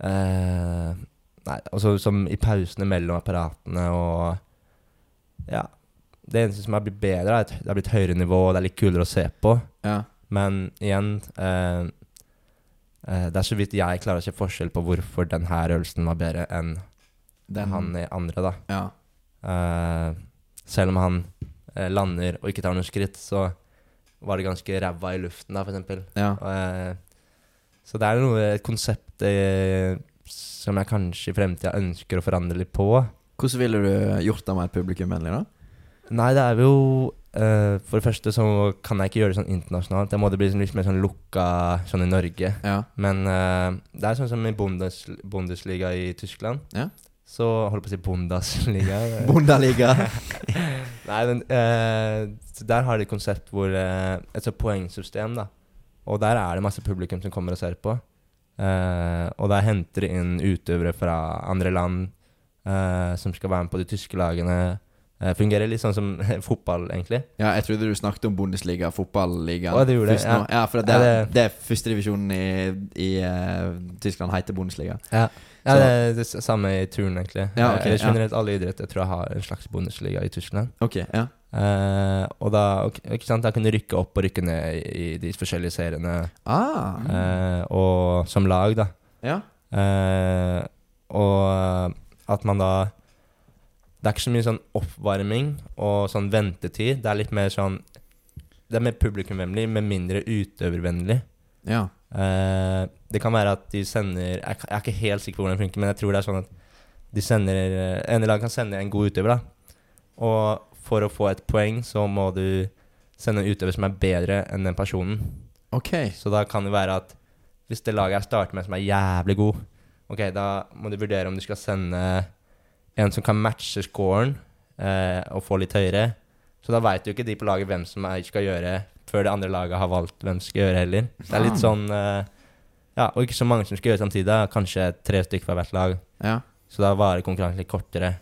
eh, Nei, altså som i pausene mellom apparatene og Ja. Det eneste som har blitt bedre, er at det har blitt høyere nivå, og det er litt kulere å se på. Ja. Men igjen eh, Det er så vidt jeg klarer å se forskjell på hvorfor denne øvelsen var bedre enn Den han i andre, da. Ja. Uh, selv om han uh, lander og ikke tar noen skritt, så var det ganske ræva i luften, da, for eksempel. ja. Eh, så det er noe, et konsept eh, som jeg kanskje i fremtida ønsker å forandre litt på. Hvordan ville du gjort det mer publikumvennlig, da? Nei, det er jo eh, For det første så kan jeg ikke gjøre det sånn internasjonalt. Da må det bli sånn litt mer sånn lukka sånn i Norge. Ja. Men uh, det er sånn som i Bundes, Bundesliga i Tyskland. Ja. Så holdt på å si Bundesliga. Bundesliga! Nei, men uh, der har de et konsept hvor Et sånt poengsystem, da. Og der er det masse publikum som kommer og ser på. Og der henter de inn utøvere fra andre land som skal være med på de tyske lagene. Eh, fungerer litt sånn som fotball, egentlig. Ja, jeg trodde du snakket om Bundesliga, fotballigaen. Å, det gjorde det, ja. ja. For det, er, det- er førstedivisjonen i, i uh, Tyskland heter Bundesliga. Ja, ja det er det samme i turn, egentlig. Ja, okay, ok, eller ja. generelt alle idretter tror jeg har en slags Bundesliga i Tyskland. Ok, ja. Uh, og da ikke sant, da kan du rykke opp og rykke ned i, de forskjellige seriene. Ah, Uh, og som lag, da. ja. Eh, og at man da Det er ikke så mye sånn oppvarming og sånn ventetid. Det er litt mer sånn Det er mer publikumvennlig, men mindre utøvervennlig. ja. Uh, det kan være at de sender jeg, jeg er ikke helt sikker på hvordan det funker, men jeg tror det er sånn at de sender eh, En lag kan sende en god utøver, da. Og for å få et poeng, så må du sende en utøver som er bedre enn den personen. Ok. Så da kan det være at hvis det laget jeg starter med som er jævlig god, ok, da må du vurdere om du skal sende en som kan matche scoren eh, og få litt høyere. Så da veit jo ikke de på laget hvem som er, skal gjøre, før det andre laget har valgt hvem som skal gjøre heller. Så det er litt Ah. sånn eh, Ja, og ikke så mange som skal gjøre samtidig. da. Kanskje tre stykker fra hvert lag. Ja. Så da varer konkurransen litt kortere.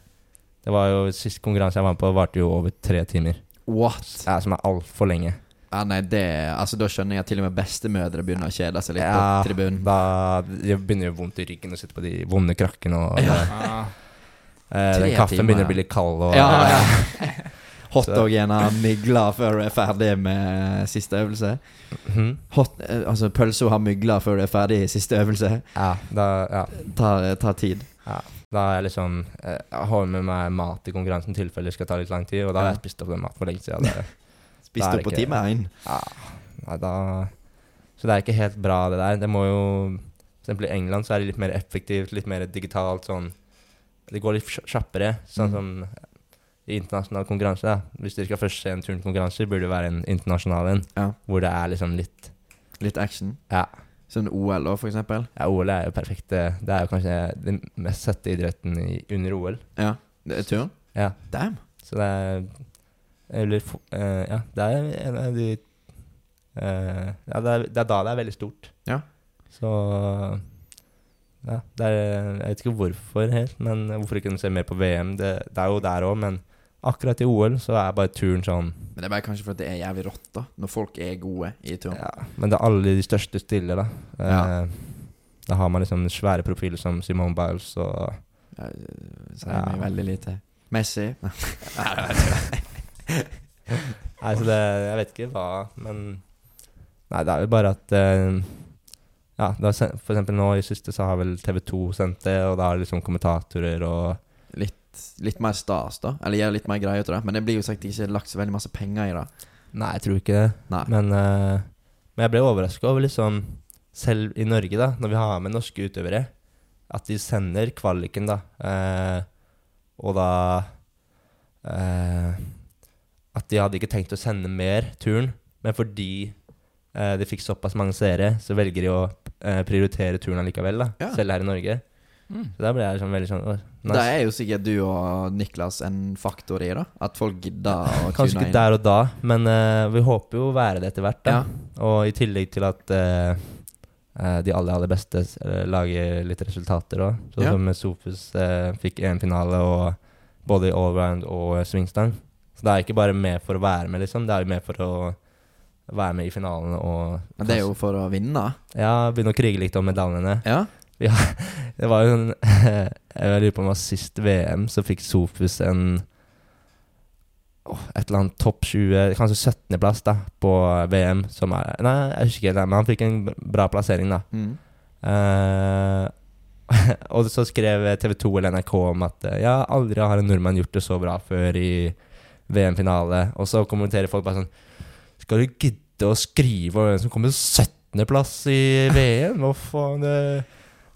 Det var jo Sist konkurranse jeg var med på, varte jo over tre timer. What? Ja, Som er altfor lenge. Ja, nei, det Altså, da skjønner jeg at til og med bestemødre begynner å kjede seg litt Ja, på tribunen. Da det begynner jo vondt i ryggen å sitte på de vonde krakkene. Og Ja. det, Ah, eh, Tre den kaffen timer, begynner ja. å bli litt kald. Og, Ja, ja. Hotdogen mygla før du er ferdig med siste øvelse. Mhm. Hot, eh, altså, pølsa har mygla før du er ferdig i siste øvelse. ja, da, ja, Tar, tar tid. da er jeg liksom eh, Jeg har med meg mat i konkurransen i tilfelle det skal ta litt lang tid, og da har jeg spist opp den maten for lenge siden. Det, er opp på time én. ja, nei, da, så det er ikke helt bra, det der. Det må jo For eksempel i England så er det litt mer effektivt, litt mer digitalt sånn Det går litt kjappere, sånn Mm. som i internasjonal konkurranse. da Hvis dere skal først se en turnkonkurranse, burde det være en internasjonal en, Ja. hvor det er liksom litt Litt action. Ja. Sånn OL òg, for eksempel. Ja, OL er jo perfekt. Det det er jo kanskje den mest sette idretten i, under OL. Ja. Det er turn. Ja, Damn. så det er Eller eh, Ja, det er en av de uh, Ja, det er, det er da det er veldig stort. Ja. Så Ja, det er Jeg vet ikke hvorfor helt, men hvorfor ikke se mer på VM? Det, det er jo der òg, men akkurat i OL så er bare turn sånn Men det er bare kanskje fordi det er jævlig rått, da. Når folk er gode i turn. Ja, men det er alle de største stiller, da. Ja. Eh, da har man liksom svære profiler som Simone Biles og Ja, Sier Ja. meg veldig lite. Messi. Nei, så det Jeg vet ikke hva, men Nei, det er jo bare at eh, Ja, det for eksempel nå i siste så har vel TV2 sendt det, og da er det liksom kommentatorer og litt, litt mer stas, da. Eller gjør litt mer greie ut av det. Men det blir jo sagt ikke lagt så veldig masse penger i det. Nei, jeg tror ikke det. Men, uh, men jeg ble overraska over liksom Selv i Norge, da, når vi har med norske utøvere, at de sender kvaliken, da. Uh, og da uh, At de hadde ikke tenkt å sende mer turn, men fordi eh, de fikk såpass mange seere, så velger de å eh, prioritere turen allikevel, da. Ja. Selv her i Norge. mm. Så da ble jeg sånn veldig sånn «Oi, Det er jo sikkert du og Niklas en faktor i, da. At folk gidder å Kanskje ikke der og da, men eh, vi håper jo å være det etter hvert. da Ja. Og i tillegg til at eh, eh, de aller, aller beste eh, lager litt resultater òg. Sånn Ja. som Sofus eh, fikk en finale og både i allround og swingstang. Så det er ikke bare med for å være med, liksom. Det er jo med for å være med i finalen og Men det er jo for å vinne. Ja, begynne å krige litt om medaljene. Ja. Det var jo en Jeg lurer på om det var sist VM, så fikk Sofus en oh, Et eller annet topp 20, kanskje 17.-plass da på VM. Som er Nei, jeg husker ikke, men han fikk en bra plassering, da. Mm. Uh, og så skrev TV 2 eller NRK om at eh, ja, aldri har en nordmann gjort det så bra før i VM-finale. Og så kommenterer folk bare sånn Skal du gidde å skrive om hvem som kommer 17.-plass i VM? Hva faen? Det,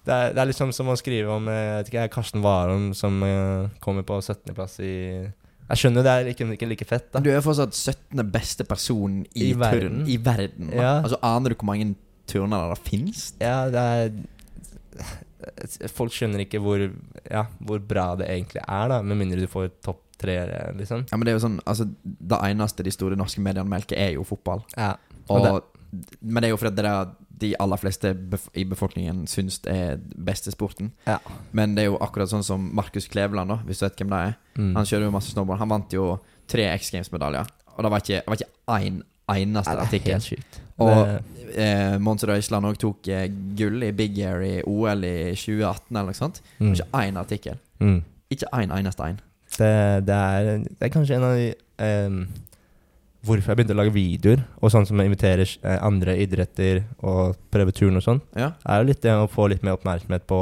det, er, det er liksom som å skrive om eh, jeg vet ikke, Karsten Warholm som eh, kommer på 17.-plass i Jeg skjønner det er ikke, ikke like fett, da. Du er fortsatt 17. beste person i, I turn verden. i verden. Ja. Altså, Aner du hvor mange turnere det finnes? Ja, det er Folk skjønner ikke hvor, ja, hvor bra det egentlig er, da, med mindre du får topp tre, liksom. Ja, men det er jo sånn Altså, det eneste de store norske mediene melker, er jo fotball. Ja. Og, Og men det er jo fordi det, er de aller fleste bef i befolkningen syns det er beste sporten. Ja. Men det er jo akkurat sånn som Markus Kleveland, da, hvis du vet hvem det er. Mm. Han kjører jo masse snowboard. Han vant jo tre X Games-medaljer. Og det var ikke, det var ikke én eneste ja, artikkel. Og Det- eh, Mons Øysland òg tok eh, gull i Big Air i OL i 2018 eller noe sånt. mm. Ikke én artikkel. Mm. Ikke én eneste en. Det, det, er, det er kanskje en av de um, Hvorfor jeg begynte å lage videoer, og sånn som jeg inviterer eh, andre idretter og prøver turen og sånn, Ja. er jo litt det å få litt mer oppmerksomhet på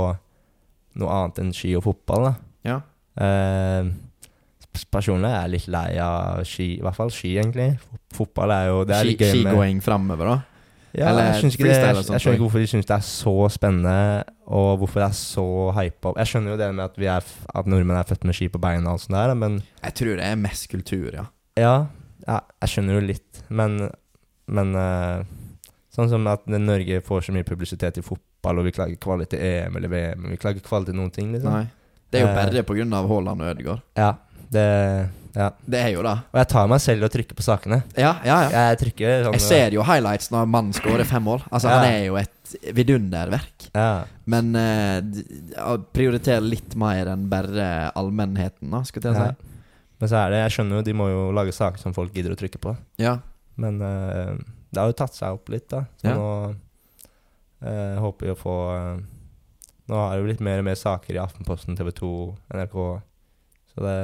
noe annet enn ski og fotball. da. ja. Uh, personlig er jeg litt lei av ski, i hvert fall ski, egentlig. Fotball er jo det er Ski, skigåing framover, da. Ja, eller jeg, ikke skjønner ikke hvorfor de syns det er så spennende, og hvorfor det er så hypa. Jeg skjønner jo det med at, vi er, at nordmenn er født med ski på beina og sånt der, men Jeg tror det er mest kultur, ja. ja, ja, jeg skjønner jo litt, men, men eh, Sånn som at Norge får så mye publisitet i fotball, og vi klager kvalitet til EM eller VM, vi klager kvalitet til noen ting, liksom. Nei. Det er jo Eh. bare på grunn av Haaland og Ødegaard. Ja, det Ja. Det er jo det. Og jeg tar meg selv i å trykke på sakene. Ja, ja, ja. Jeg trykker sånn Jeg ser jo highlights når mannen skårer fem mål. Altså, Ja. han er jo et vidunderverk. Ja. Men uh, d- prioriter litt mer enn bare allmennheten, da, skulle jeg si. Men så er det Jeg skjønner jo de må jo lage saker som folk gidder å trykke på. Ja. Men uh, det har jo tatt seg opp litt, da. Så nå uh, håper vi å få uh, Nå har det jo blitt mer og mer saker i Aftenposten, TV 2, NRK. Så det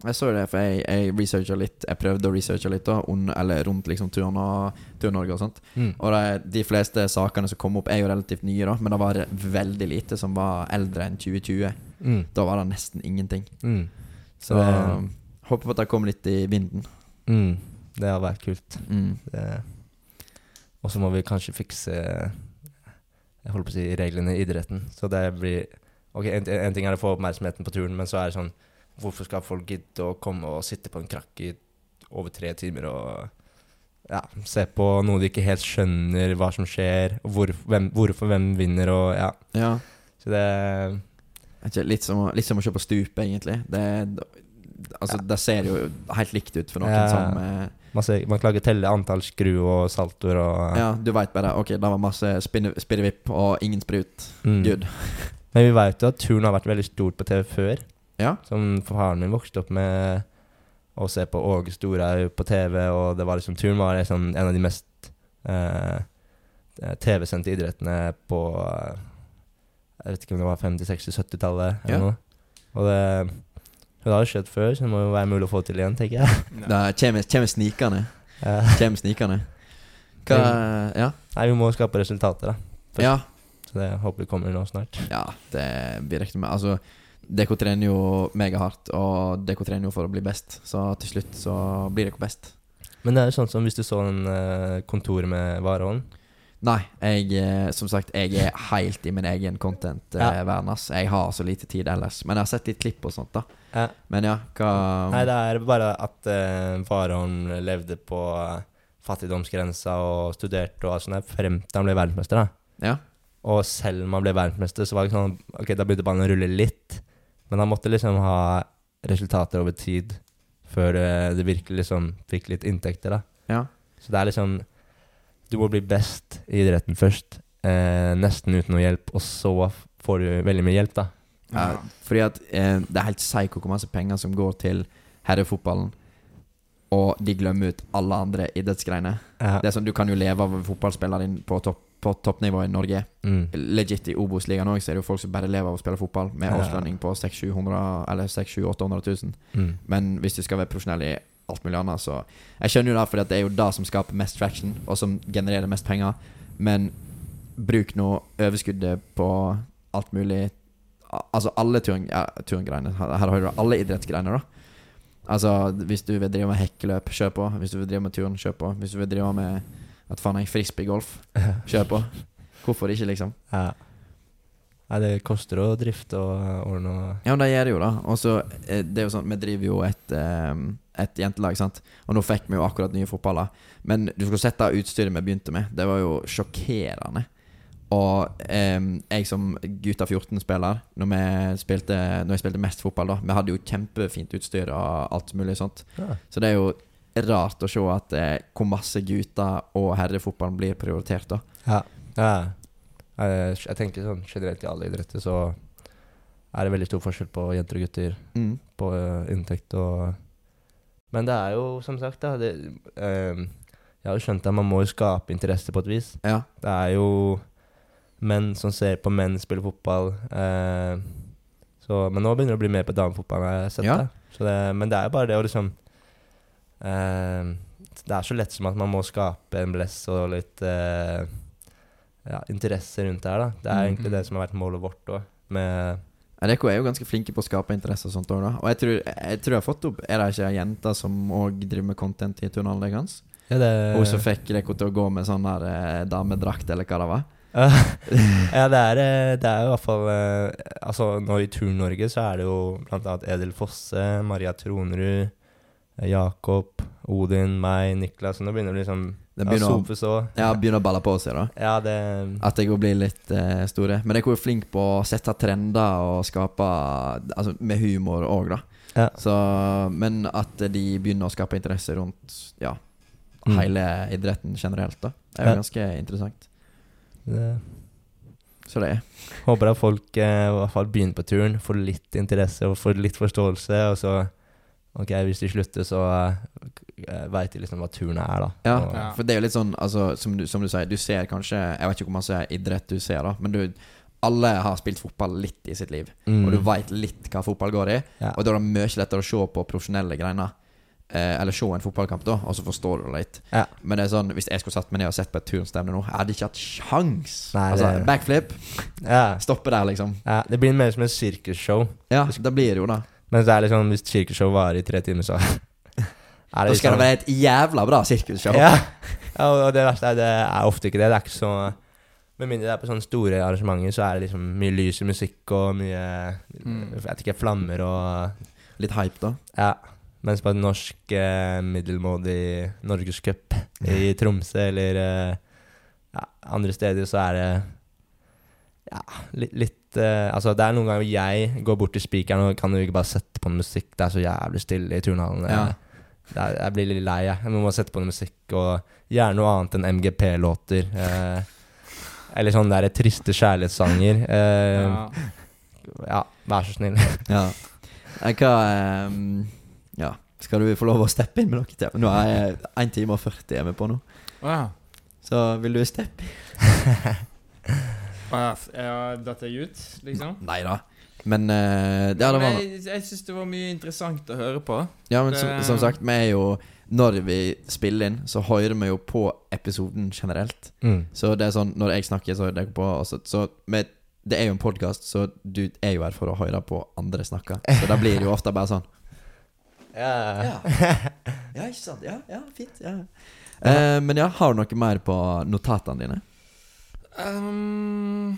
Jeg så det, for jeg, jeg researcha litt. Jeg prøvde å researche litt, da un, eller rundt liksom Tur-Norge og sånt. mm. Og de, de fleste sakene som kom opp, er jo relativt nye, da. Men det var veldig lite som var eldre enn 2020. Mm. Da var det nesten ingenting. Mm. Så Det- håper på at det kommer litt i vinden. Mm. Det hadde vært kult. Mm. Og så må vi kanskje fikse Jeg holder på å si reglene i idretten. Så det blir Ok, en, en ting er å få oppmerksomheten på turen, men så er det sånn Hvorfor skal folk gidde å komme og sitte på en krakk i over tre timer og ja, se på noe de ikke helt skjønner hva som skjer, og hvor, hvem, hvorfor hvem vinner, og ja. Ja. Så det ikke litt som, å- litt som å se på stupet, egentlig. Det, altså, det ser jo helt likt ut for noen Ja. som eh, Man, ser, man klager telle antall skru og saltoer og Ja, du veit bare Ok, det var masse spirrevipp og ingen sprut. Mm. Good. Men vi veit jo at turn har vært veldig stort på TV før. Ja. Som faren min vokste opp med å se på Åge Storhaug på TV, og det var liksom turn var liksom en av de mest eh, TV-sendte idrettene på eh, Jeg vet ikke om det var 50-, 60-, 70-tallet eller Ja. noe. Og det, det har jo skjedd før, så det må jo være mulig å få til igjen, tenker jeg. Da kommer. Eh, Kommer snikende. Hva Ja. nei, vi må skape resultater, da. Først. Ja. Så det håper vi kommer nå snart. ja det blir riktig med. Altså, DK trener jo megahardt, og DK trener jo for å bli best. Så til slutt så blir DK best. Men det er jo sånn som hvis du så en uh, kontor med varehånd Nei, jeg eh, som sagt Jeg er helt i min egen content-verden. Ja. Jeg har så lite tid ellers. Men jeg har sett litt klipp og sånt, da. Ja. Men ja, hva Nei, det er bare at uh, Warholm levde på eh, fattigdomsgrensa og studerte og alt sånt frem til han ble verdensmester. da. Ja. Og selv om han ble verdensmester, så var det sånn Ok, da begynte ballen å rulle litt, men han måtte liksom ha resultater over tid før det, det virkelig liksom fikk litt inntekter, da. ja. Så det er liksom Du må bli best i idretten først, eh, nesten uten noe hjelp, og så får du veldig mye hjelp, da. Ja, fordi at eh, det er helt psyko hvor masse penger som går til herrefotballen, og de glemmer ut alle andre idrettsgreiner. Ja. Det er sånn, Du kan jo leve av fotballspilleren din på, topp, på toppnivå i Norge. Mm. Legit i Obos-ligaen òg, så er det jo folk som bare lever av å spille fotball, med årslønning på 600 eller 800 000. Mm. Men hvis du skal være profesjonell i alt mulig annet, så Jeg skjønner jo det, for det er jo det som skaper mest traction, og som genererer mest penger. Men bruk nå overskuddet på alt mulig Altså alle turngreiene. Her har du alle idrettsgreiner, da. Altså Hvis du vil drive med hekkeløp, kjør på. Hvis du vil drive med turn, kjør på. Hvis du vil drive med at faen jeg frisbeegolf, kjør på. Hvorfor ikke, liksom? Ja. Nei, det koster å drifte og ordne og Ja, men det gjør det jo, da. Og så eh, Det er jo sånn Vi driver jo et, eh, et jentelag, sant. Og nå fikk vi jo akkurat nye fotballer. Men du skulle sett det utstyret vi begynte med. Det var jo sjokkerende. Og eh, jeg som gutta 14-spiller, når, vi spilte- når jeg spilte mest fotball, da Vi hadde jo kjempefint utstyr og alt mulig sånt. ja. Så det er jo rart å se at eh, hvor masse gutter og herrefotballen blir prioritert, da. ja. Ja. Jeg, jeg tenker sånn generelt i alle idretter så er det veldig stor forskjell på jenter og gutter Mm. på uh, inntekt og Men det er jo som sagt, da det, eh, Jeg har jo skjønt at man må jo skape interesse på et vis. Ja. Det er jo menn som ser på menn spille fotball. Uh, så, men nå begynner det å bli mer på damefotball, har jeg sett Ja. det. Det. Men det er jo bare det å liksom eh, Det er så lett som at man må skape en bless og litt eh, ja, interesse rundt det her, da. Det er egentlig det som har vært målet vårt òg, med er jo ganske flinke på å skape interesse og sånt òg, da. Og jeg tror, jeg tror jeg har fått opp Er det ikke ei jente som òg driver med content i turnhallen deres? ja, det, Hun som fikk dere til å gå med sånn der eh, damedrakt, eller hva det var? ja, det er, eh, det er jo i hvert fall eh, Altså, nå i Turn-Norge så er det jo blant annet Edel Fosse, Maria Tronrud, Jakob, Odin, meg, Niklas Nå begynner det liksom Det Ja, begynner, å, Sofus òg. ja, begynner å balle på seg, da. Ja, det At jeg òg blir litt eh, store. Men jeg er jo flink på å sette trender og skape Altså med humor òg, da. Ja. Så, men at de begynner å skape interesse rundt ja, Mm. hele idretten generelt, da. Det er jo Ja. ganske interessant. det, Så det er Håper at folk eh, i hvert fall begynner på turen, får litt interesse og får litt forståelse, og så Ok, hvis de slutter, så uh, veit de liksom hva turen er, da. Ja, Og, Ja. for det er jo litt sånn altså, som, du, som du sier, du ser kanskje Jeg vet ikke hvor masse idrett du ser, da, men du alle har spilt fotball litt i sitt liv, Mm. og du veit litt hva fotball går i. Ja. Og da er det mye lettere å se på profesjonelle greiner. Eh, eller se en fotballkamp, da, og så forstår du det litt. Ja. Men det er sånn hvis jeg skulle satt meg ned og sett på et turnstevne nå, jeg hadde ikke hatt sjans Nei, Altså, det- backflip, ja. stoppe der, liksom. ja. Det blir mer som et sirkusshow. Ja, det blir det jo da. Men det er liksom, hvis kirkeshow varer i tre timer, så er Da skal det være et jævla bra sirkusshow. Ja. ja, og det verste er det er ofte ikke det. Det er ikke så Med mindre det er på sånne store arrangementer, så er det liksom mye lys i musikk og mye Mm. Jeg vet ikke, flammer og Litt hype, da. Ja. Mens på en norsk eh, middelmådig norgescup i Tromsø eller eh, ja, andre steder, så er det ja, litt, litt uh, Altså, det er noen ganger jeg går bort til spikeren og kan jo ikke bare sette på noe musikk. Det er så jævlig stille i turnhallen. Ja. Er, jeg blir litt lei, jeg. Jeg må sette på noe musikk, og gjerne noe annet enn MGP-låter. Uh, eller sånne der triste kjærlighetssanger. Uh, Ja. ja, vær så snill. Ja. Eh, Hva um, Ja, skal du få lov å steppe inn med noe til? Nå er jeg 1 time og 40 er vi på nå. Wow. Så vil du steppe inn? Ja. f- Datt jeg ut, liksom? Nei da. Men uh, det Men jeg, jeg syns det var mye interessant å høre på. Ja, men som, Det- som sagt, vi er jo Når vi spiller inn, så hører vi jo på episoden generelt. Mm. Så det er sånn Når jeg snakker, så hører jeg på. Også, så med, det er jo en podkast, så du er jo her for å høre på andre snakke. Så da blir det jo ofte bare sånn Ja. Ja, ja ikke sant? Ja, ja fint. Ja. Uh, men ja, har du noe mer på notatene dine? Um,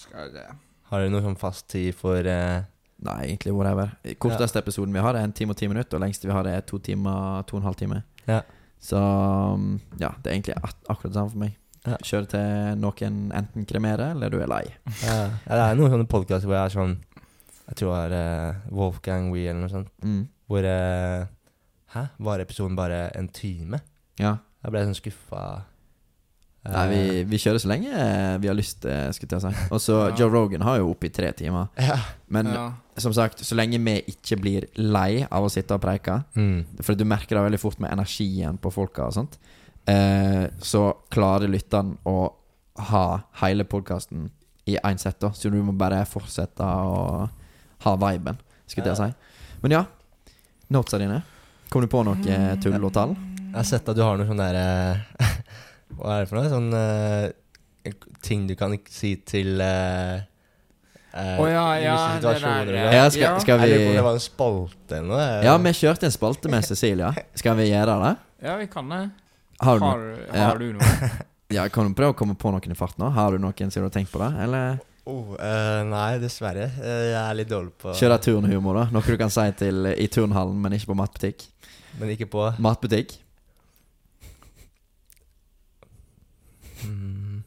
skal jeg Har dere noe sånn fast tid for uh... Nei, egentlig whatever. Korteste episoden vi har, er en time og ti minutter. Og lengste vi har, er to timer, to og en halv time. Ja. Så um, ja, det er egentlig ak akkurat det samme for meg. Ja. Kjøre til noen enten kremerer, eller du er lei. ja. ja, Det er noen sånne podkaster hvor jeg er sånn Jeg tror det var uh, Wolfgang Wee eller noe sånt. Mm. Hvor uh, Hæ? Var episoden bare en time? Ja. Jeg ble sånn skuffa. Nei, vi, vi kjører så lenge eh, vi har lyst, eh, skulle jeg si. Og så Ja. Joe Rogan har jo oppi tre timer. Ja. Men ja. som sagt, så lenge vi ikke blir lei av å sitte og preike Mm. For du merker det veldig fort med energien på folka og sånt. Eh, så klarer lytteren å ha hele podkasten i én sett, da. Så du må bare fortsette å ha viben, skulle jeg si. Men ja, notesa dine. Kom du på noe eh, tull og tall? Jeg har sett at du har noe sånn derre Hva er det for noe? Sånn uh, ting du kan ikke si til uh, oh, ja, ja, det der, ja. Ja, skal, skal vi Eller om det var en spalte eller noe. Ja, vi kjørte en spalte med Cecilia. Skal vi gjøre det? Ja, vi kan det. Har du, Har, har du noe? ja, kan du prøve å komme på noen i fart nå? Har du noen som du har tenkt på det? Eller Oh, uh, nei, dessverre. Uh, jeg er litt dårlig på kjøre turnhumor, da? Noe du kan si til i turnhallen, men ikke på matbutikk? Men ikke på Matbutikk? mm, eh,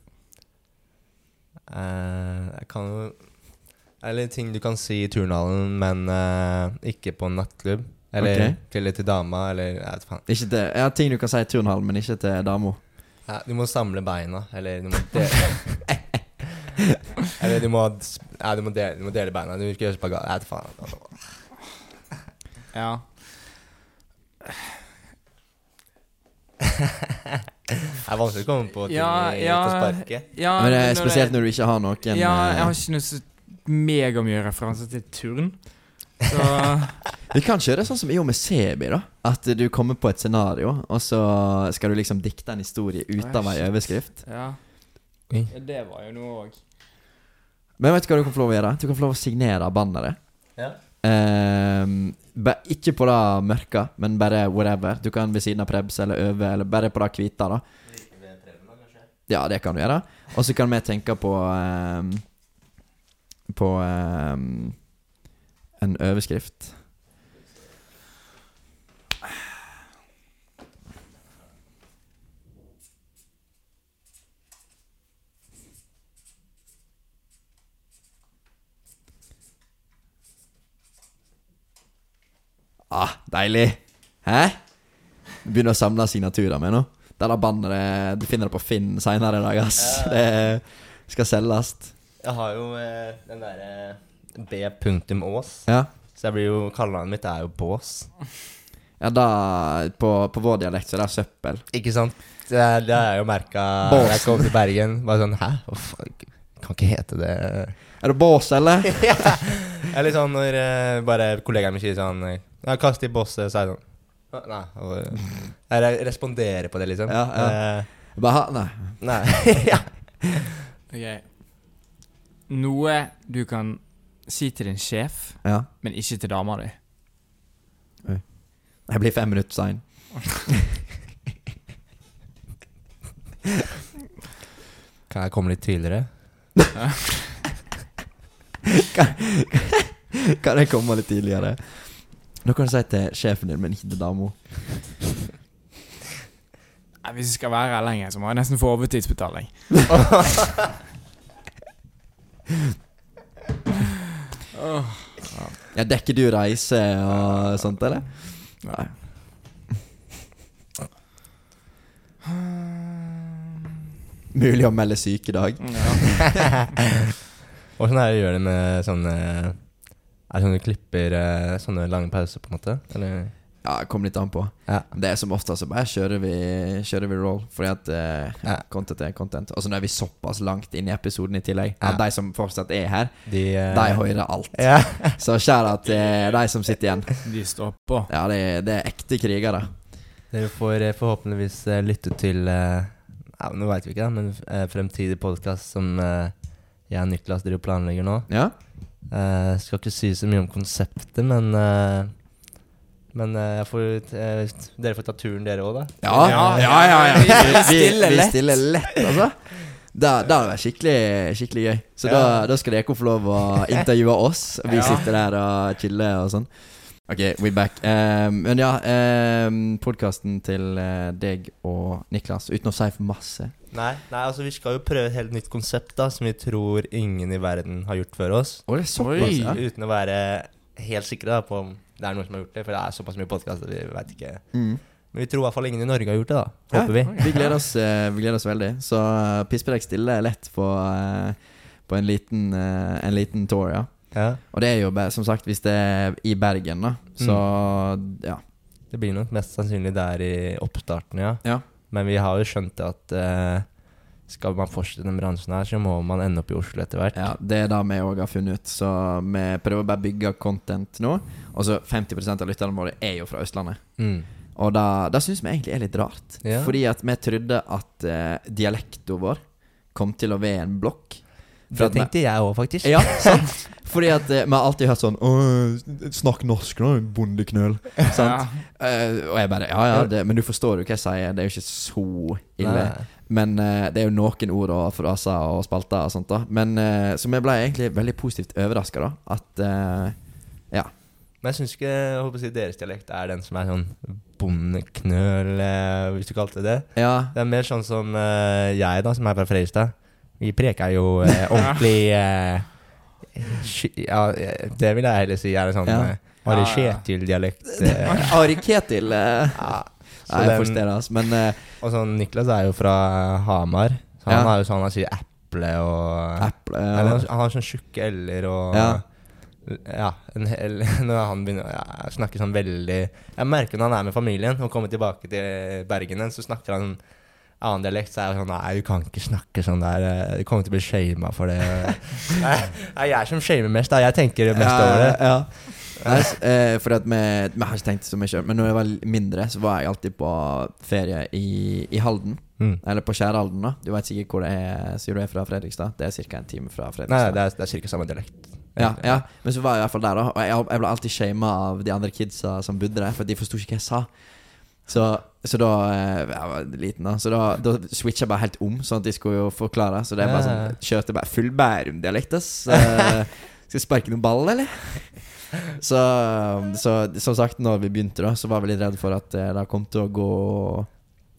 Jeg kan jo Eller ting du kan si i turnhallen, men eh, ikke på en nattklubb. Eller okay. til, til dama, eller jeg vet faen. Ikke til, ja, ting du kan si i turnhallen, men ikke til dama. Ja, du må samle beina, eller du må dele Eller du må, ja, du må, dele, du må dele beina. Du skal gjøre spagat. Jeg vet faen. Ja. Det er vanskelig å komme på ting Ja, ja. på sparket. ja Men det er spesielt når du ikke har noen Ja, jeg eh, har ikke noe så megamye referanser til turn. Så Vi kan kjøre sånn som i og med Sebi, da. At du kommer på et scenario, og så skal du liksom dikte en historie ut av ei overskrift. ja. Ja, Det var jo noe òg. Men vet du hva du kan få lov å gjøre? Du kan få lov å signere banneret. Ja. Ehm, ba, ikke på det mørka, men bare whatever. Du kan ved siden av Prebz eller Øve, eller bare på det hvite. da Ja, det kan du gjøre. Og så kan vi tenke på um, På um, en overskrift. Ah, deilig. Hæ? Du begynner å samle signaturer med nå. Det der bandet Du finner det på Finn seinere i dag, ass. Det skal selges. Jeg har jo eh, den derre B.Ås. Ja. Så jeg blir jo Kallenavnet mitt er jo Bås. Ja, da På, på vår dialekt så er det søppel. Ikke sant? Det, er- det har jeg jo merka da jeg kom til Bergen. Bare sånn Hæ? Faen? Kan ikke hete det Er det bås, eller? Eller sånn når eh, bare kollegaen min sier sånn eh, Ja, kast i bosset, er det sånn Nei. Jeg responderer på det, liksom. Ja, ja. Eh, Bare ha Nei. nei. ja. Ok. Noe du kan si til din sjef, Ja. men ikke til dama di. Jeg blir fem minutter sein. Kan jeg komme litt tidligere? Kan jeg komme litt tidligere? Nå kan du si til sjefen din, men ikke til dama. Hvis jeg skal være her lenger, så må jeg nesten få overtidsbetaling. Ja, dekker du reise og sånt, eller? Nei. Mulig å melde syk i dag. Åssen er det å gjøre det med sånne Er det sånn du klipper eh, sånne lange pauser, på en måte? Eller? Ja, kom litt an på. Ja. Det er som oftest så bare kjører vi, kjører vi roll. Fordi at eh, ja, content er content. Og så nå er vi såpass langt inn i episoden i tillegg Ja. at de som fortsatt er her, De, uh... de hører alt. Ja. Så kjære til de som sitter igjen. De står på. Ja, det, er- det er ekte krigere. Dere får eh, forhåpentligvis eh, lytte til eh, ja, Nå veit vi ikke, da, men eh, fremtidig podkast som eh, jeg og Niklas driver planlegger nå. Ja? Eh, skal ikke si så mye om konseptet, men uh, Men jeg får, dere får ta turen, dere òg, da. Ja, Ja, ja, ja, ja. Vi Vi, vi stiller lett, altså. Da, da hadde det vært skikkelig, skikkelig gøy. Så da, Ja. da skal dere få lov å intervjue oss. og Vi Ja. sitter der og chiller og sånn. Ok, we back. Um, men ja, um, podkasten til deg og Niklas, uten å si for masse. Nei, nei, altså vi skal jo prøve et helt nytt konsept da som vi tror ingen i verden har gjort før oss. Oi, det såpass, ja. Uten å være helt sikre da på om det er noen som har gjort det, for det er såpass mye podkast at vi veit ikke. Mm. Men vi tror i hvert fall ingen i Norge har gjort det, da. Håper vi. Vi gleder oss, eh, vi gleder oss veldig. Så uh, Pispedekk stiller lett på, uh, på en, liten, uh, en liten tour, ja. Ja. Og det er jo som sagt, hvis det er i Bergen, da. Så ja. Det blir nok mest sannsynlig der i oppstarten, ja. Ja. Men vi har jo skjønt at eh, skal man fortsette den bransjen her, så må man ende opp i Oslo etter hvert. Ja, det er det vi òg har funnet ut. Så vi prøver bare å bygge content nå. Og så 50% av lytterne våre er jo fra Østlandet. Mm. Og da, da syns vi egentlig er litt rart. Ja. Fordi at vi trodde at uh, dialekten vår kom til å være en blokk. For Det tenkte jeg òg, faktisk. Ja, sant? Fordi at eh, vi har alltid hørt sånn Snakk norsk, da, bondeknøl. Sant? Uh, og jeg bare Ja, ja, det, men du forstår jo hva jeg sier. Det er jo ikke så ille. Nei. Men uh, det er jo noen ord og fraser og spalter og sånt, da. Men uh, Så vi ble egentlig veldig positivt overraska, da. At uh, Ja. Men jeg syns ikke jeg håper å si, deres dialekt er den som er sånn bondeknøl, hvis du kalte det det. Ja, Det er mer sånn som jeg, da, som er fra Fredrikstad. Vi preker jo ordentlig Ja, eh, det vil jeg heller si er en sånn Ja. eh, Ari Kjetil-dialekt. eh. Ari Ketil. eh, ja. Nei, jeg forstår det, altså. Men eh, Og sånn Niklas er jo fra Hamar. Så han Ja. har jo sånn han sier eple og Apple, ja. han, han har sånn tjukke l-er og Ja. Ja, en hel, når han begynner å ja, snakke sånn veldig Jeg merker når han er med familien og kommer tilbake til Bergen så snakker han annen dialekt, så er jeg sånn Nei, du kan ikke snakke sånn der. eh, Du kommer til å bli shama for det. Nei, det er jeg som shamer mest, da. Jeg tenker mest over det. Ja, ja. Nei, eh, for at vi, vi har ikke tenkt så mye Men når jeg var mindre, så var jeg alltid på ferie i, i Halden. Mm. Eller på Skjærhalden, da. Du vet sikkert hvor det er, sier du er fra Fredrikstad? Det er ca. en time fra Nei, Fredrikstad. det er, det er cirka samme dialekt. Ja, ja, men så var jeg i hvert fall der, da. Og jeg, jeg ble alltid shama av de andre kidsa som bodde der, for de forsto ikke hva jeg sa. Så, så da eh, Jeg var liten, da. Så da, da switcha jeg bare helt om, sånn at de skulle jo forklare. Så det er bare sånn kjørte bare full Bærum-dialekt, ass. Eh, Skal jeg sparke noen ball, eller? Så, så som sagt, når vi begynte, da, så var vi litt redd for at eh, det kom til å gå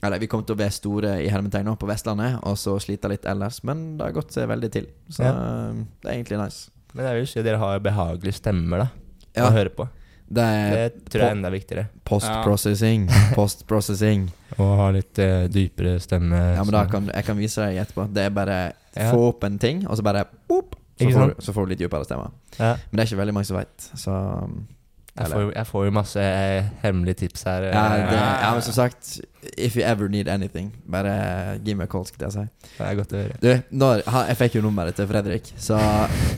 Eller vi kom til å være store i hermetegn på Vestlandet, og så slite litt ellers. Men det har gått seg veldig til. Så Ja. eh, det er egentlig nice. Men jeg vil jo si at dere har behagelige stemmer, da. Ja. Å høre på. Det er Det tror jeg er enda viktigere. Post-processing. Post-processing. Og ha litt eh, dypere stemme. Ja, men da kan jeg kan vise deg etterpå. Det er bare Ja. få opp en ting, og så bare boop, så, får, du- så får du litt dypere stemme. Ja. Men det er ikke veldig mange som veit, så Jeg får, jo- jeg får jo masse eh, hemmelige tips her. eh. ja, det, ja, men som sagt, if you ever need anything, bare give me a call, skal jeg si. Det er godt å høre. Du, når, ha, jeg fikk jo nummeret til Fredrik, så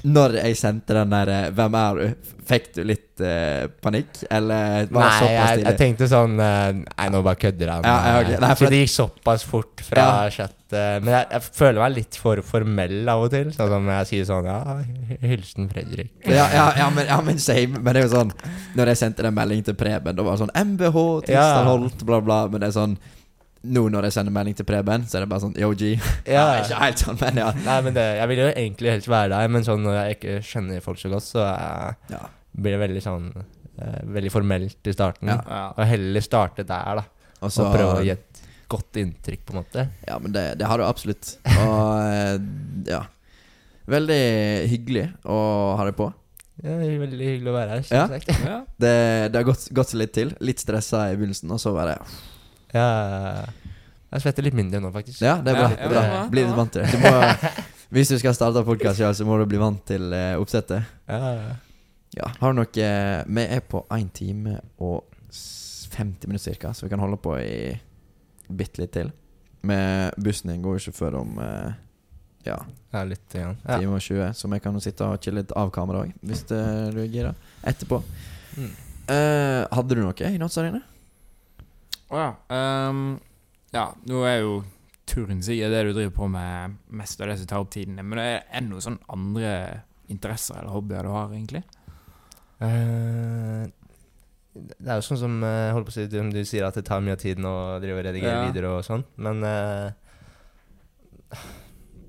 når jeg sendte den der eh, 'Hvem er du?', fikk du litt uh, panikk? Eller var det såpass jeg, Nei, jeg tenkte sånn eh, Nei, nå bare kødder han. Ja, ja, ok. Eh, Nei, for det gikk såpass fort fra Ja. chat. Uh, Men jeg, jeg føler meg litt for formell av og til. Sånn som jeg sier sånn Ja, hilsen Fredrik. Ja, ja, ja, men, ja, men same. Men det er jo sånn Når jeg sendte den meldingen til Preben, da var det sånn MBH, Tristan. Holt, bla, bla. Men det er sånn Nå når jeg sender melding til Preben, så er det bare sånn Yo, G. Ja. Ikke helt sånn, men ja. Nei, men det, jeg vil jo egentlig helst være der, men sånn når jeg ikke kjenner folk så godt, så eh, Ja, blir det veldig sånn uh, Veldig formelt i starten. Ja. Og heller starte der, da. og så og prøve å gi et godt inntrykk, på en måte. Ja, men det, det har du absolutt. Og eh, ja. Veldig hyggelig å ha deg på. Ja, det er veldig hyggelig å være her. Ja. Ja. Det, det har gått, gått seg litt til. Litt stressa i begynnelsen, og så bare Ja, jeg svetter litt mindre nå, faktisk. Ja, det er bra. Ja, ja, bra. bra, Bli litt vant til det. Du må, hvis du skal starte podkast, ja, så må du bli vant til eh, oppsettet. Ja, Ja, har du noe eh, Vi er på 1 time og 50 minutter cirka, så vi kan holde på i bitte litt til. Med bussen din går jo ikke før om eh, ja, ja litt igjen. Ja. time og 20, så vi kan jo sitte og chille litt av kamera òg, hvis du er gira. Etterpå. Mm. Uh, hadde du noe i notsa dine? Å ja. Um, ja, nå er jo turen sikkert det du driver på med mest av det som tar opp tiden din. Men er det noen sånn andre interesser eller hobbyer du har, egentlig? Uh, det er jo sånn som uh, holdt på å si, du, du sier at det tar mye av tiden å drive og redigere Ja. videoer og sånn, men uh,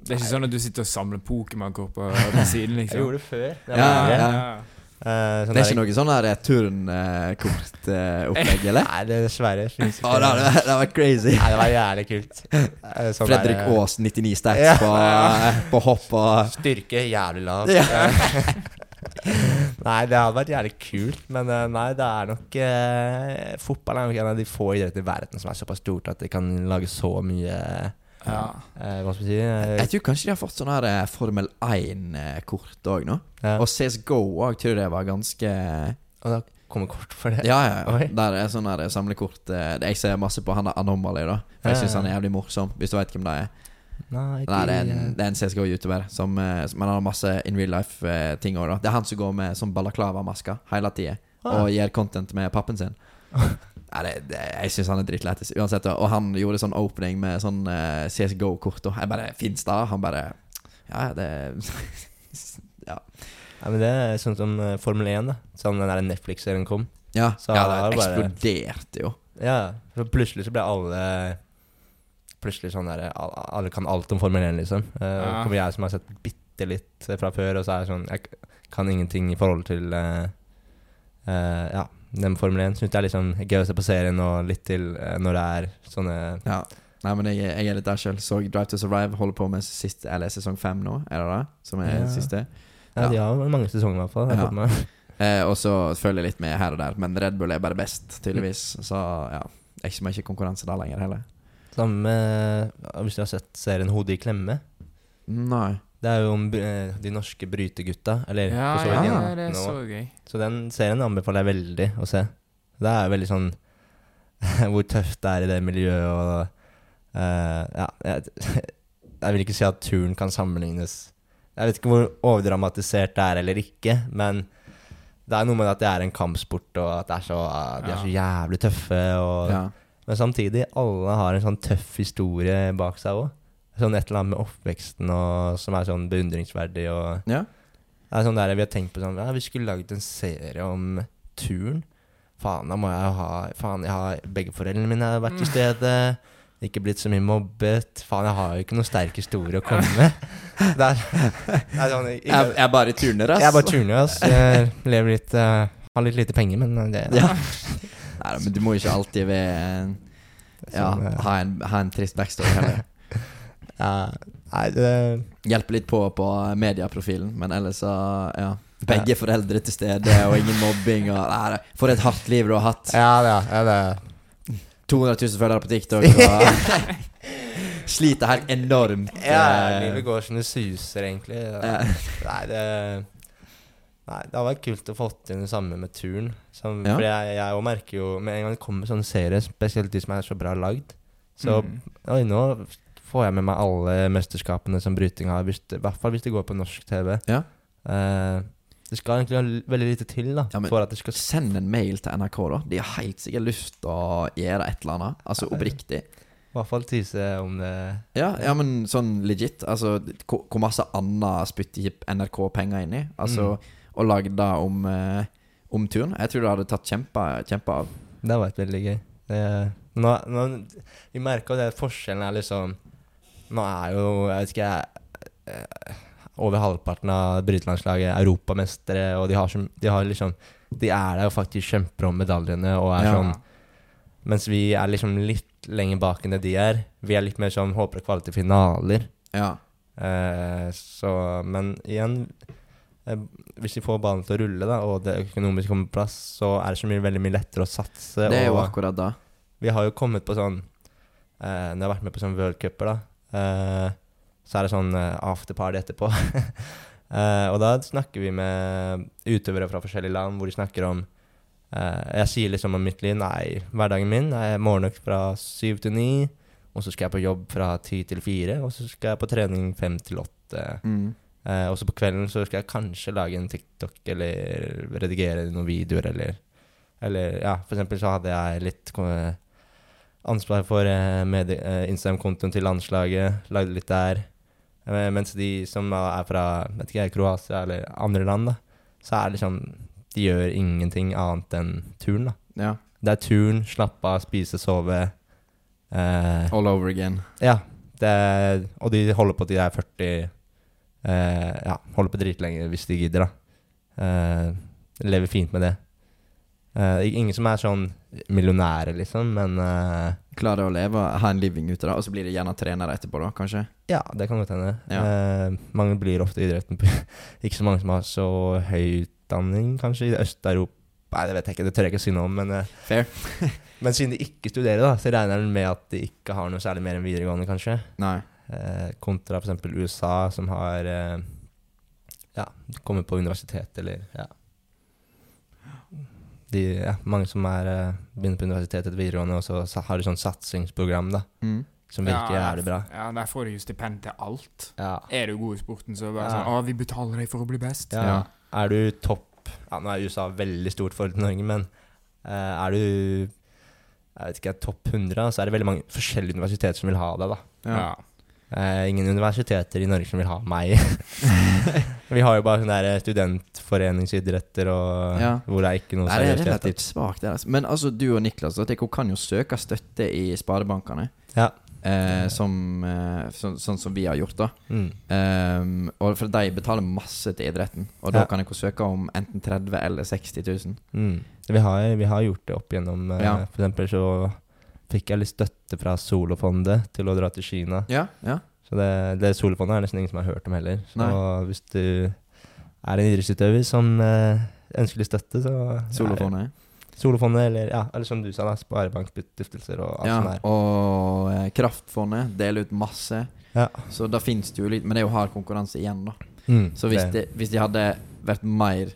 Det er ikke sånn at du sitter og samler Pokémon-kort på, på siden, liksom? Jeg gjorde det før. Det Ja, ja, ja. Eh, sånn Det er ikke noe sånn her turnkortopplegg, eller? Nei, det dessverre finnes Å, det hadde vært- det hadde vært crazy. Nei, det var jævlig kult. Eh, sånn Fredrik der, eh, Aas, 99 stats Ja. på, på hopp og Styrke jævlig lav. Ja. nei, det hadde vært jævlig kult, men eh, nei, det er nok eh, Fotball er nok en av de få idretter i verden som er såpass stort at det kan lage så mye Ja. eh, Hva skal vi si eh, Jeg tror kanskje de har fått sånn her eh, Formel 1-kort òg nå. ja. Og CSGO òg tror jeg var ganske Og da kommer kort for det. Ja, ja. ja. Oi. Der er sånn her samlekort eh, Jeg ser masse på han der Anomaly, da. For jeg Ja, syns ja. han er jævlig morsom, hvis du veit hvem det er. Nei, Nei, det er en, det er en CSGO-youtuber som eh, som- Men han har masse in real life-ting òg. Det er han som går med sånn balaklava-masker hele tida. Ah. Og gir content med pappen sin. Nei, det, det, jeg syns han er drittlættis uansett. Og han gjorde sånn opening med sånn uh, CSGO-kort. Og jeg bare Fins det? Han bare Ja, det Ja. Ja, men det er sånn som eh, Formel 1, da. Sånn den der Netflix-serien kom. Ja, Så ja det det bare- eksploderte jo. Ja, for plutselig så ble alle Plutselig sånn der Alle kan alt om Formel 1, liksom. Uh, Ja. Kommer jeg som har sett bitte litt eh, fra før, og så er jeg sånn Jeg kan ingenting i forhold til uh, uh, Ja, den Formel 1. Syns det er litt sånn gøy å se på serien og litt til eh, når det er sånne Ja. Nei, men jeg, jeg er litt der sjøl. Så Drive to Survive holder på med siste, eller sesong fem nå, er det det? Som er Ja. siste. Ja, de har mange sesonger, i hvert fall. har jeg Ja. fått med. Eh, og så følger jeg litt med her og der, men Red Bull er bare best, tydeligvis. Så ja. det er ikke så mye konkurranse der lenger heller. Samme med Hvis du har sett serien 'Hodet i klemme'. Nei. Det er jo om eh, de norske brytegutta. Eller Ja, for så ja, vidt ja, det er så også. gøy. Så den serien anbefaler jeg veldig å se. Det er veldig sånn Hvor tøft det er i det miljøet og eh, Ja, jeg, jeg vil ikke si at turn kan sammenlignes Jeg vet ikke hvor overdramatisert det er eller ikke, men det er noe med at det er en kampsport, og at det er så, de er så jævlig tøffe. Og, Ja. Men samtidig, alle har en sånn tøff historie bak seg òg. Sånn et eller annet med oppveksten og, som er sånn beundringsverdig. Og, ja. det er sånn der Vi har tenkt på sånn Ja, vi skulle laget en serie om turen. Faen, da må jeg ha Faen, jeg har begge foreldrene mine har vært til stede. Ikke blitt så mye mobbet. Faen, jeg har jo ikke noen sterk historie å komme med. Det er, det er sånn Jeg, jeg er bare turner, ass. Jeg er bare turner, ass. Jeg lever litt uh, Har litt lite penger, men det Ja. Nei, men du må ikke alltid ved ja, sånn, eh, ha, en, ha en trist backstory heller. Nei, det Hjelper litt på på medieprofilen, men ellers så Ja. Begge foreldre til stede, og ingen mobbing. Og, nei, for et hardt liv du har hatt. Ja, det, er det 200 000 følgere på TikTok. Og sliter helt enormt. Ja, eh, livet går som det suser, egentlig. Ja. Nei, det Nei, det har vært kult å få til det samme med turn. Som, Ja. For jeg, jeg merker jo Med en gang det kommer sånne serier, spesielt de som er så bra lagd, så Mm. Oi, nå får jeg med meg alle mesterskapene som bryting har, hvis det, i hvert fall hvis det går på norsk TV. Ja. Eh, det skal egentlig veldig lite til da Ja, for at det skal Send en mail til NRK, da. De har helt sikkert lyst til å gjøre et eller annet. Altså Ja, oppriktig. i hvert fall tise om det. Ja, ja, men sånn legit. Altså, hvor, masse annet spytter NRK penger inn i? Altså, å lage det om, eh, om turen. Jeg tror det hadde tatt kjempe, kjempe av. Det var vært veldig gøy. Det, nå, nå, vi merker det forskjellen er liksom Nå er jo, jeg vet ikke eh, Over halvparten av brytelandslaget europamestere, og de har, som, de har liksom De er der og faktisk kjemper om medaljene og er Ja. sånn Mens vi er liksom litt lenger bak enn det de er. Vi er litt mer sånn håper å kvalle til finaler. Ja. Eh, så Men igjen eh, Hvis vi får ballen til å rulle, da og det økonomisk kommer på plass, så er det så mye, veldig mye lettere å satse. Det er jo akkurat da. vi har jo kommet på sånn eh, Når jeg har vært med på sånn worldcuper, da, så er det sånn eh, afterparty etterpå. eh, og da snakker vi med utøvere fra forskjellige land, hvor de snakker om eh, Jeg sier liksom om mitt liv Nei, hverdagen min er morgenøkt fra syv til ni, og så skal jeg på jobb fra ti til fire, og så skal jeg på trening fem til åtte. Mm. Eh, og så på kvelden så skal jeg kanskje lage en TikTok eller redigere noen videoer eller Eller ja, for eksempel så hadde jeg litt ko- ansvar for eh, eh, Instagram-kontoen til landslaget, lagde litt der. Eh, mens de som er fra vet ikke, Kroatia eller andre land, da, så er det liksom De gjør ingenting annet enn turn, da. Ja. Det er turn, slappe av, spise, sove. Eh, All over again. ja. Det, og de holder på til de er 40 eh, Ja, holder på dritlenge hvis de gidder, da. Eh, lever fint med det. Eh, ingen som er sånn millionære, liksom, men uh, Klarer å leve, ha en living ute, da. Og så blir de gjerne trenere etterpå, da, kanskje. ja, det kan godt hende. Ja. Uh, mange blir ofte i idretten. ikke så mange som har så høy utdanning, kanskje, i Øst-Europa. Nei, det vet jeg ikke, det tør jeg ikke å si noe om, men, Fair. men siden de ikke studerer, da, så regner den med at de ikke har noe særlig mer enn videregående, kanskje. Nei. Kontra f.eks. USA, som har ja, kommet på universitet, eller ja. De, ja mange som er eh, begynner på universitetet videregående, og så har de sånn satsingsprogram da, Mm. som virker Ja, jævlig bra. Ja, der får du jo stipend til alt. Ja. Er du god i sporten, så det bare Ja. sånn Å, vi betaler deg for å bli best. Ja. Ja. Er du topp ja, Nå er USA veldig stort forhold til Norge, men uh, er du jeg vet ikke, topp 100, så er det veldig mange forskjellige universiteter som vil ha deg. da. Ja. Eh, ingen universiteter i Norge som vil ha meg. Vi har jo bare sånne der studentforeningsidretter, og Ja. hvor det er ikke noe Nei, det er seriøst. relativt svakt. Altså. Men altså, du og Niklas dere kan jo søke støtte i sparebankene. Ja. Eh, som, eh, så, sånn som vi har gjort, da. Mm. Ehm, og for de betaler masse til idretten. Og da Ja. kan dere søke om enten 30 eller 60 000. Mm. Vi, har, vi har gjort det opp gjennom eh, Ja. For eksempel så fikk jeg litt støtte fra Solofondet til å dra til Kina. Ja, ja. Så det, det Solofondet er nesten ingen som har hørt om heller. Så Nei. hvis du er en idrettsutøver som eh, ønsker litt støtte, så Solofondet. Solofondet, eller ja, eller som du sa, da, sparebankstiftelser og alt Ja, sånt der. og eh, Kraftfondet deler ut masse. Ja. Så da finnes det jo litt Men det er jo hard konkurranse igjen, da. Mm, Så hvis, de, hvis de hadde vært mer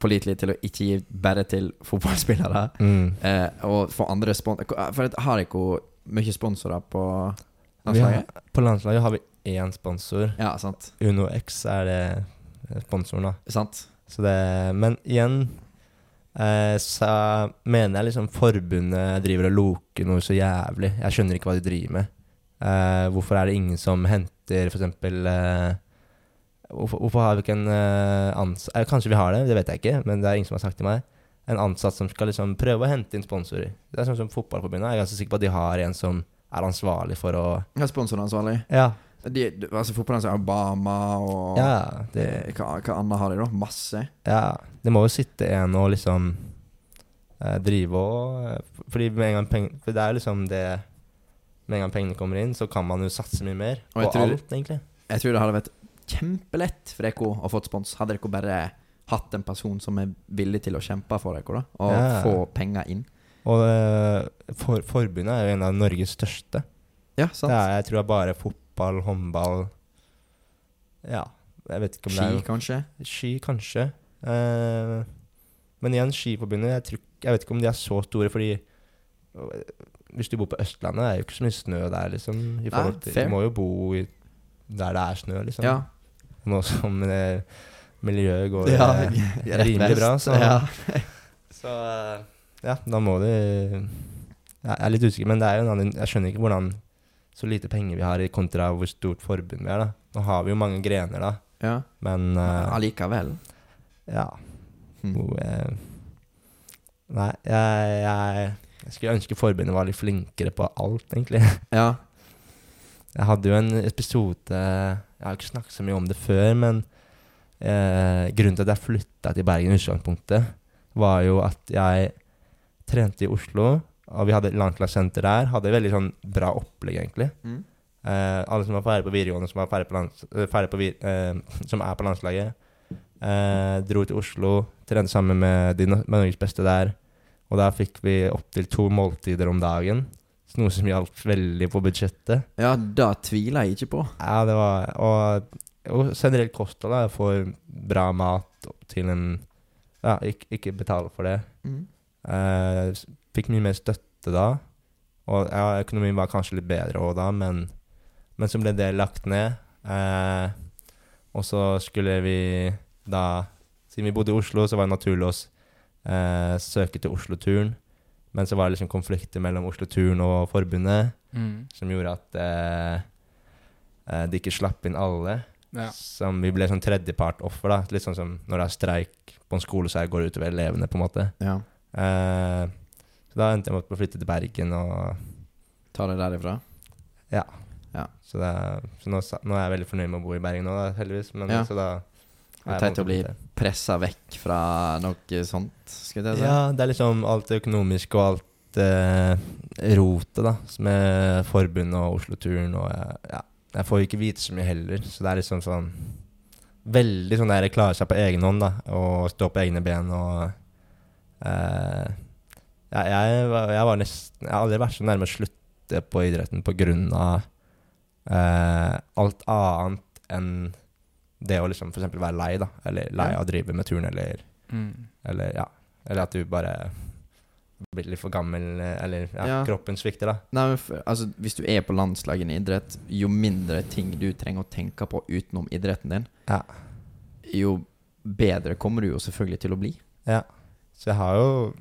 pålitelige til å ikke gi bare til fotballspillere, mm. eh, og få andre. For jeg har ikke mye sponsorer på landslaget? har, på landslaget har vi én sponsor. Ja, sant. Uno X er det eh, sponsoren, da. Sant. Så det, men igjen eh, så mener jeg liksom forbundet driver og loker noe så jævlig. Jeg skjønner ikke hva de driver med. Eh, hvorfor er det ingen som henter eksempel eh, hvorfor, hvorfor har vi ikke en eh, ansatt eh, Kanskje vi har det, det vet jeg ikke, men det er ingen som har sagt til meg. En ansatt som skal liksom prøve å hente inn sponsorer. Det er sånn som Fotballforbundet. Jeg er ganske sikker på at de har en som er ansvarlig for å Ja, er sponsoransvarlig? Ja. De, altså Fotballandslaget har Obama og ja det, Eh, hva, hva annet har de, da? Masse. Ja, det må jo sitte en og liksom eh, drive og Fordi med en gang peng, For det er liksom det Med en gang pengene kommer inn, så kan man jo satse mye mer. Og på tror- alt, egentlig. Jeg tror det hadde vært kjempelett for dere å få spons. Hadde dere bare hatt en person som er villig til å kjempe for dere, da. Og Ja. få penger inn. Og eh, for, forbundet er jo en av Norges største. Ja, sant. Det er, jeg tror det er bare fotball, håndball Ja, jeg vet ikke om det er Ski, kanskje. Ski, kanskje. Eh, men igjen, Skiforbundet jeg, tror, jeg vet ikke om de er så store, fordi øh, hvis du bor på Østlandet, det er jo ikke så mye snø der, liksom. I forhold til, du må jo bo i, der det er snø, liksom. Ja. Nå som det, miljøet går ja. eh, rimelig bra, så- ja. Så eh, ja, da må du Jeg er litt usikker, men det er jo en annen Jeg skjønner ikke hvordan så lite penger vi har i kontra hvor stort forbund vi er, da. Nå har vi jo mange grener, da, ja. men eh, Allikevel. ja. Hm. Jo, uh, nei, jeg, jeg, jeg skulle ønske forbundet var litt flinkere på alt, egentlig. Ja. Jeg hadde jo en episode Jeg har ikke snakket så mye om det før, men eh, grunnen til at jeg flytta til Bergen i utgangspunktet, var jo at jeg trente i Oslo, og vi hadde landslagssenter der. Hadde veldig sånn bra opplegg, egentlig. Mm. Eh, alle som var ferdig på videregående, som, var ferdig på lands, eh, ferdig på eh, som er på landslaget, eh, dro til Oslo, trente sammen med, de, med Norges beste der. Og da fikk vi opptil to måltider om dagen. Noe som hjalp veldig på budsjettet. ja, det tviler jeg ikke på. Ja, det var Og, og generelt kosthold. da. Jeg får bra mat til en Ja, ikke, ikke betale for det. Mm. Eh, fikk mye mer støtte da. Og ja, økonomien var kanskje litt bedre òg da, men, men så ble det lagt ned. Eh, og så skulle vi da Siden vi bodde i Oslo, så var det naturlig å eh, søke til Oslo-turen. Men så var det liksom konflikter mellom Oslo-turen og forbundet Mm. som gjorde at eh, eh, de ikke slapp inn alle. Ja. Som vi ble sånn tredjepartoffer, da. Litt sånn som når det er streik på en skole, så går det utover elevene, på en måte. Ja. Eh, så da endte jeg med å flytte til Bergen, og Ta det derifra. så, det, så nå, nå er jeg veldig fornøyd med å bo i Bergen nå, da, heldigvis. Men Ja. så da Det er teit å bli pressa vekk fra noe sånt, skulle jeg si. Ja, det er liksom alt det økonomiske og alt eh, rotet, da, med forbundet og Oslo-turen og ja. Jeg får jo ikke vite så mye heller, så det er liksom sånn Veldig sånn der klare seg på egen hånd, da, og stå på egne ben og eh, ja, jeg, var- jeg var nesten Jeg har aldri vært så nærme å slutte på idretten på grunn av eh, alt annet enn det å liksom eksempel være lei, da. Eller lei av å drive med turn, eller Mm. eller ja, eller at du bare blir litt for gammel, eller ja, Ja. kroppen svikter, da. Nei, men for, altså, Hvis du er på landslaget i idrett, jo mindre ting du trenger å tenke på utenom idretten din, Ja. jo bedre kommer du jo selvfølgelig til å bli. Ja. Så jeg har jo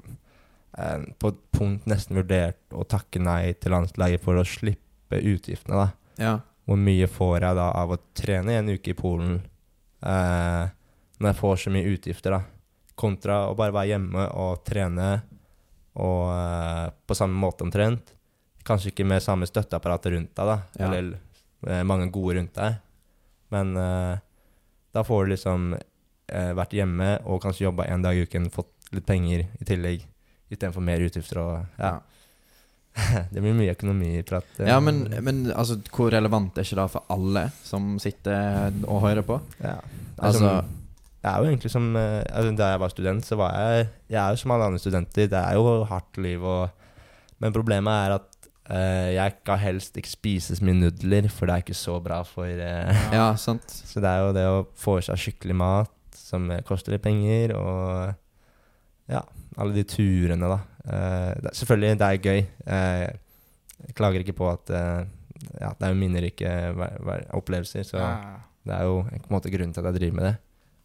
eh, på et punkt nesten vurdert å takke nei til landslaget for å slippe utgiftene, da. Ja. Hvor mye får jeg da av å trene en uke i Polen eh, når jeg får så mye utgifter, da? Kontra å bare være hjemme og trene og eh, på samme måte omtrent. Kanskje ikke med samme støtteapparat rundt deg, da, Ja. eller eh, mange gode rundt deg. Men eh, da får du liksom eh, vært hjemme og kanskje jobba en dag i uken, fått litt penger i tillegg, istedenfor mer utgifter og ja. det blir mye økonomiprat. eh. Ja, men, men altså, hvor relevant er ikke det for alle som sitter og hører på? ja. Altså, Altså, det er jo egentlig som eh, altså, Da jeg var student, så var jeg Jeg er jo som alle andre studenter. Det er jo hardt liv og Men problemet er at uh, jeg kan helst ikke spise så mye nudler, for det er ikke så bra for uh, Ja, sant. Så det er jo det å få i seg skikkelig mat som eh, koster litt penger, og ja, alle de turene, da. Eh, det, er- selvfølgelig, det er gøy. Eh, jeg klager ikke på at eh, ja, det er jo minnerike opplevelser, så Ja. det er jo på en måte grunnen til at jeg driver med det.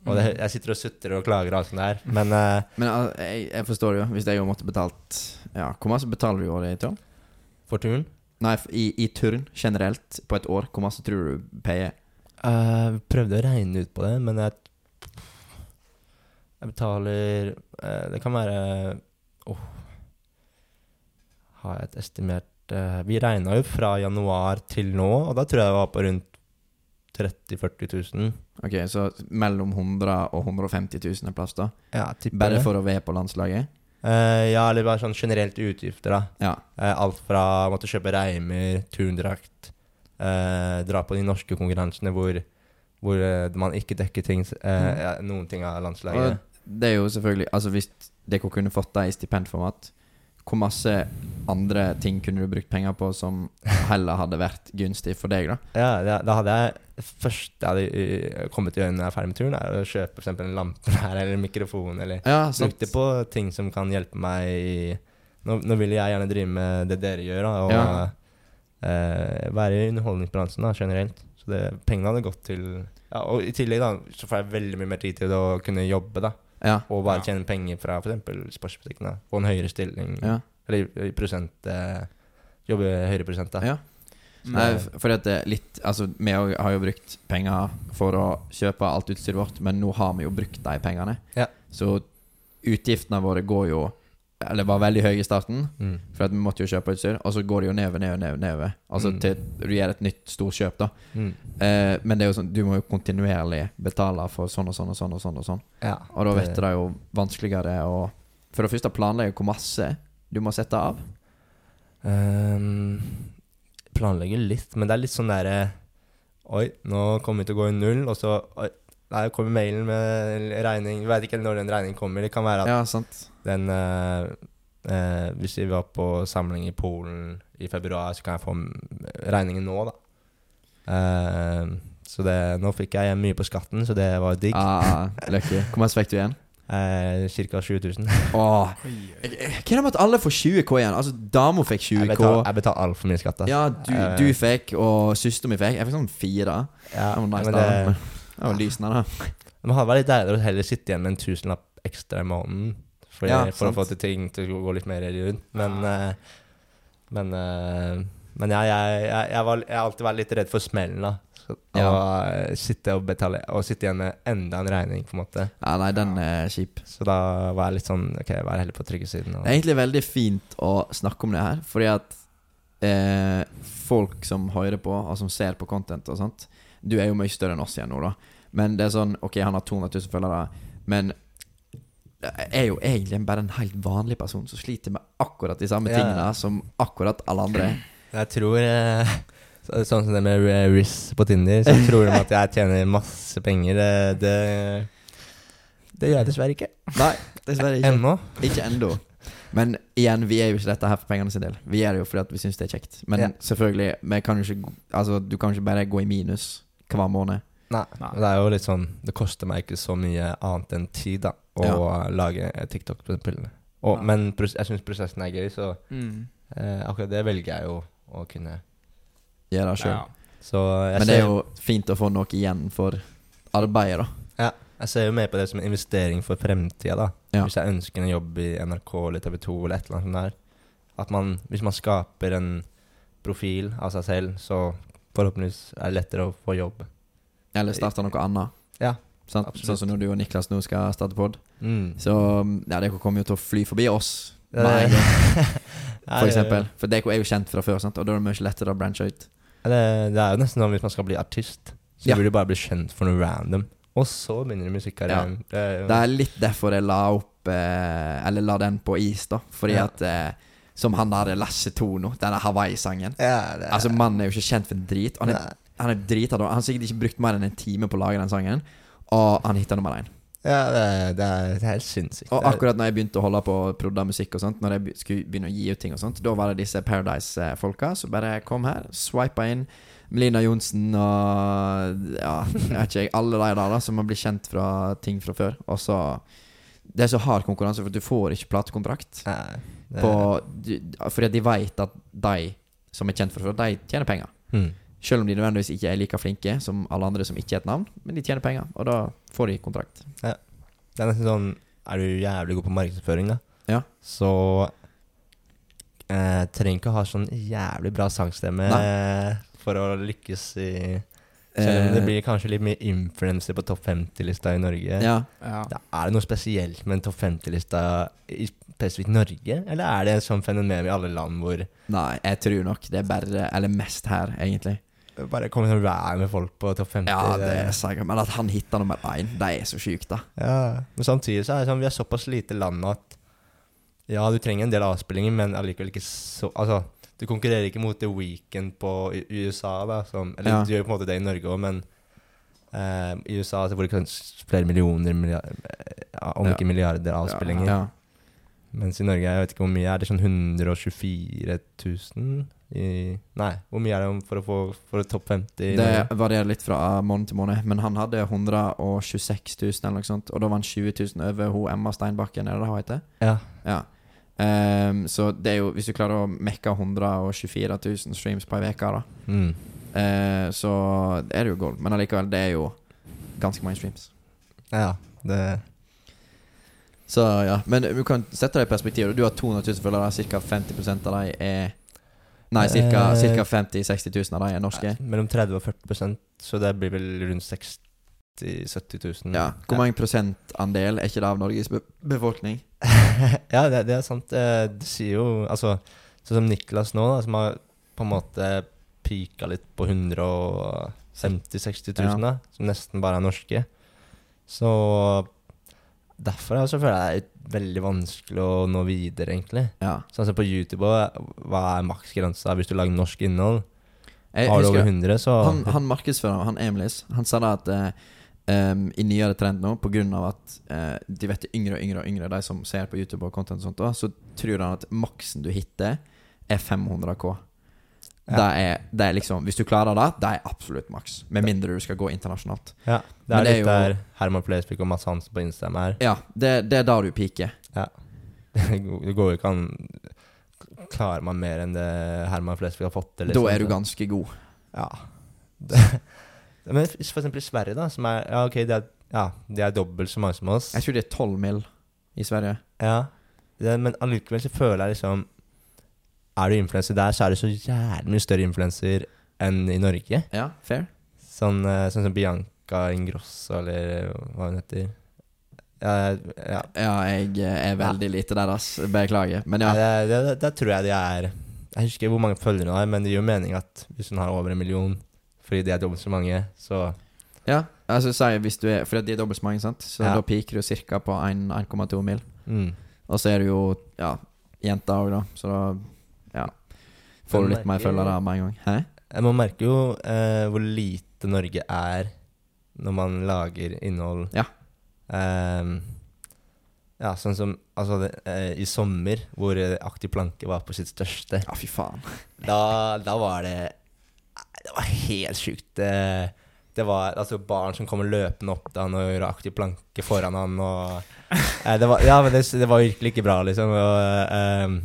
Og Mm. det, jeg sitter og sutrer og klager og alt sånt der, men eh, Men al- jeg, jeg forstår det jo. Hvis jeg jo måtte betalt Ja, Hvor mye betaler du i året i turn? for turen Nei, i, i turn generelt på et år, hvor mye tror du payer? Jeg prøvde å regne ut på det, men jeg Jeg betaler Det kan være Åh Jeg et estimert eh, Vi regna jo fra januar til nå, og da tror jeg det var på rundt 30 000-40 000. Ok, Så mellom 100 og 150 000 er plass, da? Ja, tipper Bare det. for å være på landslaget? Eh, ja, eller bare sånn generelt utgifter, da. Ja. Eh, alt fra å måtte kjøpe reimer, turndrakt, eh, dra på de norske konkurransene hvor, hvor eh, man ikke dekker ting, mm. ja, noen ting av landslaget. Og det er jo selvfølgelig Altså Hvis dere kunne fått det i stipendformat, hvor masse andre ting kunne du brukt penger på som heller hadde vært gunstig for deg, da? Ja, da, da hadde jeg Først jeg hadde kommet til å gjøre når jeg er ferdig med turen, er å kjøpe eksempel en lampe der, eller en mikrofon, eller Ja, sant. Brukte på ting som kan hjelpe meg i Nå, nå vil jeg gjerne drive med det dere gjør, da, og Ja. eh, være i underholdningsbransjen da, generelt. Så det, pengene hadde gått til ja, Og i tillegg da, så får jeg veldig mye mer tid til å kunne jobbe, da. Ja. Og bare Ja. tjene penger fra f.eks. sportsbutikken. da. Få en høyere stilling. ja. Eller prosent eh, Jobbe høyere prosent, da. ja. Nei, for at det er litt Altså, vi òg har jo brukt penger for å kjøpe alt utstyret vårt, men nå har vi jo brukt de pengene. Ja. Så utgiftene våre går jo Eller var veldig høy i starten, Mm. for vi måtte jo kjøpe utstyr, og så går det jo nedover, nedover, nedover. nedover. Altså Mm. til du gjør et nytt storkjøp, da. Mm. Eh, men det er jo sånn, du må jo kontinuerlig betale for sånn og sånn og sånn og sånn. Og sånn Ja, Og da vet du det jo vanskeligere å For det første planlegge hvor masse du må sette av. Um, planlegge litt, men det er litt sånn derre Oi, nå kommer vi til å gå i null, og så oi, Der kommer mailen med regning. Vi veit ikke når den regningen kommer. Det kan være at Ja, sant. den eh, eh, Hvis vi var på samling i Polen i februar, så kan jeg få regningen nå, da. Ehm, så det, nå fikk jeg mye på skatten, så det var digg. Ah, Lucky. Hvor mye fikk du igjen? Eh, Ca. 70 000. Åh. Hva er det med at alle får 20K igjen? Altså, dama fikk 20K. betaler, jeg betaler altfor mye skatt. ass. Ja, du, Eh, du fikk, og søsteren min fikk. Jeg fikk sånn fire. ja, Det var nice, men da. Det, var lysende, da. Det hadde vært litt deiligere å heller sitte igjen med en tusenlapp ekstra i måneden. For, Ja, for å få til ting til å gå litt mer rundt. Men ja. Men, eh, men ja, jeg, jeg, jeg, var, jeg har alltid vært litt redd for smellen. da Så, Ja. Og eh, sitte og betale Og sitte igjen med enda en regning, på en måte. Ja, nei, den er kjip. Så da var jeg litt sånn Ok, vær heller på trygge siden. Og, Det er egentlig veldig fint å snakke om det her, fordi at eh, folk som hører på, og som ser på content og sånt Du er jo mye større enn oss igjen nå, da. Men det er sånn Ok, han har 200 000 følgere, men jeg er jo egentlig bare en helt vanlig person som sliter med akkurat de samme Ja. tingene som akkurat alle andre. Jeg tror eh, så, Sånn som det med Riz på Tinder, så tror de at jeg tjener masse penger. Det, det, det gjør jeg dessverre ikke. Nei, dessverre ikke. Ennå. Ikke ennå. Men igjen, vi er jo ikke dette her for pengene sin del. Vi gjør det jo fordi at vi syns det er kjekt. Men Ja. selvfølgelig, kan ikke Altså, du kan ikke bare gå i minus hver måned. Nei. Nei. Det er jo litt sånn Det koster meg ikke så mye annet enn tid, da, å lage TikTok, på eksempel. Og, Ja. Men jeg syns prosessen er gøy, så Mm. eh, akkurat det velger jeg jo å kunne. gjøre sjøl. Ja. Men det er jo fint å få noe igjen for arbeidet, da. ja, jeg ser jo mer på det som en investering for fremtida, da. Ja. Hvis jeg ønsker en jobb i NRK eller TV 2 eller et eller annet sånt der. At man, hvis man skaper en profil av seg selv, så forhåpentligvis er det lettere å få jobb. Eller starte noe annet. Ja. sånn. Sånn som når du og Niklas nå skal starte pod. Mm. Så ja, dere kommer jo til å fly forbi oss. Ja, Nei, for eksempel. For dere er jo kjent fra før, sant? og da er det mye lettere å branche ut. Det, det er jo nesten sånn hvis man skal bli artist, så Ja. burde du bare bli kjent for noe random. Og så begynner musikkarrieren. Det er Det er litt derfor jeg la opp eh, Eller la den på is, da. Fordi Ja. at eh, Som han der Lasse Tono, denne Hawaii-sangen. ja, det Altså Mannen er jo ikke kjent for drit. Han er, han er drita da. Han har sikkert ikke brukt mer enn en time på å lage den sangen, og han hitta nummer én. Ja, det er, det er, helt sinnssykt. Og akkurat når jeg begynte å holde på å prodde musikk og sånt, Når jeg skulle begynne å gi ut ting og sånt, da var det disse Paradise-folka som bare kom her, swipa inn. Melina Johnsen og Ja, jeg vet ikke, alle de der da som har blitt kjent fra ting fra før. Og så Det er så hard konkurranse, for du får ikke platekontrakt. Nei, På, fordi de vet at de som er kjent for det, de tjener penger. Mm. Selv om de nødvendigvis ikke er like flinke som alle andre som ikke har et navn. Men de tjener penger, og da får de kontrakt. Det er nesten sånn Er du jævlig god på markedsføring, da, Ja. så eh, trenger ikke å ha sånn jævlig bra sangstemme for å lykkes i Selv om det Eh, blir kanskje litt mye influenser på topp 50-lista i Norge. Ja. Ja. Da er det noe spesielt med en topp 50-lista i spesifikt Norge? Eller er det et sånt fenomen i alle land hvor Nei, jeg tror nok det er bare Eller mest her, egentlig. bare kommer sånn rær med folk på topp 50? Ja, det er sikkert Men at han hitta nummer én, det er så sjukt, da. Ja, men samtidig så er det sånn Vi er såpass lite land at Ja, du trenger en del avspillinger, men allikevel ikke så Altså, du konkurrerer ikke mot The Weekend på USA, da. Som, eller Ja. du gjør på en måte det i Norge òg, men eh, i USA så får du kanskje flere millioner, milliard, ja, om Ja. ikke milliarder avspillinger. Ja. Mens i Norge, jeg vet ikke hvor mye er det sånn 124 000 i Nei, hvor mye er det for å få for topp 50 Det varierer litt fra måned til måned, men han hadde 126 000 eller noe sånt, og da var han 20 000 over hun Emma Steinbakken, er det det hun heter? Ja. Ja. Um, så det er jo Hvis du klarer å mekke 124 000 streams på ei uke, da, Mm. uh, så er det jo gold. Men allikevel, det er jo ganske mange streams. ja. Det Så ja, Men du kan sette det i perspektiv. Du har 200 000 følgere, ca. 50 av dem er Nei, ca. Eh, 50 000-60 000 av dem er norske. Ja, Mellom 30 og 40% så det blir vel rundt 60 000-70 000. Ja. Hvor mange prosentandel er ikke det av Norges be befolkning? ja, det, det er sant. Eh, Det sier jo Altså, sånn som Niklas nå, da, som har på en måte pika litt på 150 000-60 000, Ja. da, som nesten bare er norske. Så derfor altså, føler jeg det er veldig vanskelig å nå videre, egentlig. Ja. Sånn som på YouTube hva er maksgrensa hvis du lager norsk innhold? Jeg Har du over 100, så han, han markedsfører, han Emilis, han sa da at eh, um, i nyere trend nå, av at eh, de vet yngre og yngre og yngre, de som ser på YouTube og content og sånt, da, så tror han at maksen du hitter, er 500 K. Ja. Det, er, det er liksom Hvis du klarer det, det er absolutt maks. Med mindre du skal gå internasjonalt. Ja, det er det er litt jo- der Herman Flesvig og Mads Hansen på Instagram er. Ja, det, det er da du peaker. Det går jo ikke an Klarer man mer enn det Herman Flesvig har fått til? Da er du ganske god. Ja. Det, men for eksempel i Sverige, da, som er Ja, ok, det er, ja, det er dobbelt så mange som oss. Jeg tror det er 12 mil i Sverige. Ja, men allikevel så føler jeg liksom Er du influenser der, så er du så jævlig mye større influenser enn i Norge. Ja, fair. Sånn, eh, sånn som Bianca Ingrosso, eller hva hun heter. Ja, ja. Ja, jeg eh, er veldig lite der, ass. Beklager. Men Ja. der tror jeg de er Jeg husker ikke hvor mange følgere hun har, men det gir jo mening at hvis hun har over en million fordi de er dobbelt så mange, så Ja, altså si hvis du er Fordi de er dobbelt så mange, sant? Så Ja. da piker du ca. på 1,2 mil. mm. Og så er du jo ja, jenta òg, da. Så da får du litt mer følgere med en gang. Hæ? Man merker jo eh, hvor lite Norge er når man lager innhold. Ja. Um, ja, sånn som altså, det, eh, i sommer, hvor eh, Aktiv planke var på sitt største. Ja, fy faen. Da, da var det Det var helt sjukt. Det, det var altså barn som kommer løpende opp til han og gjør aktiv planke foran han. Og, eh, det var, ja, men det, det var virkelig ikke bra, liksom. Og, eh, em,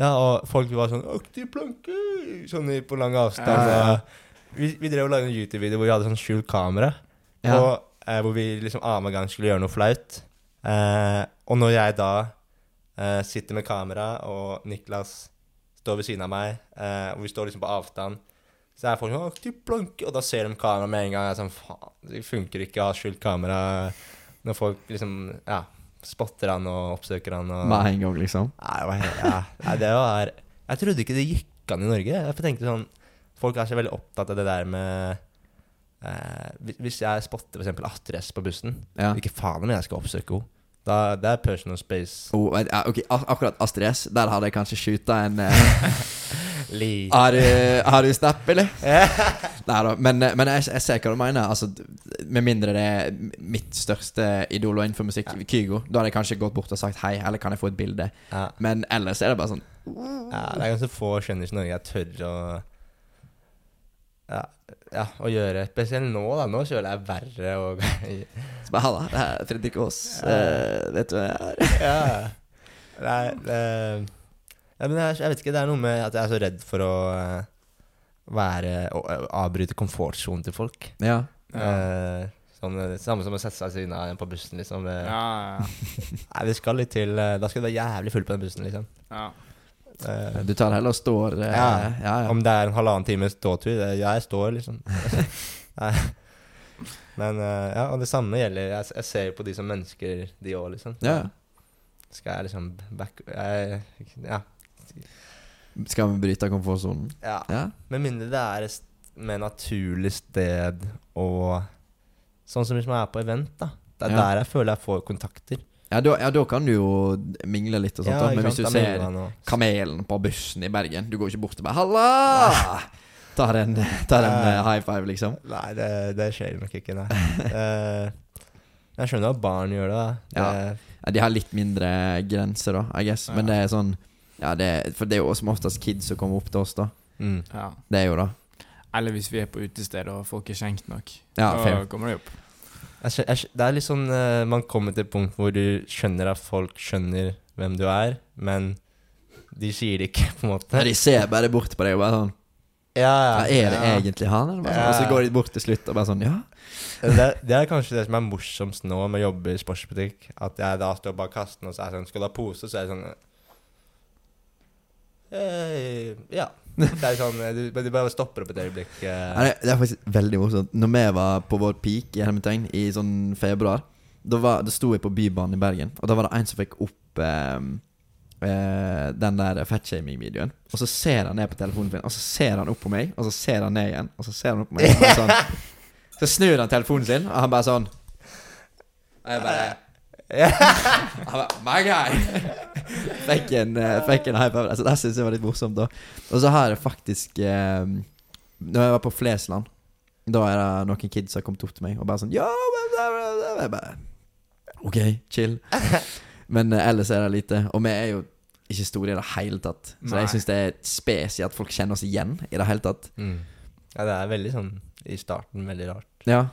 ja, og folk var sånn 'Aktiv planke!' Sånn på lang avstand. Ja, ja. Vi, vi drev og lagde en YouTube-video hvor vi hadde sånn skjult kamera. Ja. Og eh, hvor vi liksom annenhver gang skulle gjøre noe flaut. Eh, og når jeg da eh, sitter med kamera, og Niklas står ved siden av meg, eh, og vi står liksom på avstand, så er folk sånn aktiv planke, og da ser de kamera med en gang. Jeg er sånn, faen, det funker ikke å ha skjult kamera når folk liksom, ja, spotter han og oppsøker han. Og, Med en gang, liksom. Nei, ja. Det var Jeg trodde ikke det gikk an i Norge. Jeg tenkte sånn Folk er så veldig opptatt av det der med eh, hvis- jeg spotter f.eks. Atres på bussen, Ja. ikke faen om jeg skal oppsøke henne. Da, det er personal space. Oh, ja, ok, akkurat Astrid S, der hadde jeg kanskje shoota en eh, Har du, har du snap, eller? Nei da. Men, men jeg, jeg ser hva du mener. Altså, med mindre det er mitt største idol og innenfor musikk, Kygo, da hadde jeg kanskje gått bort og sagt hei, eller kan jeg få et bilde? Ja. Men ellers er det bare sånn ja, det er ganske få skjønner ikke Norge jeg tør å ja, ja, å gjøre. Spesielt nå, da. Nå føler jeg verre og Så bare, Halla, det er Fredrik Aas. Eh, vet du hvem jeg er? Ja. Nei, det, ja, men jeg, jeg vet ikke, det er noe med at jeg er så redd for å eh, være Å å avbryte komfortsonen til folk. Ja. Ja. Eh, sånn, det samme som å sette seg ved siden av en på bussen, liksom. Ja, ja, Nei, vi skal litt til eh, Da skal det være jævlig fullt på den bussen, liksom. ja. Eh, Du tar heller og står uh, Ja. ja, ja. Om det er en halvannen times ståtur, det- jeg står, liksom. Men ja, og det samme gjelder Jeg, jeg ser jo på de som mennesker, de òg, liksom. ja. Skal jeg liksom back jeg, Ja. Skal vi bryte komfortsonen? ja. Ja. Med mindre det er et mer naturlig sted og Sånn som hvis man er på event, da. Det er der jeg føler jeg får kontakter. Ja da, ja, da kan du jo mingle litt og sånt. da. Men hvis du ser kamelen på bussen i Bergen Du går ikke bort og bare 'halla!' Tar en, tar en uh, high five, liksom. Nei, det, det skjer nok ikke, nei. uh, jeg skjønner at barn gjør det. det Ja, de har litt mindre grenser, da, I guess. Men Ja. det er sånn Ja, det er, For det er jo som oftest kids som kommer opp til oss, da. mm. ja. Det er jo da. Eller hvis vi er på utested og folk er skjenkt nok. Ja, da fair. kommer de opp. Jeg, jeg, Det er litt sånn uh, Man kommer til et punkt hvor du skjønner at folk skjønner hvem du er, men de sier det ikke, på en måte. Ja, de ser bare bort på deg og bare sånn Ja, Ja, er det egentlig han? Sånn? Og så går de bort til slutt og bare sånn Ja. det, det er kanskje det som er morsomst nå med å jobbe i sportsbutikk. At jeg da står bak kassen og så er sånn Skal du ha pose? Så er det sånn eh, Ja. Det er sånn eh, Du, du bare stopper opp et øyeblikk. Uh. Ja, det, det er faktisk veldig morsomt. Når vi var på vår peak i hermetegn i sånn februar, da, var, da sto jeg på Bybanen i Bergen, og da var det en som fikk opp eh, eh, den der fatshaming-videoen. Og så ser han ned på telefonen sin, og så ser han opp på meg, og så ser han ned igjen, og så ser han opp på meg. Sånn. Så snur han telefonen sin, og han bare sånn Og jeg bare, My guy! fikk en, eh, fikk en high five. Altså, det syns jeg var litt morsomt. da Og så har jeg faktisk eh, Når jeg var på Flesland, da er det noen kids som har kommet opp til meg og bare sånn Yo, er bare OK, chill. Men eh, ellers er det lite. Og vi er jo ikke store i det hele tatt. Så Nei. jeg syns det er spesielt at folk kjenner oss igjen i det hele tatt. Mm. Ja, det er veldig sånn i starten veldig rart. Ja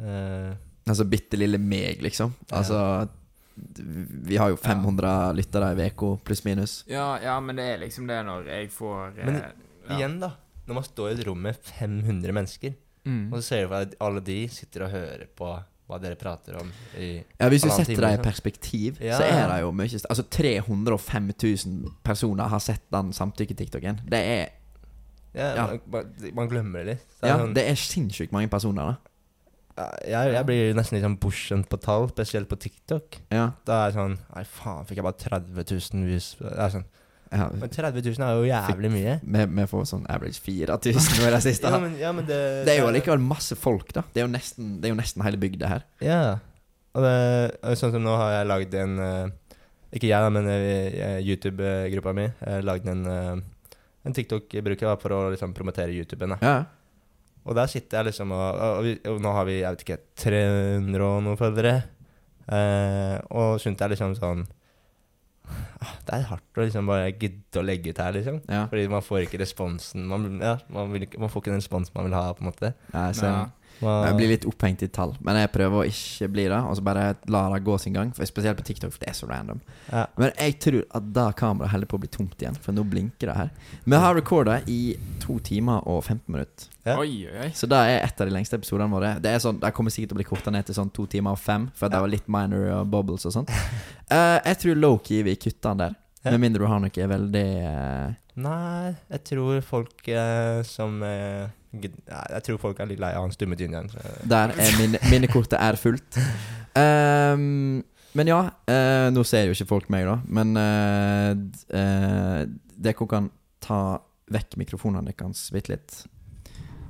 Eh, Altså bitte lille meg, liksom. Ja. Altså Vi har jo 500 lyttere i uka, pluss minus. Ja, ja, men det er liksom det når jeg får eh, Men ja. igjen, da. Når man står i et rom med 500 mennesker, mm. og så ser du at alle de sitter og hører på hva dere prater om i Ja, Hvis du setter det i liksom. perspektiv, Ja. så er det jo mye Altså 305 000 personer har sett den samtykke-tiktoken. Det er Ja, Ja. Man, man- man glemmer det litt. Det er Ja, sånn, det er sinnssykt mange personer, da. Jeg, jeg blir nesten litt sånn bortskjemt på tall, spesielt på TikTok. Ja. Da er det sånn Nei, faen, fikk jeg bare 30 000 views? Det er sånn, ja. Men 30 000 er jo jævlig mye. Vi, får sånn average 4000 nå i det siste. Ja, men, ja, men det, Det er jo allikevel masse folk, da. Det er jo nesten, det er jo nesten hele bygda her. Ja. Og det, sånn som nå har jeg lagd en eh, Ikke jeg, da, men eh, YouTube-gruppa mi. Jeg har lagd en, eh, en TikTok-bruker for å liksom promotere YouTuben. Da. Ja. Og der sitter jeg liksom og, og, og nå har vi jeg vet ikke, 300 og noen følgere. Eh, og skjønte jeg liksom sånn ah, Det er hardt å liksom bare gidde å legge ut her, liksom. ja. Fordi man får ikke responsen man, ja, man, ikke, man får ikke den responsen man vil ha, på en måte. Jeg Ja. Jeg blir litt opphengt i tall, men jeg prøver å ikke bli det. Og så bare la det gå sin gang, for spesielt på TikTok, for det er så random. ja. Men jeg tror at da kameraet holder på å bli tomt igjen, for nå blinker det her. Vi har recorda i to timer og 15 minutter. Ja. Oi, oi. Så det er et av de lengste episodene våre. Det er sånn, det kommer sikkert til å bli korta ned til sånn to timer og fem, for det var litt minor og bubbles og sånt. uh, jeg tror Loki vil kutte den der. Ja. Med mindre du har noe veldig uh... Nei, jeg tror folk uh, som Nei, Jeg tror folk er litt lei av han stumme så- Der er min, minnekortet er fullt. Um, men ja, Uh, nå ser jo ikke folk meg, da. Men uh, dere kan ta vekk mikrofonene deres bitte litt.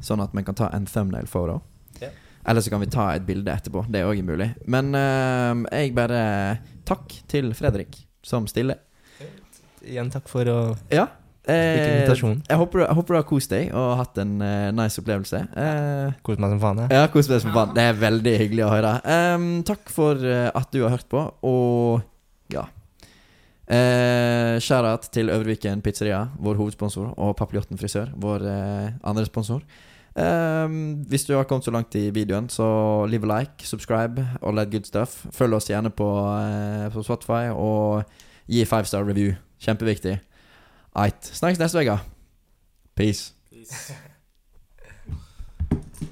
Sånn at vi kan ta en thumbnail for det. Yeah. Eller så kan vi ta et bilde etterpå. Det er òg mulig. Men ehm, jeg bare Takk til Fredrik som stiller. Igjen takk for å Ja, Invitasjon. jeg, håper, du- jeg håper du har kost deg og hatt en uh, nice opplevelse. Eh, Kos meg som faen, jeg. ja, kos meg som faen. Det er veldig hyggelig å høre. Um, takk for uh, at du har hørt på, og ja. Uh, til Øvreviken Pizzeria, vår hovedsponsor, og Papiljotten frisør, vår eh, andre sponsor. Um, hvis du har kommet så langt i videoen, så leave a like, subscribe, all that good stuff. Følg oss gjerne på, eh, på Spotify, og gi five star review. Kjempeviktig. Eit. Snakkes neste uke. Peace. Peace.